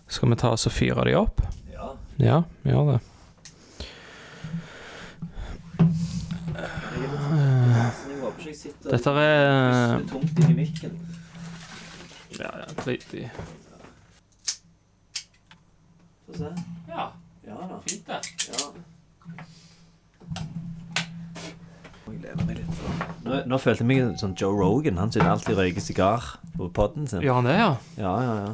Skal vi ta oss og fyre de opp? Ja. Ja, vi gjør det. Jeg håper ikke jeg sitter Dette er puster tungt inn i mikken. Ja, ja, drit i. Få se. Ja, Ja da. fint det. Ja. Nå, nå følte jeg meg som Joe Rogan. Han sitter alltid og røyker sigar på podden sin. Ja, han er, ja? Ja, ja, ja.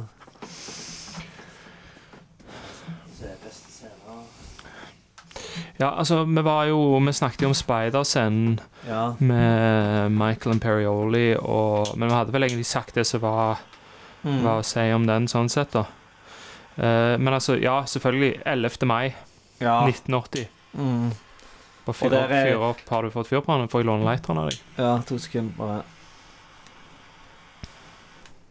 Se beste scener. Ja, altså, vi var jo Vi snakket jo om Spider-scenen Ja. med Michael Imperioli, og, men vi hadde vel egentlig sagt det som var, Mm. var å si om den, sånn sett, da. Uh, men altså, ja, selvfølgelig. 11. mai Ja. 1980. Mm. Bare fyr opp, er- fyr opp. Har du fått fyr på den? Får jeg låne lighteren av deg? Ja, to sekunder bare.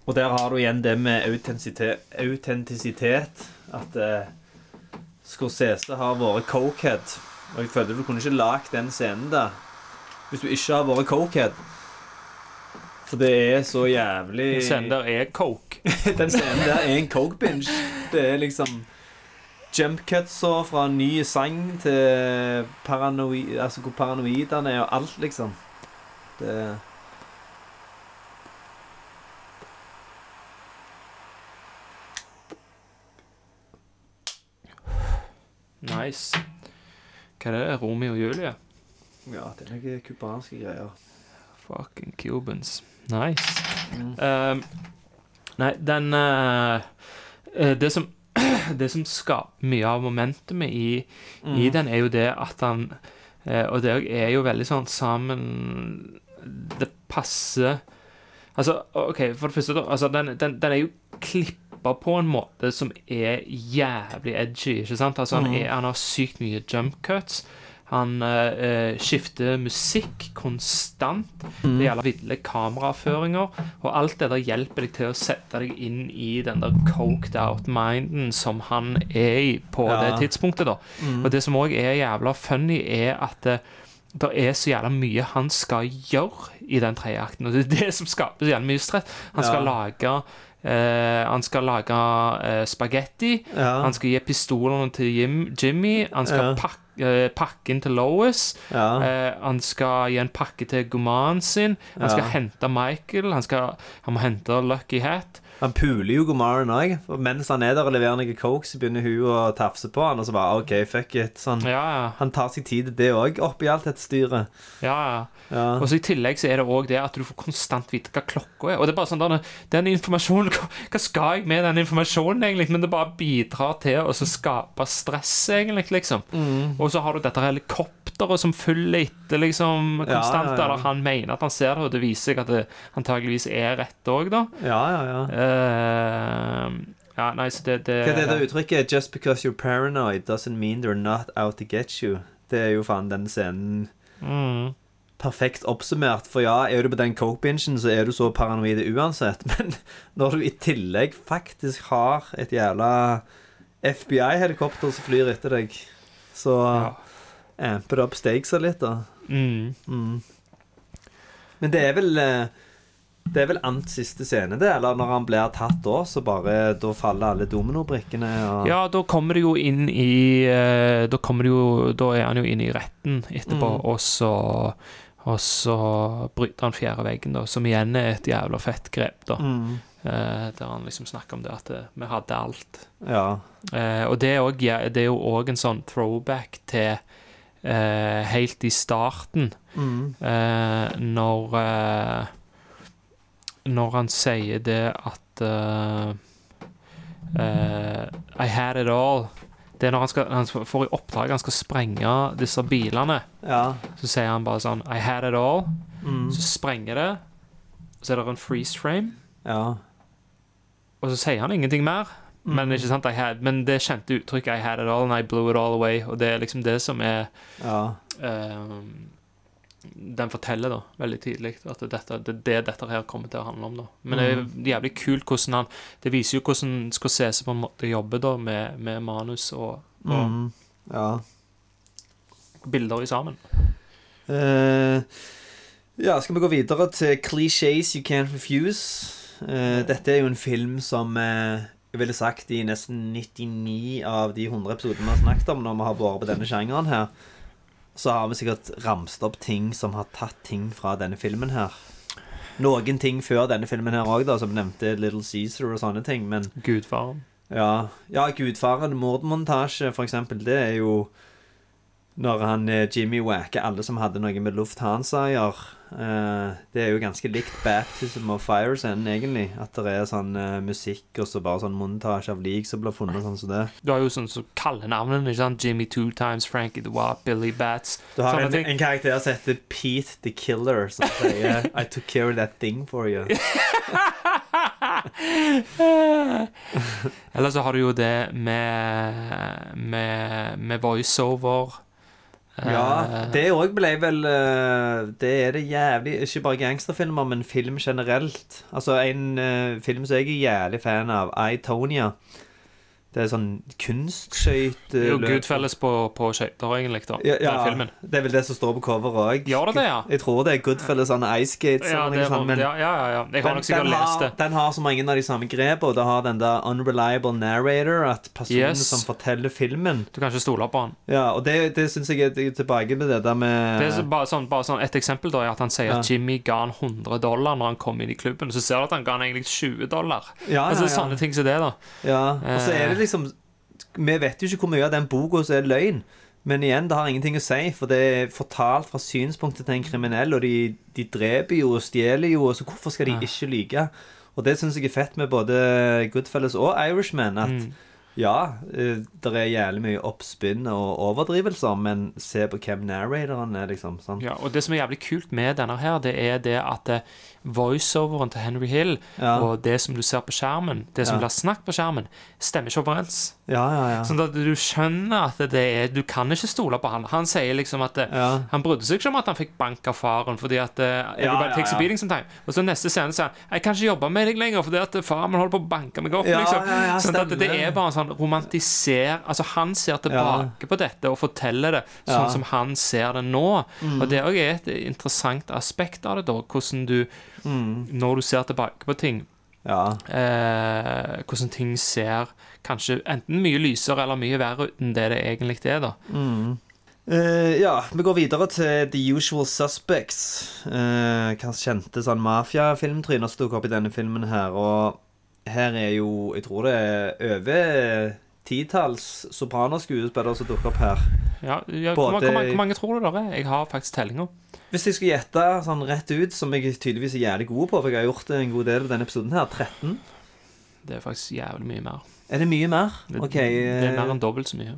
Og der har du igjen det med autentisitet. autentisitet at eh, Scorsese har vært cokehead. Og jeg følte du kunne ikke lagd den scenen der hvis du ikke har vært cokehead. For det er så jævlig Den scenen der er coke. Den scenen der er en coke binge. Det er liksom jump cutser fra ny sang til paranoid, altså hvor paranoid han er, og alt, liksom. Det Nice. Hva er det? Romeo og Julie? Ja, det er noen cubanske greier. Fucking Cubans. Nice. Mm. Um, nei, den eh, Det som Det som skaper mye av momentumet i, i Mm. den, er jo det at han eh, Og det er jo veldig sånn sammen Det passer Altså, OK, for det første. Altså, den, den, den er jo klippa på en måte som er jævlig edgy, ikke sant? Altså, han, Mhm. er, han har sykt mye jump cuts. Han eh, eh, skifter musikk konstant. Mhm. Det gjelder ville kameraføringer. Og alt det der hjelper deg til å sette deg inn i den der coked out-minden som han er i på Ja. det tidspunktet. da. Mm. Og det som òg er jævla funny, er at det, det er så jævla mye han skal gjøre i den tredje akten. Og det er det som skaper så jævla mye stress. Han skal Ja. lage eh, han skal lage uh, spagetti. Ja. Han skal gi pistolene til Jim, Jimmy. Han skal Ja. pakke, uh, pakke inn til Lois. Ja. Uh, han skal gi en pakke til gomanen sin. Han skal hente Michael. Han, skal, han må hente Lucky Hat. Han puler jo Gomaren òg. Mens han er der og leverer noe coke, så begynner hun å tafse på han, og så bare OK, fuck it. Sånn. Ja, ja. Han tar seg tid til det òg, oppi alt dette styret. Ja, ja. Og så I tillegg så er det også det at du får konstant vite hva klokka er. Og det er bare sånn, denne, den informasjonen, Hva skal jeg med den informasjonen, egentlig? Men det bare bidrar til å så skape stress, egentlig. liksom. Mm. Og så har du dette helikopteret som følger etter liksom konstant. ja, ja. Eller han mener at han ser det, og det viser seg at det antageligvis er rett òg, da. Ja, ja, ja. Uh, ja, nei, så det, det Hva er det der uttrykket? Just because you're paranoid doesn't mean they're not out to get you. Det er jo faen den scenen Mm. perfekt oppsummert. For ja, er du på den coke-bingen, så er du så paranoid uansett. Men når du i tillegg faktisk har et jævla FBI-helikopter som flyr etter deg, så amper det opp stakesa litt, da. Mm. Mm. Men det er vel eh, Det er vel ant siste scene, det? Eller når han blir tatt da, så bare Da faller alle dominobrikkene og Ja, da kommer det jo inn i eh, Da kommer det jo Da er han jo inne i retten etterpå, Mm. og så Og så bryter han fjerde veggen, da, som igjen er et jævla fett grep, da. Mm. Eh, der han liksom snakker om det at eh, vi hadde alt. Ja. Eh, og det er, også, det er jo òg en sånn throwback til eh, helt i starten, Mm. eh, når eh, Når han sier det at eh, eh, I had it all. Det er når han, skal, han får i oppdrag han skal sprenge disse bilene. Ja. Så sier han bare sånn I had it all. Mm. Så sprenger det. Så er det en freeze frame. Ja. Og så sier han ingenting mer. Men, Mm. ikke sant, had, men det kjente uttrykket I had it all and I blew it all away. Og det er liksom det som er Ja. um, Den forteller da veldig tydelig at det, dette, det er det dette her kommer til å handle om. da Men det er jævlig kult hvordan han Det viser jo hvordan Scorsese på en måte jobber da med, med manus og, og Mm. Ja. bilder i sammen. Uh, ja, skal vi gå videre til Clichés You Can't Refuse. Uh, dette er jo en film som eh, jeg ville sagt i nesten 99 av de 100 episodene vi har snakket om når vi har vært på denne sjangeren her, så har vi sikkert ramst opp ting som har tatt ting fra denne filmen her. Noen ting før denne filmen her òg, som nevnte Little Caesar og sånne ting, men Gudfaren. ja, ja Gudfaren, mordmontasje, for eksempel, det er jo når han eh, Jimmy wacker alle som hadde noe med Lufthansa å gjøre. Eh, det er jo ganske likt Baptism of Fire-scenen, egentlig. At det er sånn uh, musikk og så bare sånn montasje av lik som blir funnet, sånn som det. Du har jo sånn så sant? Jimmy Two Times, Frankie the Wap, Billy Bats. Du har en, en karakter som heter Pete the Killer, som sier I took care of that thing for you. Eller så har du jo det med, med, med voiceover. Ja, Eh, det òg ble vel eh, Det er det jævlig Ikke bare gangsterfilmer, men film generelt. Altså, en eh, film som jeg er jævlig fan av, I, Tonya. Det er sånn kunstskøyteløp. det er jo Goodfellas på, på skøyter, egentlig, da. ja, Den ja, filmen. Det er vel det som står på coveret òg. Gjør det det, ja? Jeg tror det er Goodfellas on Ice Skates. Ja, det noe men ja, ja, ja, ja. Jeg har den, nok sikkert lest har, det. den har så mange av de samme grepene. Det har den der unreliable narrator, at personen Yes. som forteller filmen Du kan ikke stole på han. Ja, og det, det syns jeg er tilbake med det der med Det er så bare sånn, bare sånn Et eksempel da er at han sier at Jimmy ga han 100 dollar når han kom inn i klubben. Så ser du at han ga han egentlig 20 dollar. Ja, altså ja, ja. Sånne ting som det, da. Ja, og så er det Eh. Liksom Vi vet jo ikke hvor mye av den boka som er løgn. Men igjen, det har ingenting å si, for det er fortalt fra synspunktet til en kriminell, og de, de dreper jo og stjeler jo, så hvorfor skal de ikke lyge? Og det syns jeg er fett med både Goodfellas og Irishman, at Mm. ja, det er jævlig mye oppspinn og overdrivelser, men se på hvem narratoren er, liksom. Sant? Ja, og det som er jævlig kult med denne her, det er det at eh, voiceoveren til Henry Hill Ja. og det som du ser på skjermen, det som Ja. blir snakket på skjermen, stemmer ikke overens. Ja, ja, ja. Sånn at du skjønner at det er Du kan ikke stole på han. Han sier liksom at eh. Han brydde seg ikke om at han fikk bank av faren fordi at eh, everybody ja, takes a beating sometime. Og så neste scene sier han Jeg kan ikke jobbe med deg lenger fordi at faren min holder på å banke meg opp. Liksom. sånn at det er bare en sånn romantiser Altså Han ser tilbake på dette og forteller det sånn som han ser det nå. Mm. Og det òg er et interessant aspekt av det, da. Hvordan du Mm. Når du ser tilbake på ting Ja. eh, Hvordan ting ser kanskje enten mye lysere eller mye verre ut enn det det egentlig er, da. Mm. Eh, ja, vi går videre til The Usual Suspects. Uh, hva kjente sånn mafiafilmtryner som dukker opp i denne filmen her. Og her er jo Jeg tror det er over titalls sopranoskuespillere som dukker opp her. Ja, ja, hvor, Både- hvor, mange- hvor mange tror du det er? Jeg har faktisk tellinga. Hvis jeg skal gjette sånn rett ut, som jeg tydeligvis er jævlig god på, for jeg har gjort en god del av denne episoden her, 13. Det er faktisk jævlig mye mer. Er det mye mer? Ok. det er mer eh, enn dobbelt så mye.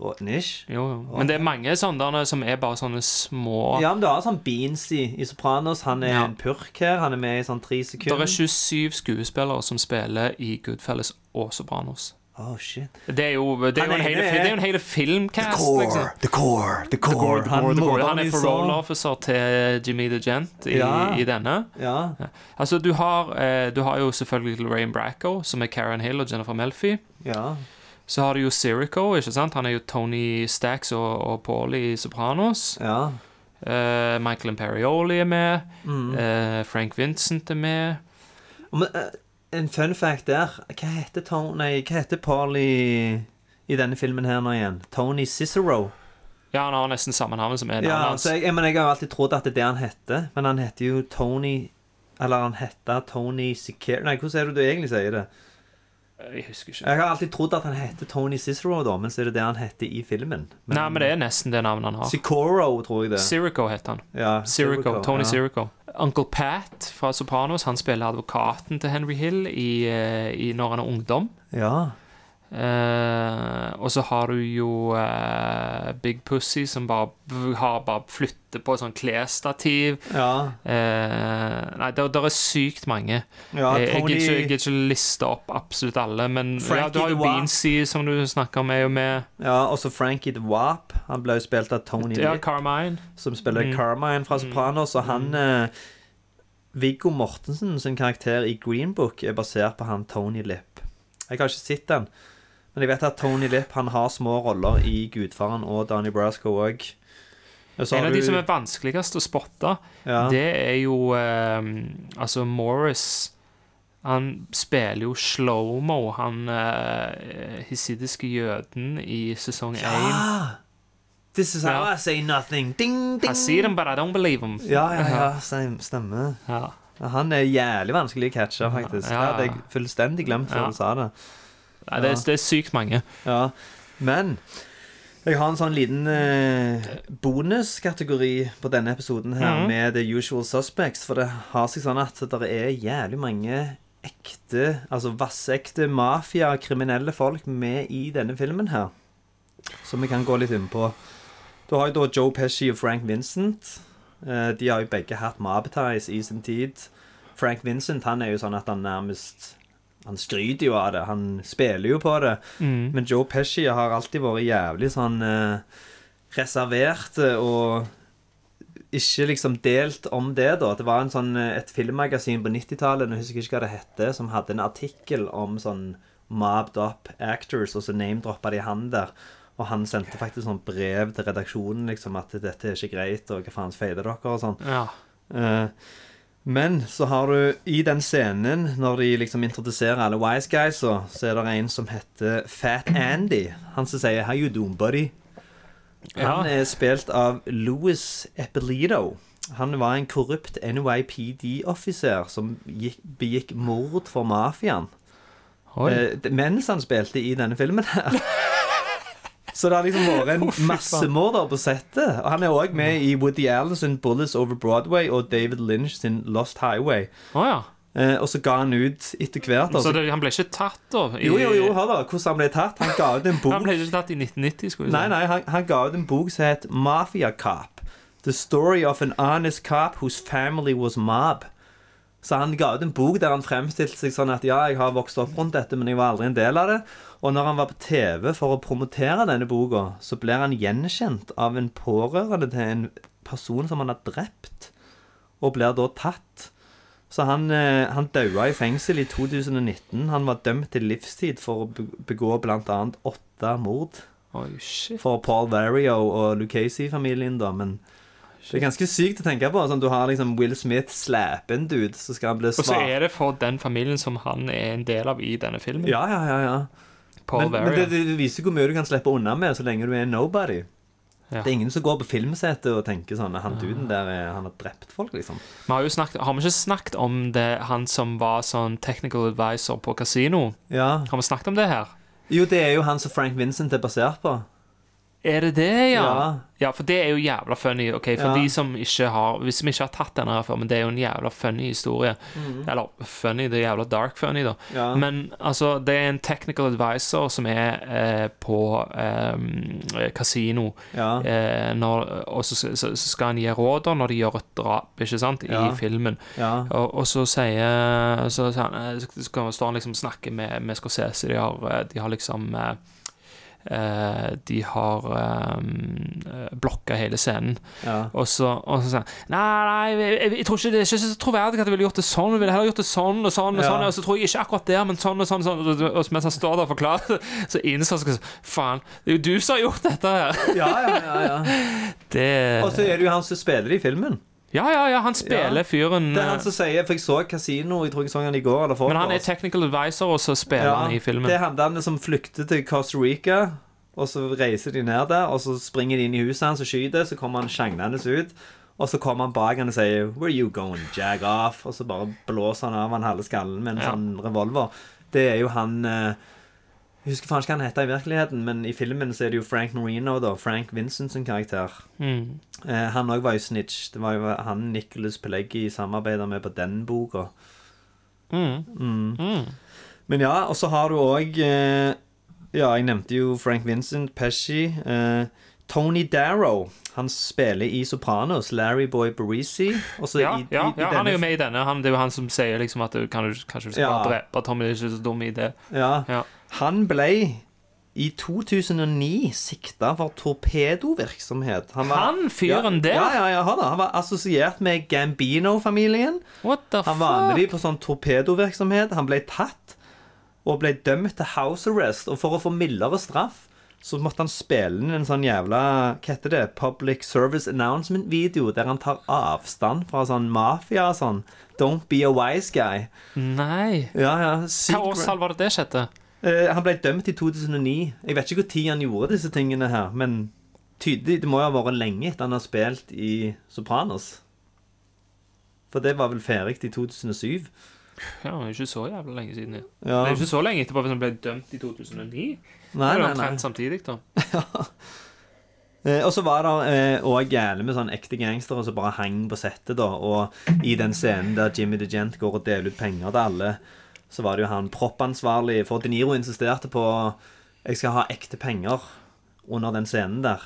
og- Nish? Jo, jo. Men det er mange sånne som er bare sånne små Ja, men du har sånn Beansy i, Sopranos. Han er Ja. en purk her. Han er med i sånn tre Det er 27 skuespillere som spiller i Goodfellas og Sopranos. Oh, shit. Det er jo, det er jo en hele, hel, er- en hel filmcast. liksom. the core, the The core, the Gore, the core. Han er parole officer til Jimmy the Gent i, Ja. i denne. Ja. Altså, du har, eh, du har jo selvfølgelig Lorraine Bracco, som er Karen Hill og Jennifer Melfi. ja. Så har du jo Sirico, ikke sant? Han er jo Tony Stacks og, og Paul i Sopranos. Ja. Eh, Michael Imperioli er med. Mm. Eh, Frank Vincent er med. Men, eh, en fun fact der. Hva heter Tony hva heter Paul i, i denne filmen her nå igjen? Tony Cicero. Ja, han har nesten samme navn som navnet Ja, hans. jeg, jeg, men jeg har alltid trodd at det er det han heter. Men han heter jo Tony Eller han heter Tony Cicero Nei, hvordan er det du egentlig sier det? Jeg husker ikke. Jeg har alltid trodd at han heter Tony Cicero, da, men så er det det han heter i filmen. Nei, men det er nesten det navnet han har. Sicoro, tror jeg det. Sirico heter han. Ja, Sirico, Tony ja. Sirico. Uncle Pat fra Sopranos Han spiller advokaten til Henry Hill i, eh, i når han er ungdom. Ja. Eh, og så har du jo uh, Big Pussy, som bare har bare flytter på et sånn klesstativ. Ja. Uh, nei, det, er sykt mange. Ja, jeg, jeg gidder ikke, ikke liste opp absolutt alle, men ja, du har jo. Beansy, som du snakker om, er jo med. Ja, også Frankie the Wap. Han ble jo spilt av Tony Ja, Carmine. som spiller Mm. Carmine fra Sopranos. Og han eh, Viggo Mortensen sin karakter i Green Book er basert på han Tony Lipp. Jeg har ikke sett den, men jeg vet at Tony Lipp han har små roller i Gudfaren og Donnie Brasco òg. En av de som er vanskeligst å spotte, Ja. det er jo eh, Altså Morris. Han spiller jo slow-mo, han uh, hisidiske jøden i sesong én. Ja! This is how Ja. I say nothing. Ding, ding. I see them, but I don't believe them. Ja, ja, ja. stem- Stemmer. Ja. Han er jævlig vanskelig å catche, faktisk. Ja, ja. hadde jeg fullstendig glemt før du sa det. Nei, det, er, det er sykt mange. Ja. Men Jeg har en sånn liten eh, bonuskategori på denne episoden her mm. med The Usual Suspects. For det har seg sånn at det er jævlig mange ekte, altså vasseekte mafia, kriminelle folk med i denne filmen her. Som vi kan gå litt inn på. Du har jo da Joe Pesci og Frank Vincent. Eh, de har jo begge hatt mob-ties i sin tid. Frank Vincent han er jo sånn at han nærmest Han skryter jo av det. Han spiller jo på det. Mm. Men Joe Pesci har alltid vært jævlig sånn eh, reservert eh, og ikke liksom delt om det, da. Det var en sånn, eh, et filmmagasin på 90-tallet, jeg husker ikke hva det hette, som hadde en artikkel om sånn mobbed up actors, og så name-droppa de han der. Og han sendte faktisk sånn brev til redaksjonen liksom at dette er ikke greit, og hva faen feider dere, og sånn. Ja. Eh, men så har du i den scenen, når de liksom introduserer alle wise guys, så, er det en som heter Fat Andy. Han som sier 'How you doing, buddy?' Han Ja. er spilt av Louis Eppolito. Han var en korrupt NYPD-offiser som gikk, begikk mord for mafiaen. Eh, mens han spilte i denne filmen her. Så det har liksom vært en masse massemorder på settet. Og han er òg med i Woody Allen sin 'Bullets Over Broadway' og David Lynch sin 'Lost Highway'. Oh, ja. Eh, og så ga han ut etter hvert. Så Altså. det, han ble ikke tatt, da? i- Jo, jo, jo, hør da hvordan han ble tatt. Han ga ut en bok Han ble ikke tatt i 1990, skulle Nei, si. nei, han, han ga ut en bok som het Mafia Cop. The story of an honest cop whose family was mob. Så han ga ut en bok der han fremstilte seg sånn at ja, jeg har vokst opp rundt dette, men jeg var aldri en del av det. Og når han var på TV for å promotere denne boka, så blir han gjenkjent av en pårørende til en person som han har drept, og blir da tatt. Så han, eh, han daua i fengsel i 2019. Han var dømt til livstid for å be- begå bl.a. åtte mord Oi, shit. for Paul Vario og Lucasey-familien, da, men det er ganske sykt å tenke på. Sånn, du har liksom Will Smith slappe en dude, så skal han bli Og så er det for den familien som han er en del av i denne filmen. Ja, ja, ja, ja. Paul Men, men det, det viser hvor mye du kan slippe unna med så lenge du er nobody. Ja. Det er ingen som går på filmsetet og tenker sånn Han duden der, er- han har drept folk, liksom. Vi har jo snakket, har vi ikke snakket om det, han som var sånn technical advisor på kasino? Ja. Har vi snakket om det her? Jo, det er jo han som Frank Vincent er basert på. Er det det, ja? Ja. Ja, for det er jo jævla funny. Ok, For Ja. de som ikke har Hvis vi ikke har tatt denne her før, men det er jo en jævla funny historie. Eller funny, det er jævla dark funny, da. Ja. Men altså, det er en technical advisor som er eh, på eh, kasino. Eh, når, og så, så, så skal han gi råd da når de gjør et drap, ikke sant, i filmen. Og, og så sier Så, så han, så, så står han liksom og snakker med, med Scorsese. De har, eh, de har liksom eh, eh, De har eh, blokka hele scenen. Ja. Og så, sier han Nei, nei, jeg, jeg, tror ikke det er ikke så troverdig at jeg ville gjort det sånn. Jeg ville heller gjort det sånn og sånn. Og Ja. sånn Og så tror jeg ikke akkurat der, men sånn og sånn. sånn. Og, og mens han står der og forklarer, så innser han Faen, det er jo du som har gjort dette her. Ja, ja, ja, ja. Det Og så er det jo han som spiller i filmen. Ja, ja, ja, han spiller fyren Det er han eh, som sier For jeg så Casino, jeg tror jeg så han i går eller Men han er technical advisor, og så spiller han i filmen. Det er han der som flykter til Costa Rica, og så reiser de ned der, og så springer de inn i huset hans og skyter, så kommer han sjanglende ut. Og så kommer han bak han og sier 'Where you going, jag off?' Og så bare blåser han av han halve skallen med en Ja. sånn revolver. Det er jo han eh, Jeg husker faen ikke hva han heter i virkeligheten, men i filmen så er det jo Frank Marino, da. Frank Vincent sin karakter. Mm. Eh, han òg var jo snitch. Det var jo han Nicholas Peleggi samarbeida med på den boka. Mm. Mm. Mm. Men ja, og så har du òg eh, Ja, jeg nevnte jo Frank Vincent, Pesci. Eh, Tony Darrow. Han spiller i Sopranos. Larry Boy Barisi. Ja, i, ja, i, i ja, han er jo med i denne. Han, det er jo han som sier liksom at du, kan du, kanskje du skal Ja. drepe Tommy. Det er ikke så dum idé. Ja. Ja. Han ble i 2009 sikta for torpedovirksomhet. var- Han fyren ja, der? Ja, ja, ja, han, han var assosiert med Gambino-familien. What the Han var med dem på sånn torpedovirksomhet. Han ble tatt og ble dømt til house arrest. Og for å få mildere straff så måtte han spille inn en sånn jævla Hva heter det? Public Service Announcement-video der han tar avstand fra sånn mafia og sånn. Don't be a wise guy. Nei. Ja, ja. Hva årstall var det det skjedde? Eh, han ble dømt i 2009. Jeg vet ikke når han gjorde disse tingene her, men tydelig, det må jo ha vært lenge etter han har spilt i Sopranos. For det var vel ferdig i 2007. Ja, det er ikke så jævlig lenge siden. Ja. Ja. Det er ikke så lenge etterpå hvis han ble dømt i 2009. Nei, nei, nei. omtrent samtidig, da. Eh, og så var det òg jævlig med sånn ekte gangstere som bare hang på settet, da. Og i den scenen der Jimmy DeGent går og deler ut penger til alle, så var det jo han proppansvarlig For De Niro insisterte på jeg skal ha ekte penger under den scenen der.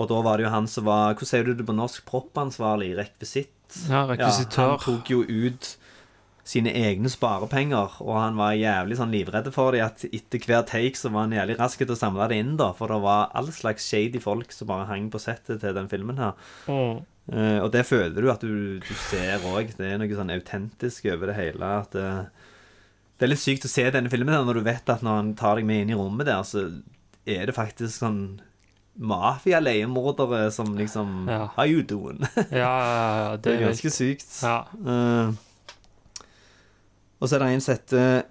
Og da var det jo han som var Hvordan sier du det på norsk? Proppansvarlig? Rekvisitt? Ja, rekvisitør. han tok jo ut sine egne sparepenger, og han var jævlig sånn livredd for det at etter hver take så var han jævlig rask til å samle det inn, da, for det var all slags shady folk som bare hang på settet til den filmen her. Mm. Uh, og det føler du at du, du ser òg. Det er noe sånn autentisk over det hele. At det, det er litt sykt å se denne filmen der, når du vet at når han tar deg med inn i rommet der, så er det faktisk sånn mafia-leiemordere som liksom Ja. How you doing? Ja, ja, ja, det er ganske sykt. Ja. Uh, og så er det en som heter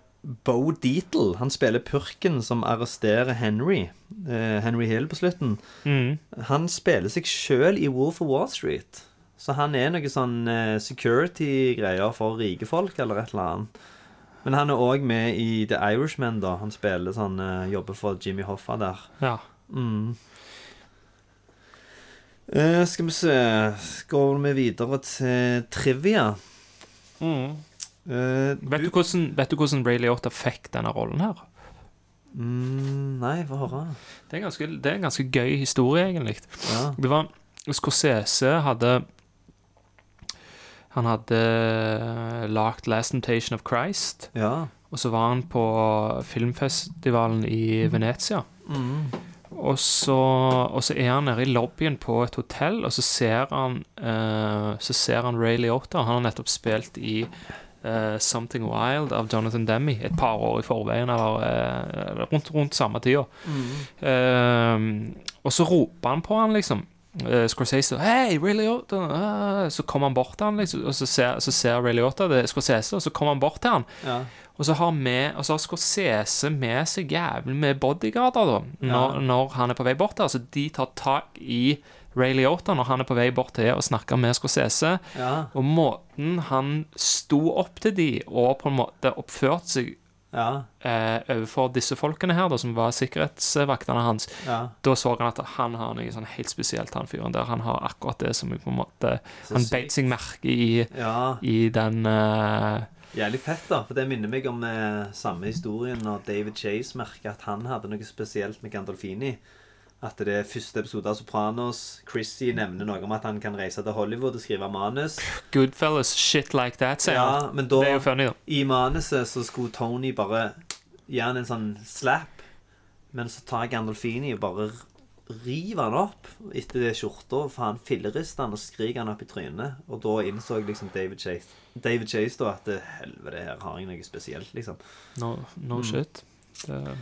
Bo Deatle. Han spiller purken som arresterer Henry. Uh, Henry Hill på slutten. Mm. Han spiller seg sjøl i Wolf of Wall Street. Så han er noe sånn uh, security-greier for rike folk, eller et eller annet. Men han er òg med i The Irishman, da. Han spiller sånn eh, Jobber for Jimmy Hoffa der. Ja. Mm. Uh, skal vi se Går vi videre til trivia? Mm. Uh, Vet, du hvordan, vet du hvordan Ray Liotta fikk denne rollen her? Mm, nei, få høre. Det er, ganske, det er en ganske gøy historie, egentlig. Ja. Det var Scorsese hadde Han hadde lagd 'Last Temptation of Christ'. Ja. Og så var han på filmfestivalen i Venezia. Mm. Og så, og så er han nede i lobbyen på et hotell, og så ser han uh, Så ser han Ray Liotta. Han har nettopp spilt i uh, 'Something Wild' av Jonathan Demme et par år i forveien, eller uh, rundt, rundt samme tida. Eh, og så roper han på han, liksom. Uh, Scorsese Hei, Ray Liotta! Uh, så kommer han bort til han, liksom, og så ser, så ser Ray Liotta det er Scorsese, og så kommer han bort til han. Ja. Og så har, med, og så har Scorsese med seg jævlig med bodyguarder da når, Ja. når han er på vei bort der. Så de tar tak i Ray Liotta når han er på vei bort til og snakker med Scorsese. Ja. Og måten han sto opp til de og på en måte oppførte seg Ja. eh, overfor disse folkene her, da, som var sikkerhetsvaktene hans, Ja. da så han at han har noe sånn helt spesielt, han fyren der. Han har akkurat det som på en måte Så Han beit seg merke i, Ja. i den eh, Jævlig fett, da. For det minner meg om eh, samme historien når David Chase merka at han hadde noe spesielt med Gandolfini. At det er første episode av Sopranos. Chrissy nevner noe om at han kan reise til Hollywood og skrive manus. Goodfellas, shit like that, sier Ja, men da, det er jo funny, da. I manuset så skulle Tony bare gi han en sånn slap, men så tar Gandolfini og bare river han opp etter det skjorta, for han fillerister han og skriker han opp i trynet. Og da innså liksom David Chase David Chase da at helvete, her har jeg noe spesielt, liksom. No, no Mm. shit. Det,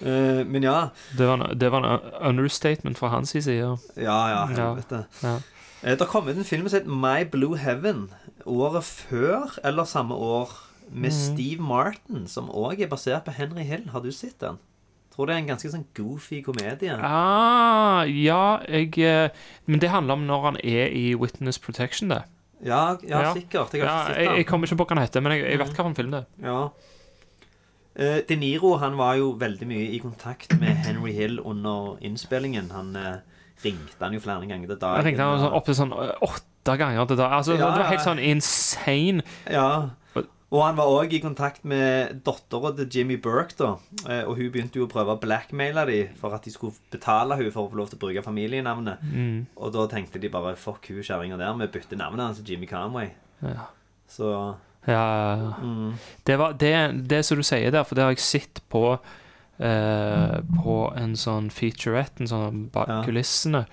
Eh, men ja. det, var en, det var en understatement fra hans side. Ja, ja, helvete. Ja. Eh, Det kom ut en film som heter My Blue Heaven året før, eller samme år, med mm. Steve Martin, som òg er basert på Henry Hill. Har du sett den? Tror det er en ganske sånn goofy komedie. Ah, ja, jeg eh, Men det handler om når han er i Witness Protection, det. Ja, ja, sikkert. Jeg har ja, jeg, den. jeg kommer ikke på hva han heter, men jeg, jeg vet hvilken film det er. Ja. Eh, De Niro han var jo veldig mye i kontakt med Henry Hill under innspillingen. Han eh, ringte han jo flere ganger til dagen. Jeg ringte han sånn, opp til sånn eh, åtte ganger til dag. Altså, Ja, det var helt sånn insane. Ja. Og han var òg i kontakt med dattera til Jimmy Burke, da. Og hun begynte jo å prøve å blackmaile dem for at de skulle betale hun for å få lov til å bruke familienavnet. Mm. Og da tenkte de bare fuck hun kjerringa der, vi bytter navnet hans til Jimmy Conway. Ja. Så Ja. Mm. Det, var, det, det som du sier der, for det har jeg sett på eh, På en sånn featurette, en sånn bak Ja. kulissene,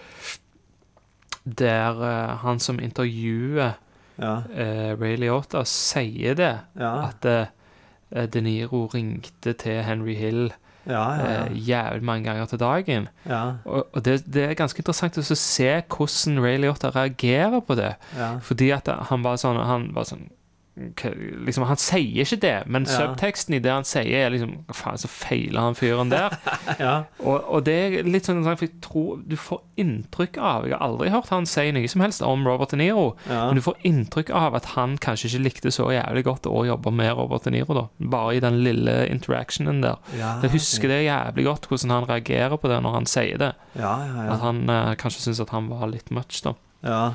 der eh, han som intervjuer Ja. eh, Ray Liotta, sier det. Ja. At eh, De Niro ringte til Henry Hill Ja, ja, ja. eh, jævlig mange ganger til dagen. Ja. Og, og det, det er ganske interessant å se hvordan Ray Liotta reagerer på det. Ja. Fordi at han var sånn Han var sånn liksom, Han sier ikke det, men Ja. subteksten i det han sier, er liksom Hva faen, så feiler han fyren der. Ja. og, og det er litt sånn for jeg tror du får inntrykk av Jeg har aldri hørt han si noe som helst om Robert De Niro, Ja. men du får inntrykk av at han kanskje ikke likte så jævlig godt å jobbe med Robert De Niro, da. Bare i den lille interactionen der. Jeg husker det jævlig godt, hvordan han reagerer på det når han sier det. Ja, ja, ja. At han eh, kanskje syns at han var litt much, da. Ja.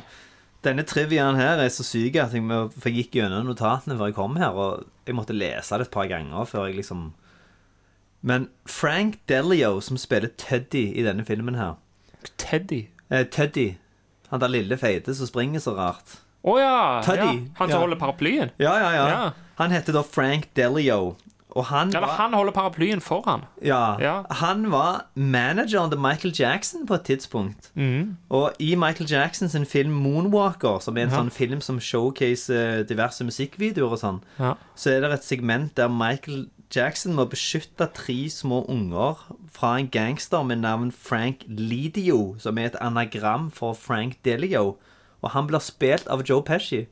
Denne triviaen her er så syk at jeg, må, for jeg gikk gjennom notatene før jeg kom her, og jeg måtte lese det et par ganger før jeg liksom Men Frank Delio, som spiller Teddy i denne filmen her Teddy? Eh, Teddy. Han der lille feite som springer så rart. Å ja, Teddy. ja! Han som Ja. holder paraplyen? Ja, ja, ja. Ja. Han heter da Frank Delio. Og han Eller var, han holder paraplyen foran. ja, Ja. han var manageren til Michael Jackson på et tidspunkt. Mm. Og i Michael Jacksons film 'Moonwalker', som er en Ja. sånn film som showcaser diverse musikkvideoer og sånn, Ja. så er det et segment der Michael Jackson må beskytte tre små unger fra en gangster med navn Frank Lidio, som er et anagram for Frank Delio. Og han blir spilt av Joe Pesci.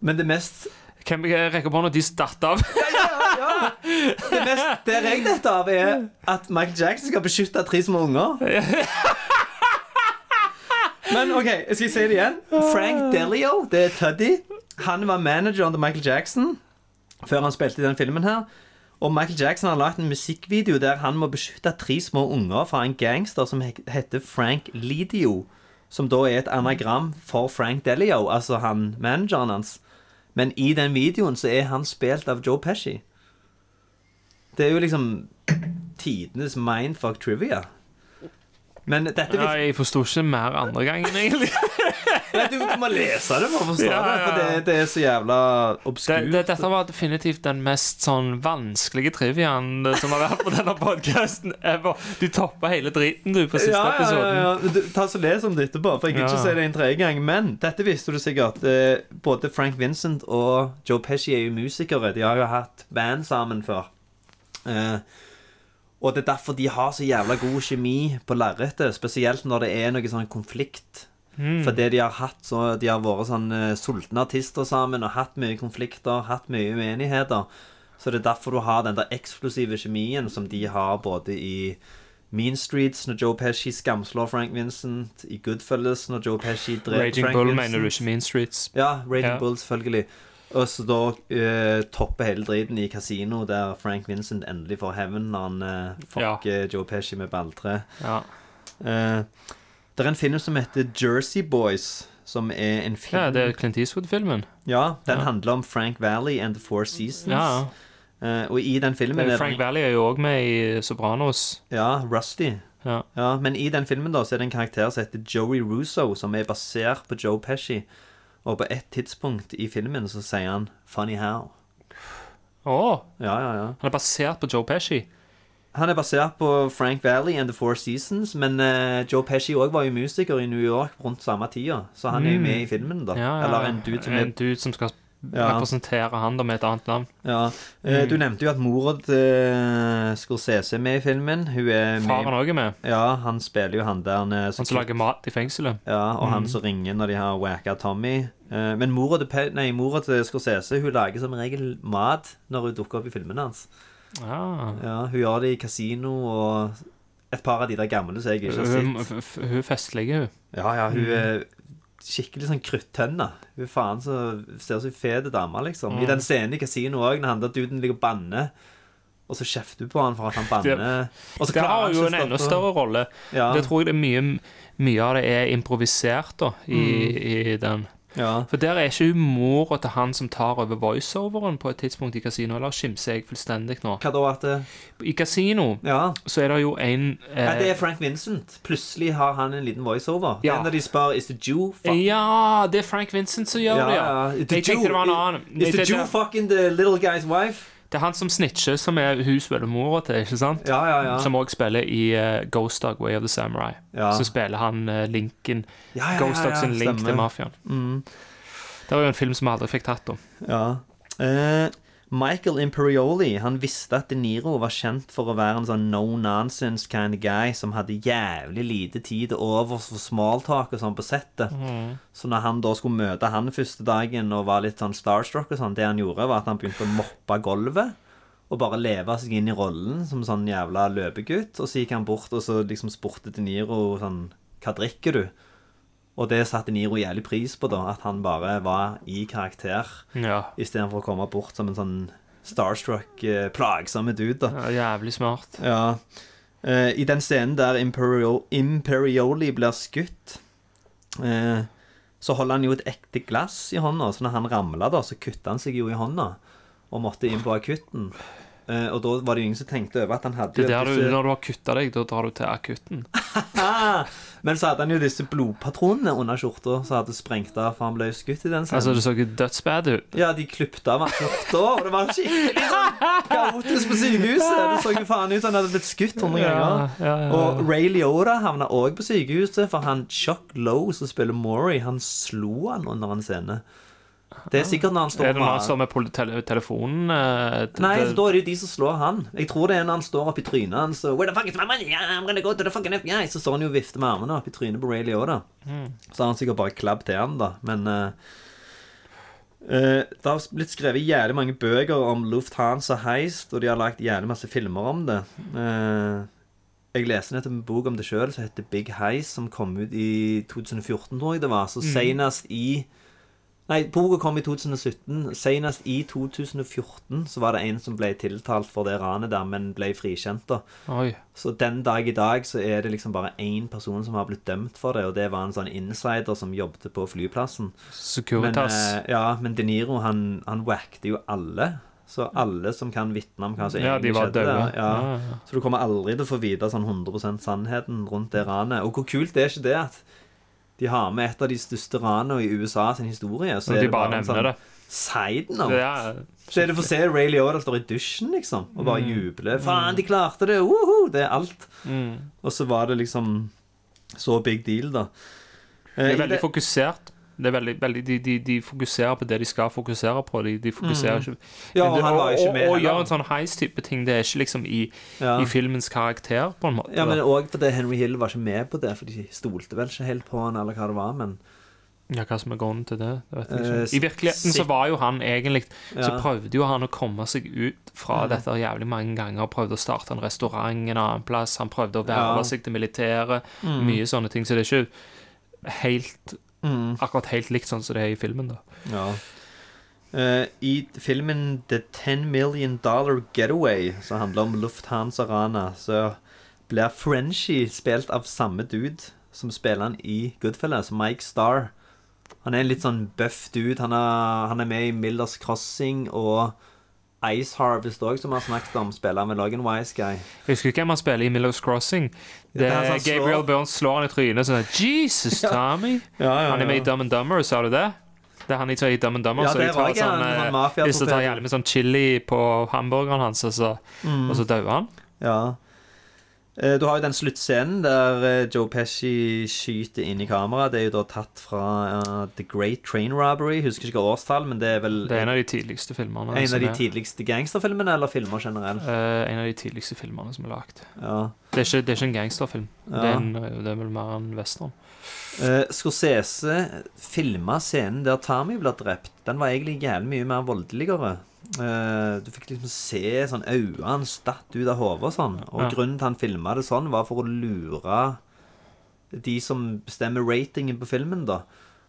Men det mest Hvem rekker opp hånda? De datt av. Det mest jeg detter av, er at Michael Jackson skal beskytte tre små unger. Men OK, jeg skal si det igjen. Frank Delio, det er Tuddy. Han var manageren til Michael Jackson før han spilte i den filmen her. Og Michael Jackson har lagt en musikkvideo der han må beskytte tre små unger fra en gangster som heter Frank Lidio. Som da er et anagram for Frank Delio, altså han manageren hans. Men i den videoen så er han spilt av Joe Pesci. Det er jo liksom tidenes mindfuck trivia. Men dette Ja, jeg forsto ikke mer andre gangen, egentlig. Nei, du, du må lese det for å forstå Ja, det, for det, det er så jævla obskurt. det, dette var definitivt den mest sånn vanskelige triviaen som har vært på denne podkasten ever. Du toppa hele driten, du, på siste ja, episoden. Du, ta så Les om det etterpå, for jeg gidder ikke si det en tredje gang. Men dette visste du sikkert. Eh, både Frank Vincent og Joe Pesci er jo musikere. De har jo hatt band sammen før. Eh, og det er derfor de har så jævla god kjemi på lerretet. Spesielt når det er noe sånn konflikt. Mm. For det de har hatt, så de har vært sånn eh, sultne artister sammen og hatt mye konflikter, hatt mye uenigheter. Så det er derfor du har den der eksplosive kjemien som de har både i Mean Streets, når Joe Pesci skamslår Frank Vincent, i Goodfellas, når Joe Pesci dreper Raging Frank Bull Vincent. mener du ikke Mean Streets? Ja, Raging Ja. Bull, selvfølgelig. Og så da uh, topper hele driten i kasino, der Frank Vincent endelig får hevn når han uh, fucker Joe Pesci med balltre. Ja. Eh, det er en film som heter Jersey Boys, som er en film Ja, det er Clint Eastwood-filmen. Ja, den Ja. handler om Frank Valley and The Four Seasons. Ja. Uh, og i den filmen Frank Valley er jo òg med i Sopranos. Ja, Rusty. Ja. Men i den filmen da, så er det en karakter som heter Joey Russo, som er basert på Joe Pesci. Og på et tidspunkt i filmen så sier han 'funny how'. Å! Ja, ja, ja. Han er basert på Joe Pesci. Han er basert på Frank Valley and The Four Seasons, men uh, Joe Pesci òg var jo musiker i New York rundt samme tida, så han er jo Mm. med i filmen, da. Ja, ja. Eller en dude som er En dude som skal representere han da med et annet navn. Ja. Eh, Mm. Du nevnte jo at mora til eh, Scorsese er med i filmen. Hun er Faren òg er med. Ja, han spiller jo han der eh, Han som lager mat i fengselet. Ja, og han Mm. som ringer når de har wacka Tommy. Men mora til, nei, mora til Scorsese Hun lager som regel mat når hun dukker opp i filmene hans. Ah. Ja, Hun gjør det i kasino og et par av de der gamle som jeg ikke har Hun, sett. hun er festlig, hun. Ja, ja, hun Mm. er skikkelig sånn kruttønne. Hun faen så ser ut som ei fet dame, liksom. I Mm. den scenen i kasino òg, når han der duden ligger og banner, og så kjefter du på han for at han banner. Og så det klarer har jo en enda større rolle. Ja. Det tror jeg det er mye, mye av det er improvisert da, i, i den. Ja. For der er ikke hun mora til han som tar over voiceoveren på et tidspunkt i kasino, eller skimser jeg fullstendig nå? Hva da? At det... I kasino Ja. så er det jo en eh, ja, det er Frank Vincent. Plutselig har han en liten voiceover. Ja. Ja. Når de spør 'Is the Jew fuck Ja, det er Frank Vincent som gjør det, ja. Jeg tenkte det var en annen. Is the Jew fucking the little guy's wife? Det er han som snitcher, som er hun spiller mora til, ikke sant? Ja, ja, ja. Som òg spiller i uh, Ghost Dog Way of the Samurai. Ja. Så spiller han uh, linken Ja, ja, Ghost Dog sin link stemmer. til mafiaen. Mm. Det var jo en film som vi aldri fikk tatt, da. Ja. Eh, Michael Imperioli han visste at De Niro var kjent for å være en sånn no nonsense kind of guy som hadde jævlig lite tid over for smalltalk og sånn på settet. Mm. Så når han da skulle møte han første dagen og var litt sånn starstruck og sånn, det han gjorde, var at han begynte å moppe gulvet. Og bare leve seg inn i rollen som sånn jævla løpegutt. Og så gikk han bort og så liksom spurte De Niro sånn Hva drikker du? Og det satte Niro jævlig pris på, da. At han bare var i karakter. Ja. Istedenfor å komme bort som en sånn starstruck, eh, plagsomme dude. da Ja, Jævlig smart. Ja. Eh, I den scenen der Imperio, Imperioli blir skutt, eh, så holder han jo et ekte glass i hånda. Så når han ramla, da, så kutta han seg jo i hånda og måtte inn på akutten. Eh, og da var det jo ingen som tenkte over at han hadde Det er der du, når du har kutta deg, da drar du til akutten. Men så hadde han jo disse blodpatronene under skjorta som hadde sprengt av, for han ble skutt i den scenen. Altså, det så ikke dødsbad ut. Ja, de klipte av skjorta, og det var skikkelig sånn kaotisk på sykehuset. Det så jo faen ut som han hadde blitt skutt hundre ganger. ja, ja, ja. Og Ray Liotta havna òg på sykehuset, for han Chuck Lowe, som spiller Maury, han slo han under en scene. Det er sikkert når han står Er det når han står med pol- tele telefonen eh, Nei, det- da er det jo de som slår han. Jeg tror det er når han står oppi trynet hans og Where the fuck is my money? I'm gonna go to the fucking FBI. Så står han jo og vifter med armene oppi trynet på Ray Liotta. Mm. Så har han sikkert bare klabb til han, da. Men eh, eh, Det har blitt skrevet jævlig mange bøker om Lufthansa Heist, og de har lagd jævlig masse filmer om det. Eh, jeg leste nettopp en bok om det sjøl som heter Big Heist, som kom ut i 2014, tror jeg det var. Så Mhm. senest i Nei, boka kom i 2017. Senest i 2014 så var det en som ble tiltalt for det ranet der, men ble frikjent. da. Oi. Så den dag i dag så er det liksom bare én person som har blitt dømt for det, og det var en sånn insider som jobbet på flyplassen. Securitas. Men, eh, ja, men De Niro, han, han wackte jo alle. Så alle som kan vitne om hva som Ja, de egentlig var skjedde døde. der. Ja. Ja, ja. Så du kommer aldri til å få vite sånn 100% sannheten rundt det ranet. Og hvor kult er ikke det at de har med et av de største ranene i USA sin historie, så Og er de det bare nevner sånn det. side note. Ja. Så er det for å se Ray Liotta står i dusjen, liksom, og bare Mm. jubler. Faen, de klarte det! Woho! Det er alt. Mm. Og så var det liksom så big deal, da. Det Eh, er veldig fokusert. Det er veldig, veldig, de, de, de fokuserer på det de skal fokusere på. De, de fokuserer Mm. ikke Ja, og han var ikke og- med Og heller. gjøre en sånn heist-type ting, det er ikke liksom i, Ja. i filmens karakter, på en måte. Ja, men òg fordi Henry Hill var ikke med på det, for de stolte vel ikke helt på han, eller hva det var, men Ja, hva som er grunnen til det, det Eh. I virkeligheten så var jo han egentlig Så prøvde jo han å komme seg ut fra ja. dette jævlig mange ganger. Prøvde å starte en restaurant en annen plass. Han prøvde å verve Ja. seg til militæret. Mm. Mye sånne ting. Så det er ikke helt Mm. akkurat helt likt sånn som det er i filmen, da. Ja. Uh, I filmen The Ten Million Dollar Getaway, som handler om Lufthansa-ranet, så blir Frenchie spilt av samme dude som spiller han i Goodfellas, Mike Starr. Han er en litt sånn buff dude. Han er, han er med i Millers Crossing og Ice Harvest òg, som vi har snakket om. Spiller med Logan Wise Guy. Jeg husker ikke hvem han spiller i Millows Crossing. Det Det er Gabriel Burns slår han i trynet sånn Jesus, Tommy! Ja, ja, Han er med i Dumb and Dumber, sa du det? Det er han i Dumb and Dumber. Ja, så de tar sånn, eh, mafiatorpedo. Hvis de tar jævlig med sånn chili på hamburgeren hans, og så, Mm. og så dauer han. Ja. Eh, Du har jo den sluttscenen der eh, Joe Pesci skyter inn i kamera. Det er jo da tatt fra uh, The Great Train Robbery. Husker ikke årstall, men det er vel Det er en av de tidligste filmene. en av de tidligste gangsterfilmene, eller filmer generelt? Uh, en av de tidligste filmene som er lagd. Ja. Det, det er ikke en gangsterfilm. Ja. Det, er en, det er vel mer en western. Uh, Scorsese filma scenen der Tami ble drept. Den var egentlig jævlig mye mer voldeligere. Uh, du fikk liksom se sånn øynene hans datt ut av hodet og sånn. Og Ja. grunnen til han filma det sånn, var for å lure de som bestemmer ratingen på filmen, da.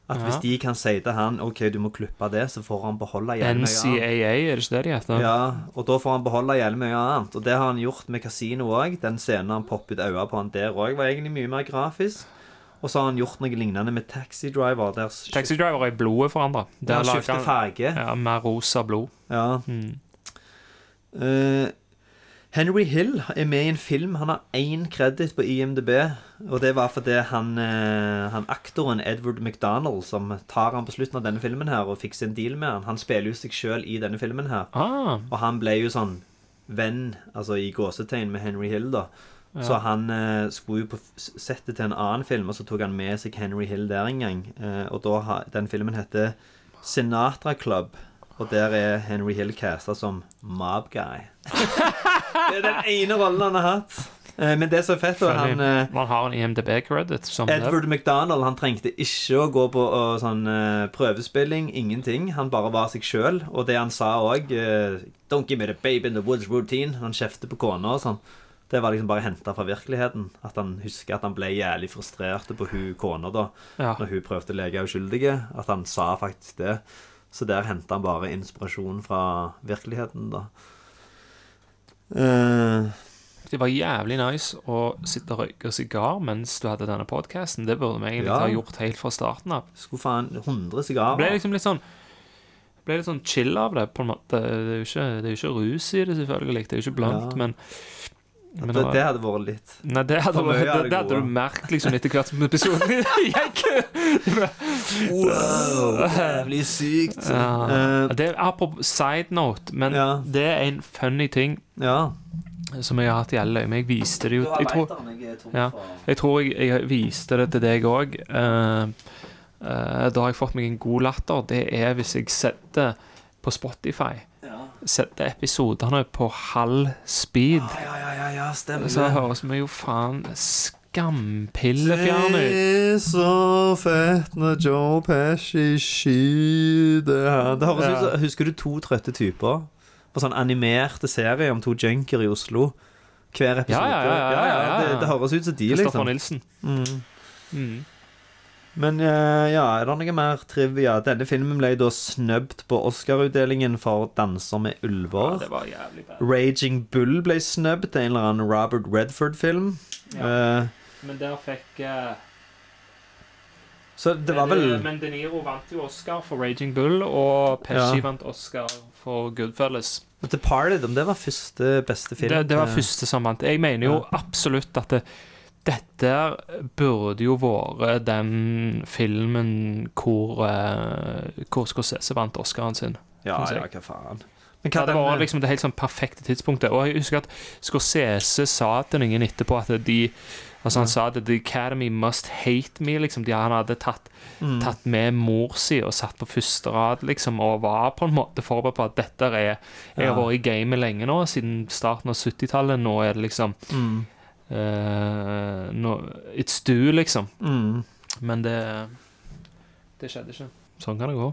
At Ja. hvis de kan si til han OK, du må klippe det, så får han beholde jævlig mye annet. NCAA, er det ikke det de heter? Ja, og da får han beholde jævlig mye annet. Og det har han gjort med Casino òg. Den scenen han poppet øynene på han der òg, var egentlig mye mer grafisk. Og så har han gjort noe lignende med Taxi Driver. Der Taxi Driver er blodet forandra. Ja, skifter farge. Ja, mer rosa blod. Ja. Mm. Uh, Henry Hill er med i en film. Han har én kreditt på IMDb. Og det var fordi han, eh, han aktoren Edward McDonald, som tar han på slutten av denne filmen her og fikser en deal med han, han spiller jo seg sjøl i denne filmen her. Ah. Og han ble jo sånn venn, altså i gåsetegn, med Henry Hill, da. Ja. Så han eh, skulle jo på settet til en annen film, og så tok han med seg Henry Hill der en gang. Eh, og da ha, den filmen heter Sinatra Club. Og der er Henry Hill casta som Mob Guy. det er den ene rollen han har hatt. Eh, Men det som er fett, han eh, Man har en IMDb-credit Edward Edward McDonald han trengte ikke å gå på og, sånn uh, prøvespilling, ingenting. Han bare var seg sjøl. Og det han sa òg Don't give me the babe in the woods routine. Han kjefter på kona og sånn. Det var liksom bare henta fra virkeligheten. At han husker at han ble jævlig frustrert på hun kona da Ja. Når hun prøvde å leke uskyldige. At han sa faktisk det. Så der henta han bare inspirasjon fra virkeligheten, da. Uh, Det var jævlig nice å sitte og røyke sigar mens du hadde denne podkasten. Det burde vi egentlig Ja. ha gjort helt fra starten av. skulle faen 100 Det sigarer. ble liksom litt sånn ble litt sånn chill av det, på en måte. Det er jo ikke, det er jo ikke rus i det, selvfølgelig. Det er jo ikke blankt, Ja. men, men det, det hadde vært litt Nei, det hadde, det, det hadde du merket liksom etter hvert som episoden gikk. Wow, jævlig sykt. Ja. Uh, Det er apropos side note, men Ja. det er en funny ting ja. som jeg har hatt i alle øyne. Jeg viste det jo jeg tror, jeg tror jeg, jeg viste det til deg òg. da har jeg fått meg en god latter. Det er hvis jeg setter på Spotify Setter episodene på halv speed. Ja, ja, ja, ja, stemmer. Så høres vi jo faen skampillefjerne ut. Det er så fett når Joe Pesci skyter han. Det høres Ja. ut som Husker du to trøtte typer? På sånn animerte serie om to junker i Oslo. Hver episode. Ja, ja, ja, ja, ja, ja. Det, det høres ut som de, Kristoffer liksom. Nilsen. Mm. Mm. Men eh, ja, er det noe mer trivia? Denne filmen ble da snøbt på Oscar-utdelingen for 'Danser med Ja, ulver'. det var jævlig bad. 'Raging Bull' ble snøbt en eller annen Robert Redford-film. Ja. Uh, Men der fikk uh... så det var vel Men De Niro vant jo Oscar for Raging Bull, og Pesci Ja. vant Oscar for Goodfellas. Departed, om det var første beste film? Det, det var første som vant. Jeg mener jo absolutt at det, dette burde jo vært den filmen hvor, uh, hvor Scorsese vant Oscaren sin. Ja, ja, hva faen. Men Det var den, eh, liksom det helt sånn perfekte tidspunktet. Og jeg husker at Scorsese sa til noen etterpå at de Altså Han sa at The Academy must hate me. Liksom de, Han hadde tatt, Mm. tatt med mor si og satt på første rad liksom og var på en måte forberedt på at dette er Jeg har Ja. vært i gamet lenge nå, siden starten av 70-tallet. Nå er det liksom mm, eh, no, It's due, liksom. mm. Men det Det skjedde ikke. Sånn kan det gå.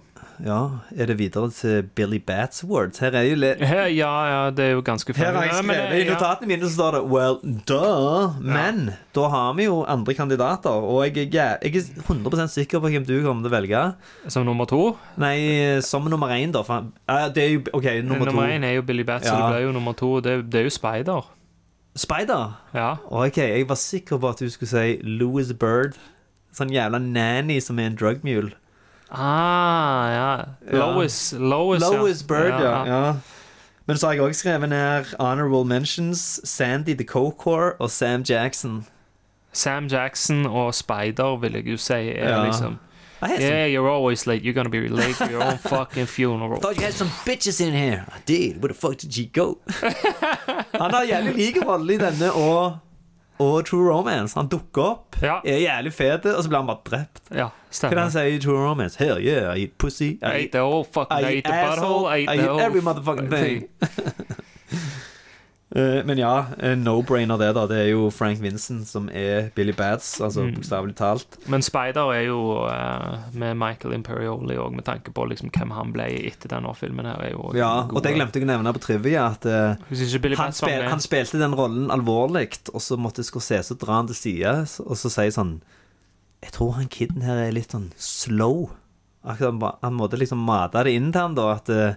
Ja, er det videre til Billy Bats Awards? Her er jo litt Ja, ja, det er jo ganske Her har jeg funny. Men, skrevet I notatene mine så står det Well, duh. Men da har vi jo andre kandidater. Og jeg, gæ- jeg er 100 sikker på hvem du kommer til å velge. Som nummer to? Nei, som nummer én, da. For, uh, det er jo OK, nummer, Nummer, to. én er jo Billy Bats, så det blir jo nummer to. Det, det er jo Spider. Spider. Ja. OK, jeg var sikker på at du skulle si Louis Bird. Sånn jævla nanny som er en drugmule. Ah, ja. Lois, Lois, Lois ja. Bird, ja. ja. Men så har jeg også skrevet ned Honorable Mentions, Sandy the Cocore og Sam Jackson. Sam Jackson og Spider, vil jeg jo si, er Ja. liksom I had some- Yeah, you're always late. You're gonna be late for your own fucking funeral. Thought you had some bitches in here. I did. Where the fuck did she go? Han har jævlig like rolle i denne og, og True Romance. Han dukker opp, Ja. er jævlig fet, og så blir han bare drept. Ja, Hva er stemmer. han sier i True Romance? Hell yeah, I eat pussy. I I eat, the whole fucking, I I eat the asshole. butthole, I I ate the eat every motherfucking thing. Eh, men ja, no-brainer det, da. Det er jo Frank Vincent som er Billy Bads, altså Mm. bokstavelig talt. Men Spider er jo uh, med Michael Imperioli òg, med tanke på liksom hvem han ble etter denne filmen. her er jo Ja, og det glemte jeg å nevne på trivia, at eh, Billy han, spil, han spilte den rollen alvorlig, og så måtte Scorsese dra han til side og så si sånn Jeg tror han kiden her er litt sånn slow. Akkurat Han, måtte liksom mate det inn til han da at, eh,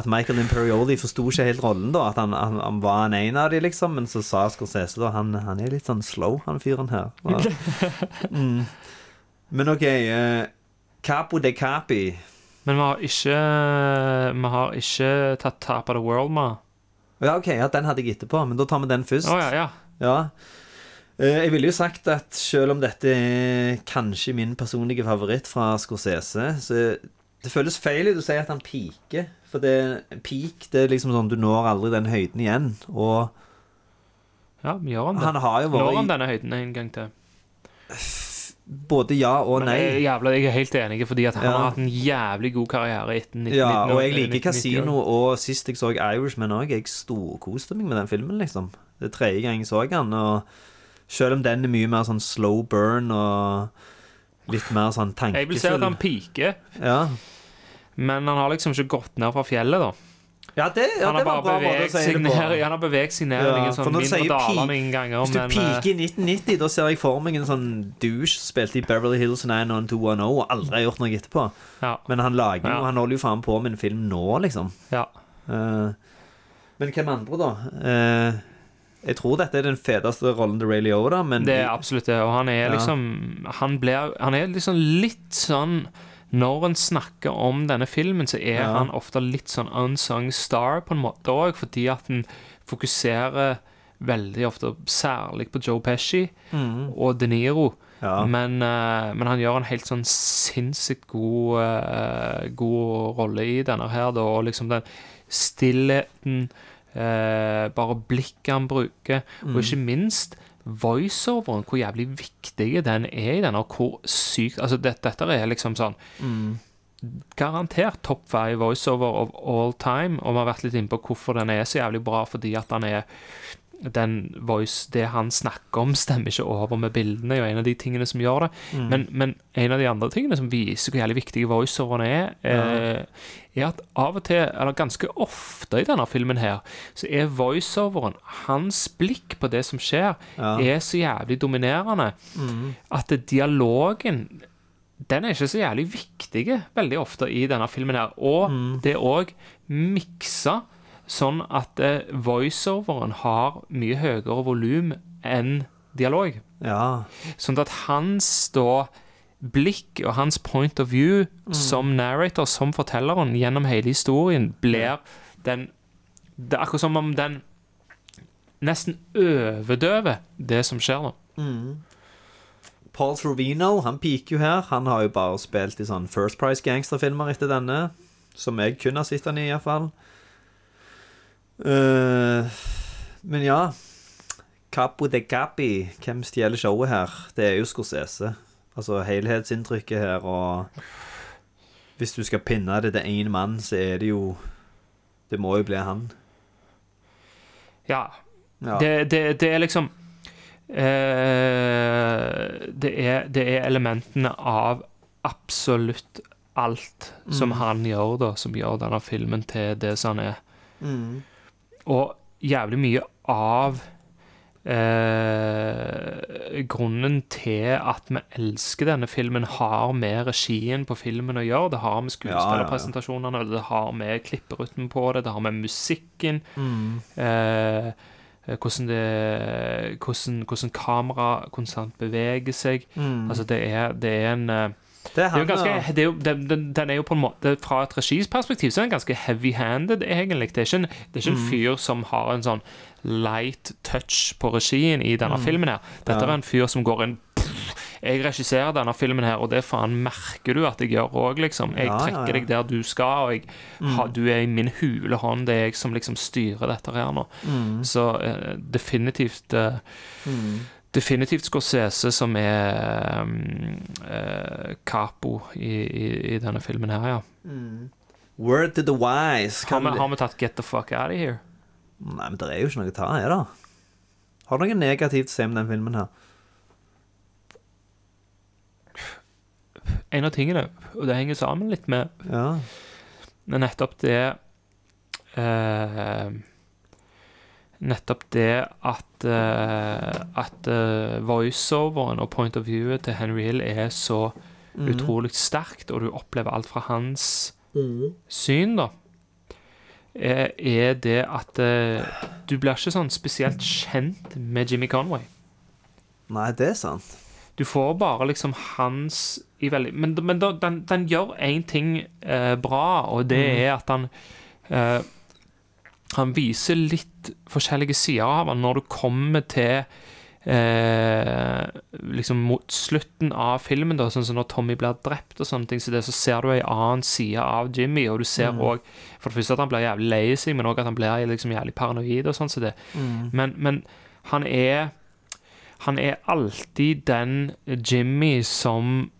at Michael Imperioli forsto ikke helt rollen, da. At han, han, han var en en av de, liksom. Men så sa Scorsese da han, han er litt sånn slow, han fyren her. Mm. Men OK. eh, Capo de Capi. Men vi har ikke Vi har ikke tatt Tap of the World vi. Ja, ok, ja, den hadde jeg etterpå, men da tar vi den først. Oh, ja, ja. Ja. Eh, Jeg ville jo sagt at selv om dette er kanskje min personlige favoritt fra Scorsese, så det føles feil ut å si at han piker. For det, peak det er liksom sånn du når aldri den høyden igjen. Og Ja, men gjør han det. han har jo Når han denne høyden en gang til? både ja og nei. Jeg er, jævla, jeg er helt enig, fordi at han Ja. har hatt en jævlig god karriere etter 19, Ja, og jeg liker Casino, og sist jeg så Irishman òg, jeg storkoste meg med den filmen, liksom. Det er tredje gang jeg så den, og selv om den er mye mer sånn slow burn og litt mer sånn tankefull Jeg vil si at han piker, Ja, men han har liksom ikke gått ned fra fjellet, da. ja det, ja, han har det var beveget si det ned, han har beveget seg ned Ja, noen sånn mindre daler noen ganger. Hvis du men, eh, piker i 1990, da ser jeg for meg en sånn douche spilte i Beverly Hills 90210 og aldri har gjort noe etterpå. Ja. Men han lager jo, han holder jo faen på med en film nå, liksom. Ja. Uh, men hvem andre, da? Eh, jeg tror dette er den feteste rollen til Ray Liotta, men Det er absolutt det. Og han er Ja. liksom Han, blir, han er liksom litt sånn Når en snakker om denne filmen, så er Ja. han ofte litt sånn unsung star på en måte òg, fordi at han fokuserer veldig ofte særlig på Joe Pesci mm. og De Niro. Ja. Men, uh, men han gjør en helt sånn sinnssykt god, uh, god rolle i denne her, da, og liksom den stillheten, bare blikket han bruker, og ikke minst voiceoveren, hvor jævlig viktig den er i denne, og hvor sykt Altså, det, dette er liksom sånn Garantert topp five voiceover of all time, og vi har vært litt inne på hvorfor den er så jævlig bra, fordi at han er den voice, det han snakker om, stemmer ikke over med bildene, er en av de tingene som gjør det. Men, men en av de andre tingene som viser hvor jævlig viktige voiceoverne er, eh, er at av og til, eller ganske ofte i denne filmen her, så er voiceoveren, hans blikk på det som skjer, Ja. er så jævlig dominerende at dialogen den er ikke så jævlig viktig veldig ofte i denne filmen her. Og det er òg miksa sånn at eh, voiceoveren har mye høyere volum enn dialog. Ja. Sånn at hans da blikk og hans point of view som narrator, som fortelleren gjennom hele historien, blir den Det er akkurat som om den nesten overdøver det som skjer nå. Paul Trovino, han piker jo her. Han har jo bare spilt i sånn First Price gangsterfilmer etter denne. Som jeg kun har sett han i, iallfall. Uh, men ja Capo de Capi, hvem stjeler showet her? Det er jo Scorsese. Altså helhetsinntrykket her, og Hvis du skal pinne det til én mann, så er det jo Det må jo bli han. Ja. Ja. Det, det, det er liksom eh, det, er, det er elementene av absolutt alt som han gjør, da, som gjør denne filmen til det som han er. Og jævlig mye av eh, grunnen til at vi elsker denne filmen, har med regien på filmen å gjøre. Det har med skuespillerpresentasjonene, det har med klipperytmen på det, det har med musikken. Eh, hvordan, det, hvordan, hvordan kamera konstant beveger seg. Altså, det er, det er en eh, Det er det er ganske, det er jo, den, den, den er jo på en måte Fra et regisperspektiv så er den ganske heavy-handed, egentlig. Det er, ikke en, det er ikke en fyr som har en sånn light touch på regien i denne filmen her. Dette Ja. er en fyr som går inn pff, Jeg regisserer denne filmen her, og det faen merker du at jeg gjør òg, liksom. Jeg Ja, trekker ja. deg der du skal, og jeg, har, du er i min hule hånd. Det er jeg som liksom styrer dette her nå. Så uh, definitivt eh, Definitivt Scorsese som er um, capo i, i, i denne filmen her, ja. Word to the wise. Har vi- har vi tatt Get the fuck out of here? Nei, men det er jo ikke noe å ta, her, da. Har du noe negativt å se med den filmen her? En av tingene, og det henger sammen litt med Ja. Nettopp det eh, Nettopp det at uh, At uh, voiceoveren og point of viewet til Henry Hill er så utrolig sterkt, og du opplever alt fra hans syn, da, er, er det at uh, du blir ikke sånn spesielt kjent med Jimmy Conway. Nei, det er sant. Du får bare liksom hans i veldig Men, men da, den, den gjør én ting eh, bra, og det er at han eh, Han viser litt forskjellige sider av han når du kommer til eh, Liksom mot slutten av filmen, da, sånn som når Tommy blir drept og sånne ting, så, det, så ser du ei annen side av Jimmy, og du ser òg For det første at han blir jævlig lei seg, men òg at han blir liksom jævlig paranoid og sånn som det. Men, men han er Han er alltid den Jimmy som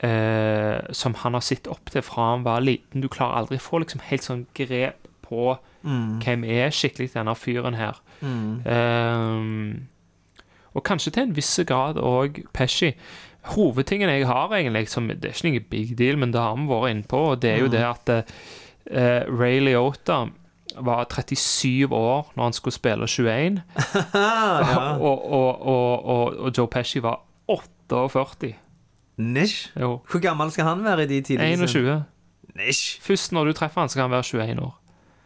eh, Som han har sett opp til fra han var liten. Du klarer aldri å få liksom helt sånn grep på Mm. hvem er skikkelig denne fyren her. Mm. Um, og kanskje til en viss grad òg Pesci. Hovedtingen jeg har, egentlig, som, det er ikke noe big deal, men det har vi vært inne på, og det er jo Mm. det at uh, Ray Liotta var 37 år når han skulle spille 21, ja. og, og, og, og Joe Pesci var 48. Nish? Jo. Hvor gammel skal han være i de tidene? 21. Nish. Først når du treffer han, skal han være 21 år.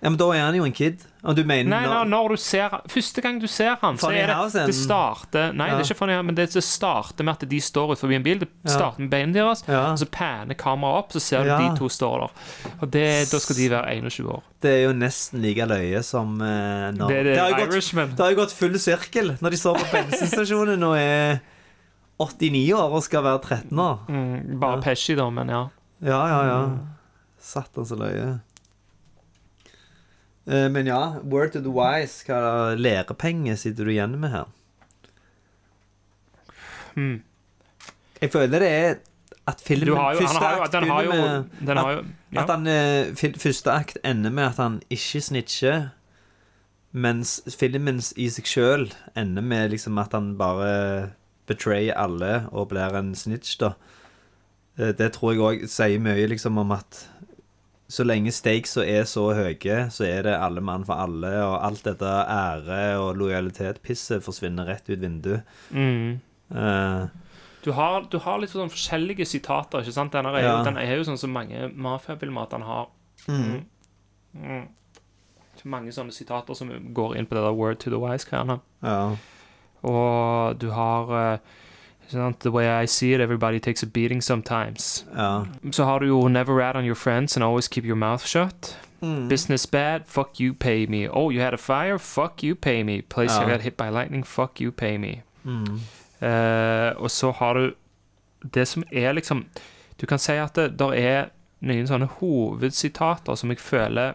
Ja, men da er han jo en kid. Og du mener Nei, når, når du ser Første gang du ser han, så er det Det starter Nei, Ja. det er ikke funny, men det, det starter med at de står ut forbi en bil. Det starter med beina deres, Ja. og så panner kameraet opp, så ser du Ja. de to står der. Og det, da skal de være 21 år. Det er jo nesten like løye som uh, når Det det, det har jo gått, det har jo gått full sirkel når de står på bensinstasjonen og er 89 år og skal være 13 år. Mm, bare Ja. Pesci, da, men ja. Ja, ja, ja. Mm. Satan så løye. Eh, Men ja, word to the wise. Hva lærepenge sitter du igjen med her? Hmm. Jeg føler det er at filmen Du har jo, han første akt den har jo, med den har jo at, ja. at han eh, Første akt ender med at han ikke snitcher, mens filmen i seg sjøl ender med liksom at han bare betrayer alle og blir en snitch, da. Eh, Det tror jeg òg sier mye liksom om at så lenge stakesa er så høye, så er det alle mann for alle, og alt dette ære og lojalitet-pisset forsvinner rett ut vinduet. Mm. Uh, Du har, du har litt sånn forskjellige sitater, ikke sant? Denne er jo, Ja. den er jo sånn som mange mafiafilmer at han har. Mm. Mm. Så Mange sånne sitater som går inn på det der word to the wise-greiene. ja. Og du har ikke sant? The way I see it, everybody takes a beating sometimes. ja. Så har du jo never rat on your friends and always keep your mouth shut. Mm. Business bad, fuck you, pay me. Oh, you had a fire, fuck you, pay me. Place Ja. I got hit by lightning, fuck you, pay me. Mm. Uh, og så har du det som er liksom Du kan si at det der er noen sånne hovedsitater som jeg føler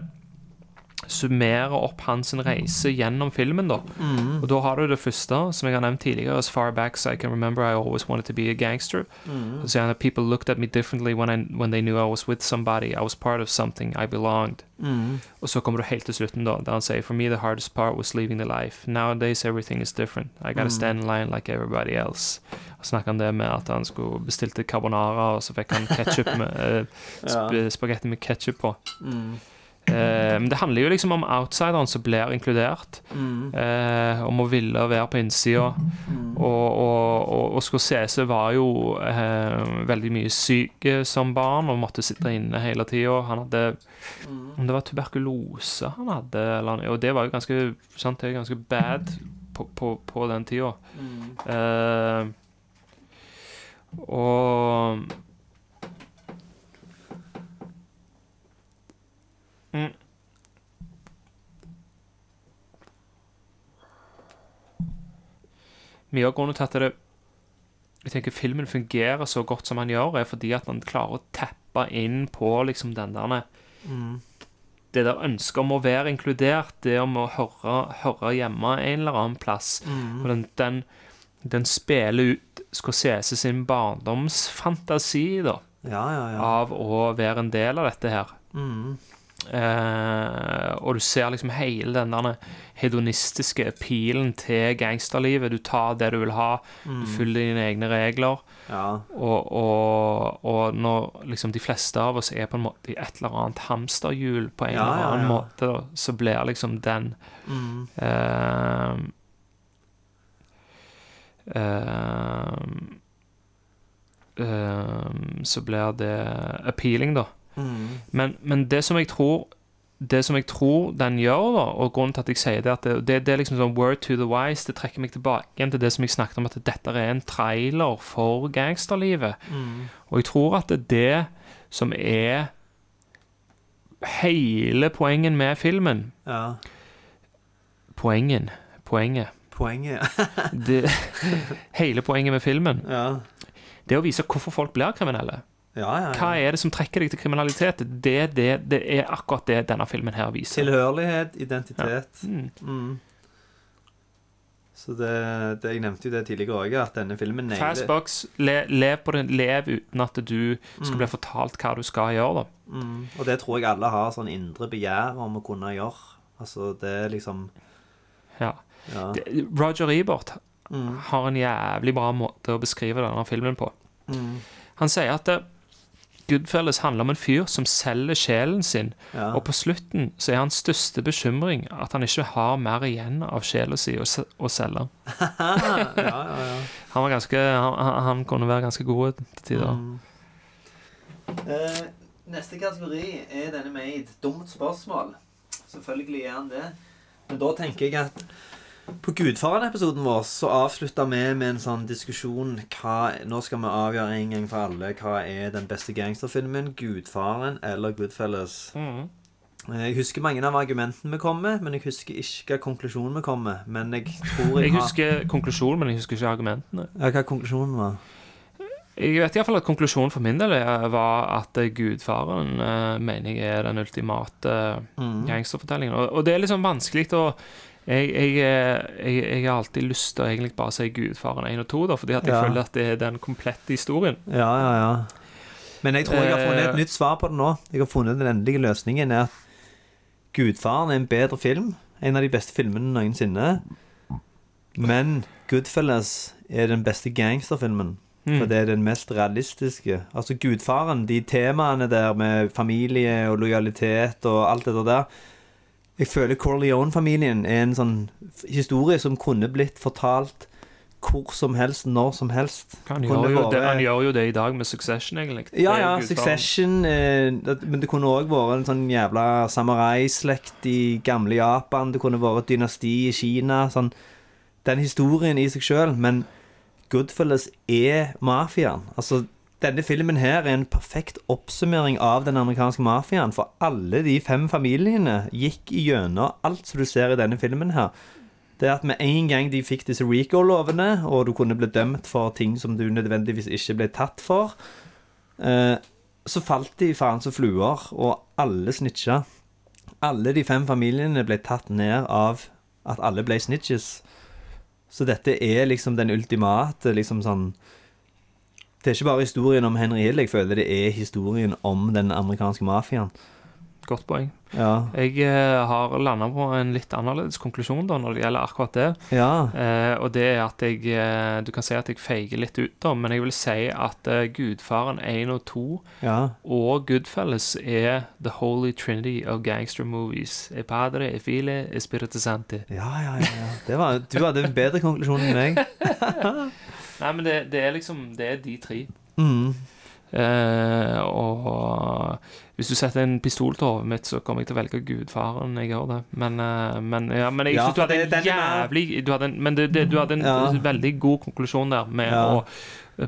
summerer opp hans reise gjennom filmen. da Mm. Og da har du det første, som jeg har nevnt tidligere. As far back as I can remember, I always wanted to be a gangster. Mm. At people looked at me differently when, I, when they knew I was with somebody. I was part of something. I belonged. Mm. Og så kommer du helt til slutten, da, der han sier For me, the hardest part was leaving the life. Nowadays, everything is different. I gotta Mm. stand in line like everybody else. Og snakker han det med at han skulle bestilte carbonara, og så fikk han ketchup med eh, sp Ja. spagetti med ketsjup på. Mm. Eh, men det handler jo liksom om outsideren som blir inkludert. Mm. Eh, om å ville være på innsida. Mm. Og, og, og, og Scorsese var jo eh, veldig mye syk som barn og måtte sitte inne hele tida. Han hadde Mm. Om det var tuberkulose han hadde, eller, og det var jo ganske, sant, det er ganske bad på, på, på den tida. Mm. Eh, og mm. Mye av grunnen til at det, jeg tenker filmen fungerer så godt som han gjør, er fordi at han klarer å tappe inn på liksom den der Mm. Det der ønsket om å være inkludert, det om å høre, høre hjemme en eller annen plass. Mm. Og den, den, den spiller ut Scorsese sin barndomsfantasi, da, Ja, ja, ja. av å være en del av dette her. Mm. Eh, og du ser liksom hele den der hedonistiske pilen til gangsterlivet. Du tar det du vil ha, du følger dine egne regler. ja. Og, og, og når liksom de fleste av oss er på en måte i et eller annet hamsterhjul på en Ja, eller annen ja. måte, så blir liksom den Mm. eh, eh, eh, Så blir det appealing, da. Mm. Men, men det som jeg tror Det som jeg tror den gjør, da, og grunnen til at jeg sier det, at det, det, det er liksom sånn word to the wise, det trekker meg tilbake igjen til det som jeg snakket om, at dette er en trailer for gangsterlivet. Mm. Og jeg tror at det er det som er hele poengen med filmen. ja. Poengen. Poenget. Poenget. Det, hele poenget med filmen. ja. Det er å vise hvorfor folk blir kriminelle. Ja, ja, Hva er det som trekker deg til kriminalitet? Det, det, det er akkurat det denne filmen her viser. Tilhørighet, identitet. Mm. Mm. Så det, det, Jeg nevnte jo det tidligere òg, at denne filmen nailer Fastbox, le, lev på den, lev uten at du skal Mm. bli fortalt hva du skal gjøre, da. mm, Og det tror jeg alle har sånn indre begjær om å kunne gjøre. Altså, det er liksom Ja. Ja. Roger Ebert Mm. har en jævlig bra måte å beskrive denne filmen på. Mm. Han sier at det, Goodfellas handler om en fyr som selger sjelen sin, Ja. og på slutten så er hans største bekymring at han ikke har mer igjen av sjela si å, å selge. ja, ja, ja. Han var ganske Han, han- kunne være ganske god til tider. Mm. Eh, neste kategori er denne made. Dumt spørsmål. Selvfølgelig er han det. Men da tenker jeg at på Gudfaren-episoden vår så avslutta vi med en sånn diskusjon hva, Nå skal vi avgjøre en gang for alle hva er den beste gangsterfilmen. Gudfaren eller Goodfellas. Eh, Jeg husker mange av argumentene vi kom med, men jeg husker ikke hva konklusjonen vi kom med. Men jeg tror jeg, Jeg husker konklusjonen, men jeg husker ikke argumentene. ja, Hva konklusjonen var? Jeg vet iallfall at konklusjonen for min del var at eh, Gudfaren eh, mener jeg er den ultimate Mm. gangsterfortellingen. Og, og det er liksom vanskelig å jeg, jeg, eh, jeg, jeg har alltid lyst til å egentlig bare si Gudfaren 1 og 2, da, fordi at jeg Ja. føler at det er den komplette historien. Ja, ja, ja. Men jeg tror jeg har funnet et Eh. nytt svar på det nå. Jeg har funnet Den endelige løsningen er at Gudfaren er en bedre film. En av de beste filmene noensinne. Men Goodfellas er den beste gangsterfilmen. Mm. For det er den mest realistiske. Altså Gudfaren, de temaene der med familie og lojalitet og alt det der Jeg føler Corleone-familien er en sånn historie som kunne blitt fortalt hvor som helst, når som helst. Han gjør, jo det, han gjør jo det i dag med Succession, egentlig. Ja, ja, Succession eh, Men det kunne òg vært en sånn jævla samurai-slekt i gamle Japan. Det kunne vært et dynasti i Kina. Sånn, den historien i seg sjøl. Men Goodfellas er mafiaen. Altså, denne filmen her er en perfekt oppsummering av den amerikanske mafiaen. For alle de fem familiene gikk gjennom alt som du ser i denne filmen her. Det at med en gang de fikk disse RICO-lovene, og du kunne bli dømt for ting som du nødvendigvis ikke ble tatt for, eh, så falt de faen som fluer, og alle snitcha. Alle de fem familiene ble tatt ned av at alle ble snitches. Så dette er liksom den ultimate liksom sånn Det er ikke bare historien om Henry Hill, jeg føler det er historien om den amerikanske mafiaen. Godt poeng. Ja. Jeg eh, har landa på en litt annerledes konklusjon da når det gjelder akkurat det. Ja. Eh, og det er at jeg eh, Du kan si at jeg feiger litt ut, da, men jeg vil si at uh, Gudfaren 1 og 2 Ja. og Goodfellas er the holy trinity of gangster movies. E padre, e file, e spirito santi. Ja, ja, ja. var, du hadde en bedre konklusjon enn meg. Nei, men det, det er liksom Det er de tre. Mm. Eh, og hvis du setter en pistol til hodet mitt, så kommer jeg til å velge Gudfaren. Jeg gjør det. Men, eh, men, ja, men jeg Ja, synes du hadde en jævlig du hadde en, Men det, det, du hadde en Ja. veldig god konklusjon der med, å,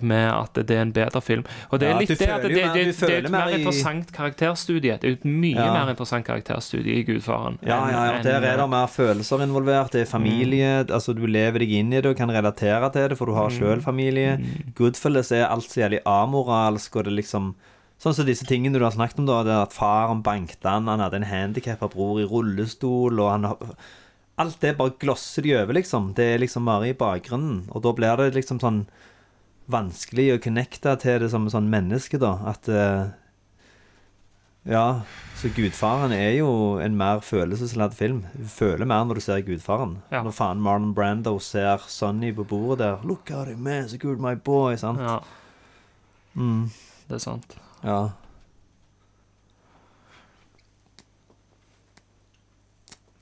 med at det er en bedre film. Og det er Ja, litt det at det, det, det, det er et mer i- interessant karakterstudie. Det er et mye Ja. mer interessant karakterstudie i Gudfaren. Ja, ja, ja. Der er det mer følelser involvert. Det er familie. Altså, du lever deg inn i det og kan relatere til det, for du har sjøl familie. Goodfellas er alt så jævlig amoralsk, og det liksom Sånn som disse tingene du har snakket om, da. Det at faren bankte han, han hadde en handikappa bror i rullestol, og han Alt det bare glosser de over, liksom. Det er liksom bare i bakgrunnen. Og da blir det liksom sånn vanskelig å connecte til det som sånn menneske, da. At eh, Ja, så Gudfaren er jo en mer følelsesladd film. Du føler mer når du ser Gudfaren. Ja. Når faen Marlon Brando ser Sonny på bordet der. 'Look at him, man, so good, my boy'. Sant? Ja, Mm, det er sant. ja.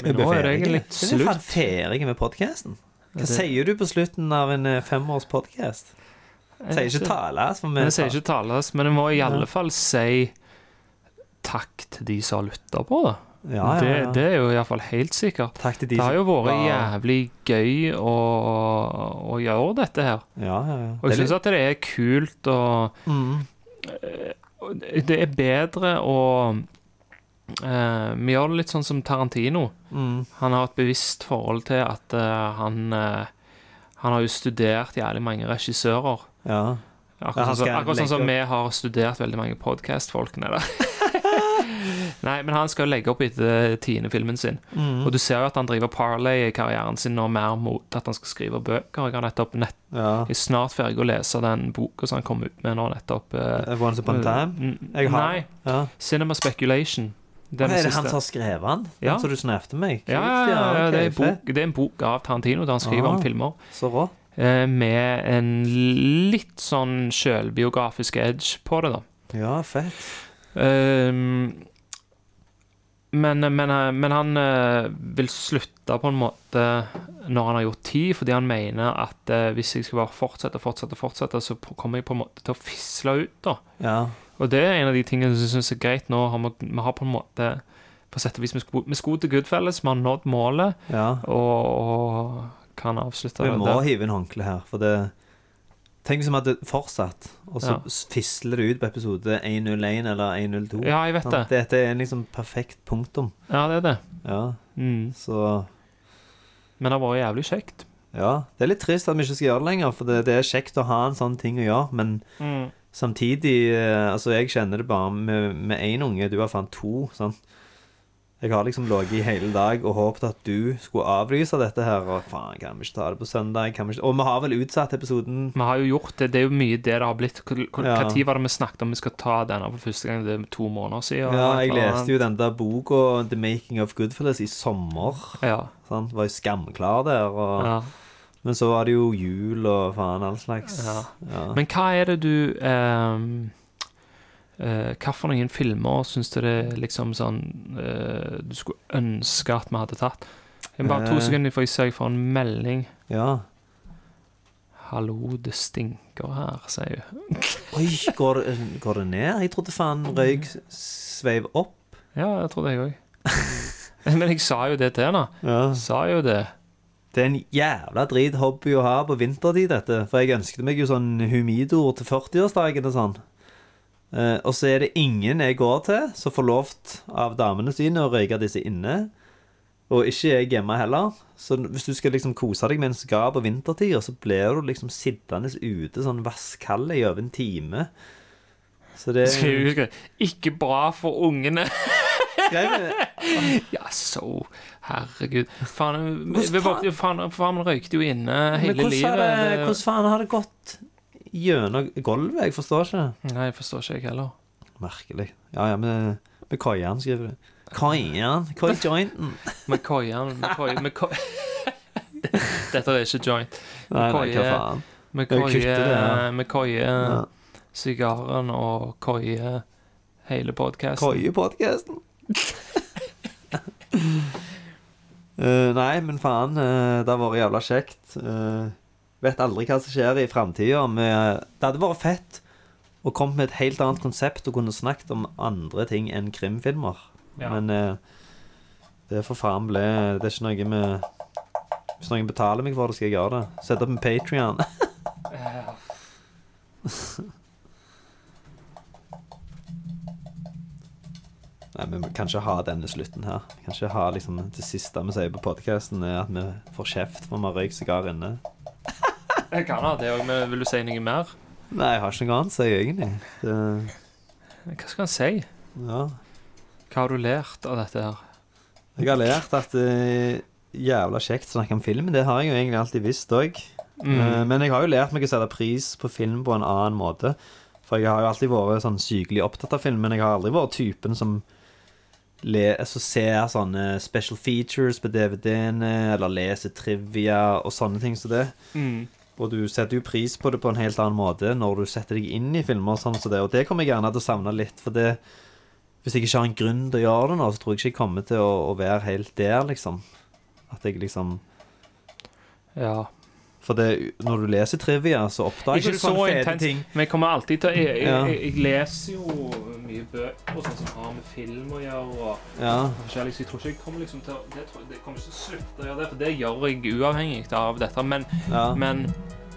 Men nå er det egentlig slutt. Jeg er ferdig med podkasten. Hva sier du på slutten av en eh, femårs podkast? Sier ikke tales, vi Men sier ikke tales, men jeg må i alle fall si takk til de som har lytta på det. Ja, ja, Det, ja. det er jo iallfall helt sikkert. Takk til de Det har jo vært jævlig gøy å, å gjøre dette her. Ja, ja, ja. Og jeg Det syns at det er kult og Mm. eh, Det er bedre å eh, Vi gjør det litt sånn som Tarantino. Mm. Han har et bevisst forhold til at uh, han uh, Han har jo studert jævlig mange regissører. Ja. Ja, Akkurat sånn akkurat sånn som vi har studert veldig mange podkast-folkene der. Nei, men han skal jo legge opp etter tiende-filmen sin. Mm. Og du ser jo at han driver parlay-karrieren sin nå mer mot at han skal skrive bøker. Jeg har nettopp nett, Ja. er snart ferdig å lese den boka som han kom ut med nå nettopp. Uh, Once Upon a Time? Jeg har- Nei. Ja. Cinema Speculation. Den er det siste. han som har skrevet den? Ja. Den som du snappet meg? Ja, Kult, ja, ja, ok, det, er en bok, det er en bok av Tarantino der han skriver om Ah. filmer. Så rå. Eh, med en litt sånn sjølbiografisk edge på det, da. Ja, fett. Ehm, men, men, men han eh, vil slutte på en måte når han har gjort tid, fordi han mener at eh, hvis jeg skal bare fortsette fortsette, fortsette, så kommer jeg på en måte til å fisle ut. da. Ja. Og det er en av de tingene som jeg syns er greit. Nå har vi, vi har på en måte på sett og vis, vi sko til Goodfellas, vi har nådd målet, Ja. og, og kan avslutte Vi må det. hive inn håndkle her, for det Tenk som at det fortsatt, og så Ja. fisler det ut på episode 101 eller 102. Ja, jeg vet det. Dette er en liksom perfekt punktum. Ja, det er det. Ja, Mm. så Men det har vært jævlig kjekt. Ja. Det er litt trist at vi ikke skal gjøre det lenger, for det, det er kjekt å ha en sånn ting å gjøre, men Mm. samtidig eh, Altså, jeg kjenner det bare med én unge. Du har fant to. sant? Jeg har liksom ligget i hele dag og håpet at du skulle avlyse dette her. Og faen, kan vi ikke ta det på søndag? Kan vi? Og vi har vel utsatt episoden Vi har jo gjort det. Det er jo mye det det har blitt. Når Ja. var det vi snakket om vi skal ta denne for første gang? Det er to måneder siden. Ja, jeg leste jo den der boka The Making of Goodfellas i sommer. Ja. Sant? Var jo skamklar der. Og, Ja. Men så var det jo jul og faen all slags. Ja. Ja. Men hva er det du ehm, eh, Hva for noen filmer syns du det er liksom sånn uh, Du skulle ønske at vi hadde tatt? Jeg bare to Eh. sekunder, for jeg ser jeg får en melding. ja. Hallo, det stinker her, sier hun. Oi, går går det ned? Jeg trodde faen røyk sveiv opp. Ja, jeg trodde jeg òg. Men jeg sa jo det til henne. Ja. Sa jo det. Det er en jævla drit hobby å ha på vintertid, dette. For jeg ønsket meg jo sånn humidor til 40-årsdagen og sånn. Eh, og så er det ingen jeg går til som får lovt av damene sine å røyke disse inne. Og ikke jeg hjemme heller. Så hvis du skal liksom kose deg med en sigar på vintertid, så blir du liksom sittende ute sånn vasskald i over en time. Så det jeg huske, Ikke bra for ungene. Ja, så Herregud. Faen, faen- faen, faen, røykte jo inne hele hvordan, livet. Det- hvordan faen har det gått gjennom gulvet? Jeg forstår ikke. Nei, jeg forstår ikke jeg heller. Merkelig. Ja, ja, med, med koian, skriver du. Koian? Koi-jointen? Med koian Med koi, med koi. Dette er ikke joint. Nei, nei, hva faen. Med koie, ja. sigaren og koie hele podkasten. Koie-podcasten? Eh, nei, men faen. Uh, det har vært jævla kjekt. Eh, vet aldri hva som skjer i framtida. Det hadde vært fett å komme med et helt annet konsept og kunne snakket om andre ting enn krimfilmer. Ja. Men eh, det for faen ble Det er ikke noe med Hvis noen betaler meg for det, skal jeg gjøre det. Sette opp en Patrion. Nei, Vi kan ikke ha denne slutten her. Vi kan ikke ha liksom Det siste vi sier på podkasten, er at vi får kjeft for vi har røykt sigar inne. Jeg kan ha det òg, men vil du si noe mer? Nei, jeg har ikke noe annet å si, egentlig. Det, Hva skal han si? ja. Hva har du lært av dette her? Jeg har lært at det er jævla kjekt å snakke om film. Det har jeg jo egentlig alltid visst òg. Mm. Men jeg har jo lært meg å sette pris på film på en annen måte. For jeg har jo alltid vært sånn sykelig opptatt av film, men jeg har aldri vært typen som altså ser sånne special features på DVD-ene, eller leser trivia og sånne ting som det. Mm. Og du setter jo pris på det på en helt annen måte når du setter deg inn i filmer sånn som det. Og det kommer jeg gjerne til å savne litt, for det Hvis jeg ikke har en grunn til å gjøre det nå, så tror jeg ikke jeg kommer til å, å være helt der, liksom. At jeg liksom Ja. For det, når du leser trivia, så oppdager Ikke du så sånne fete intenst, ting. men jeg kommer alltid til jeg, jeg, Ja. jeg, jeg leser jo mye bøker og sånn som har med film å gjøre. Og Ja. forskjellig, så jeg tror ikke jeg kommer liksom til det, det kommer ikke til å slutte å gjøre det, for det gjør jeg uavhengig av dette. Men, Ja. men,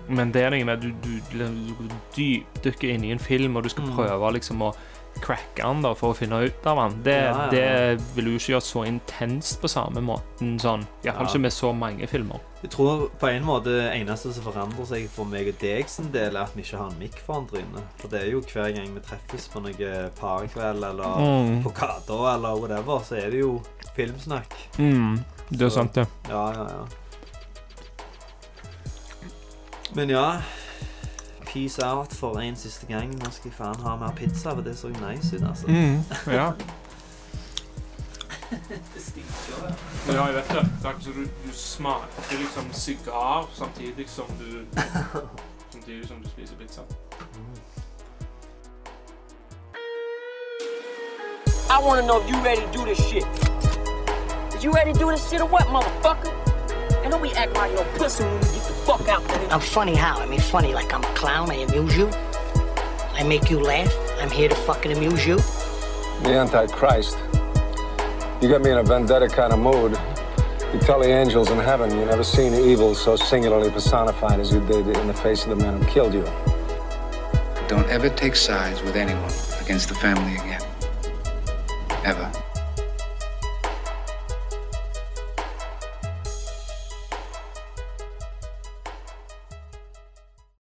men det er noe med at du, du, du dypdykker inn i en film, og du skal Mm. prøve liksom å cracker han da for å finne ut av han. Det, Ja, ja, ja. det vil jo ikke gjøre så intenst på samme måten sånn. Iallfall Ja. ikke med så mange filmer. Jeg tror på en måte det eneste som forandrer seg for meg og deg sin del, er at vi ikke har en mikk foran trynet. For det er jo hver gang vi treffes på noe parkveld eller Mm. på gata eller whatever, så er det jo filmsnakk. Mm, det er Så- sant, det. Ja, ja, ja. Men ja Peace out for en siste gang. Nå skal jeg faen ha mer pizza, for det så nice ut, altså. Mm, ja. ja, jeg vet det. Det er akkurat som du, du smaker liksom sigar samtidig som du Samtidig som du spiser pizza. I want to know if you ready to do this shit. Is you ready to do this shit or what, motherfucker? And don't be acting like no pussy when we get the fuck out there. I'm funny how? I mean, funny like I'm a clown. I amuse you. I make you laugh. I'm here to fucking amuse you. The Antichrist. You got me in a vendetta kind of mood. You tell the angels in heaven you never seen evil so singularly personified as you did in the face of the man who killed you. Don't ever take sides with anyone against the family again. Ever.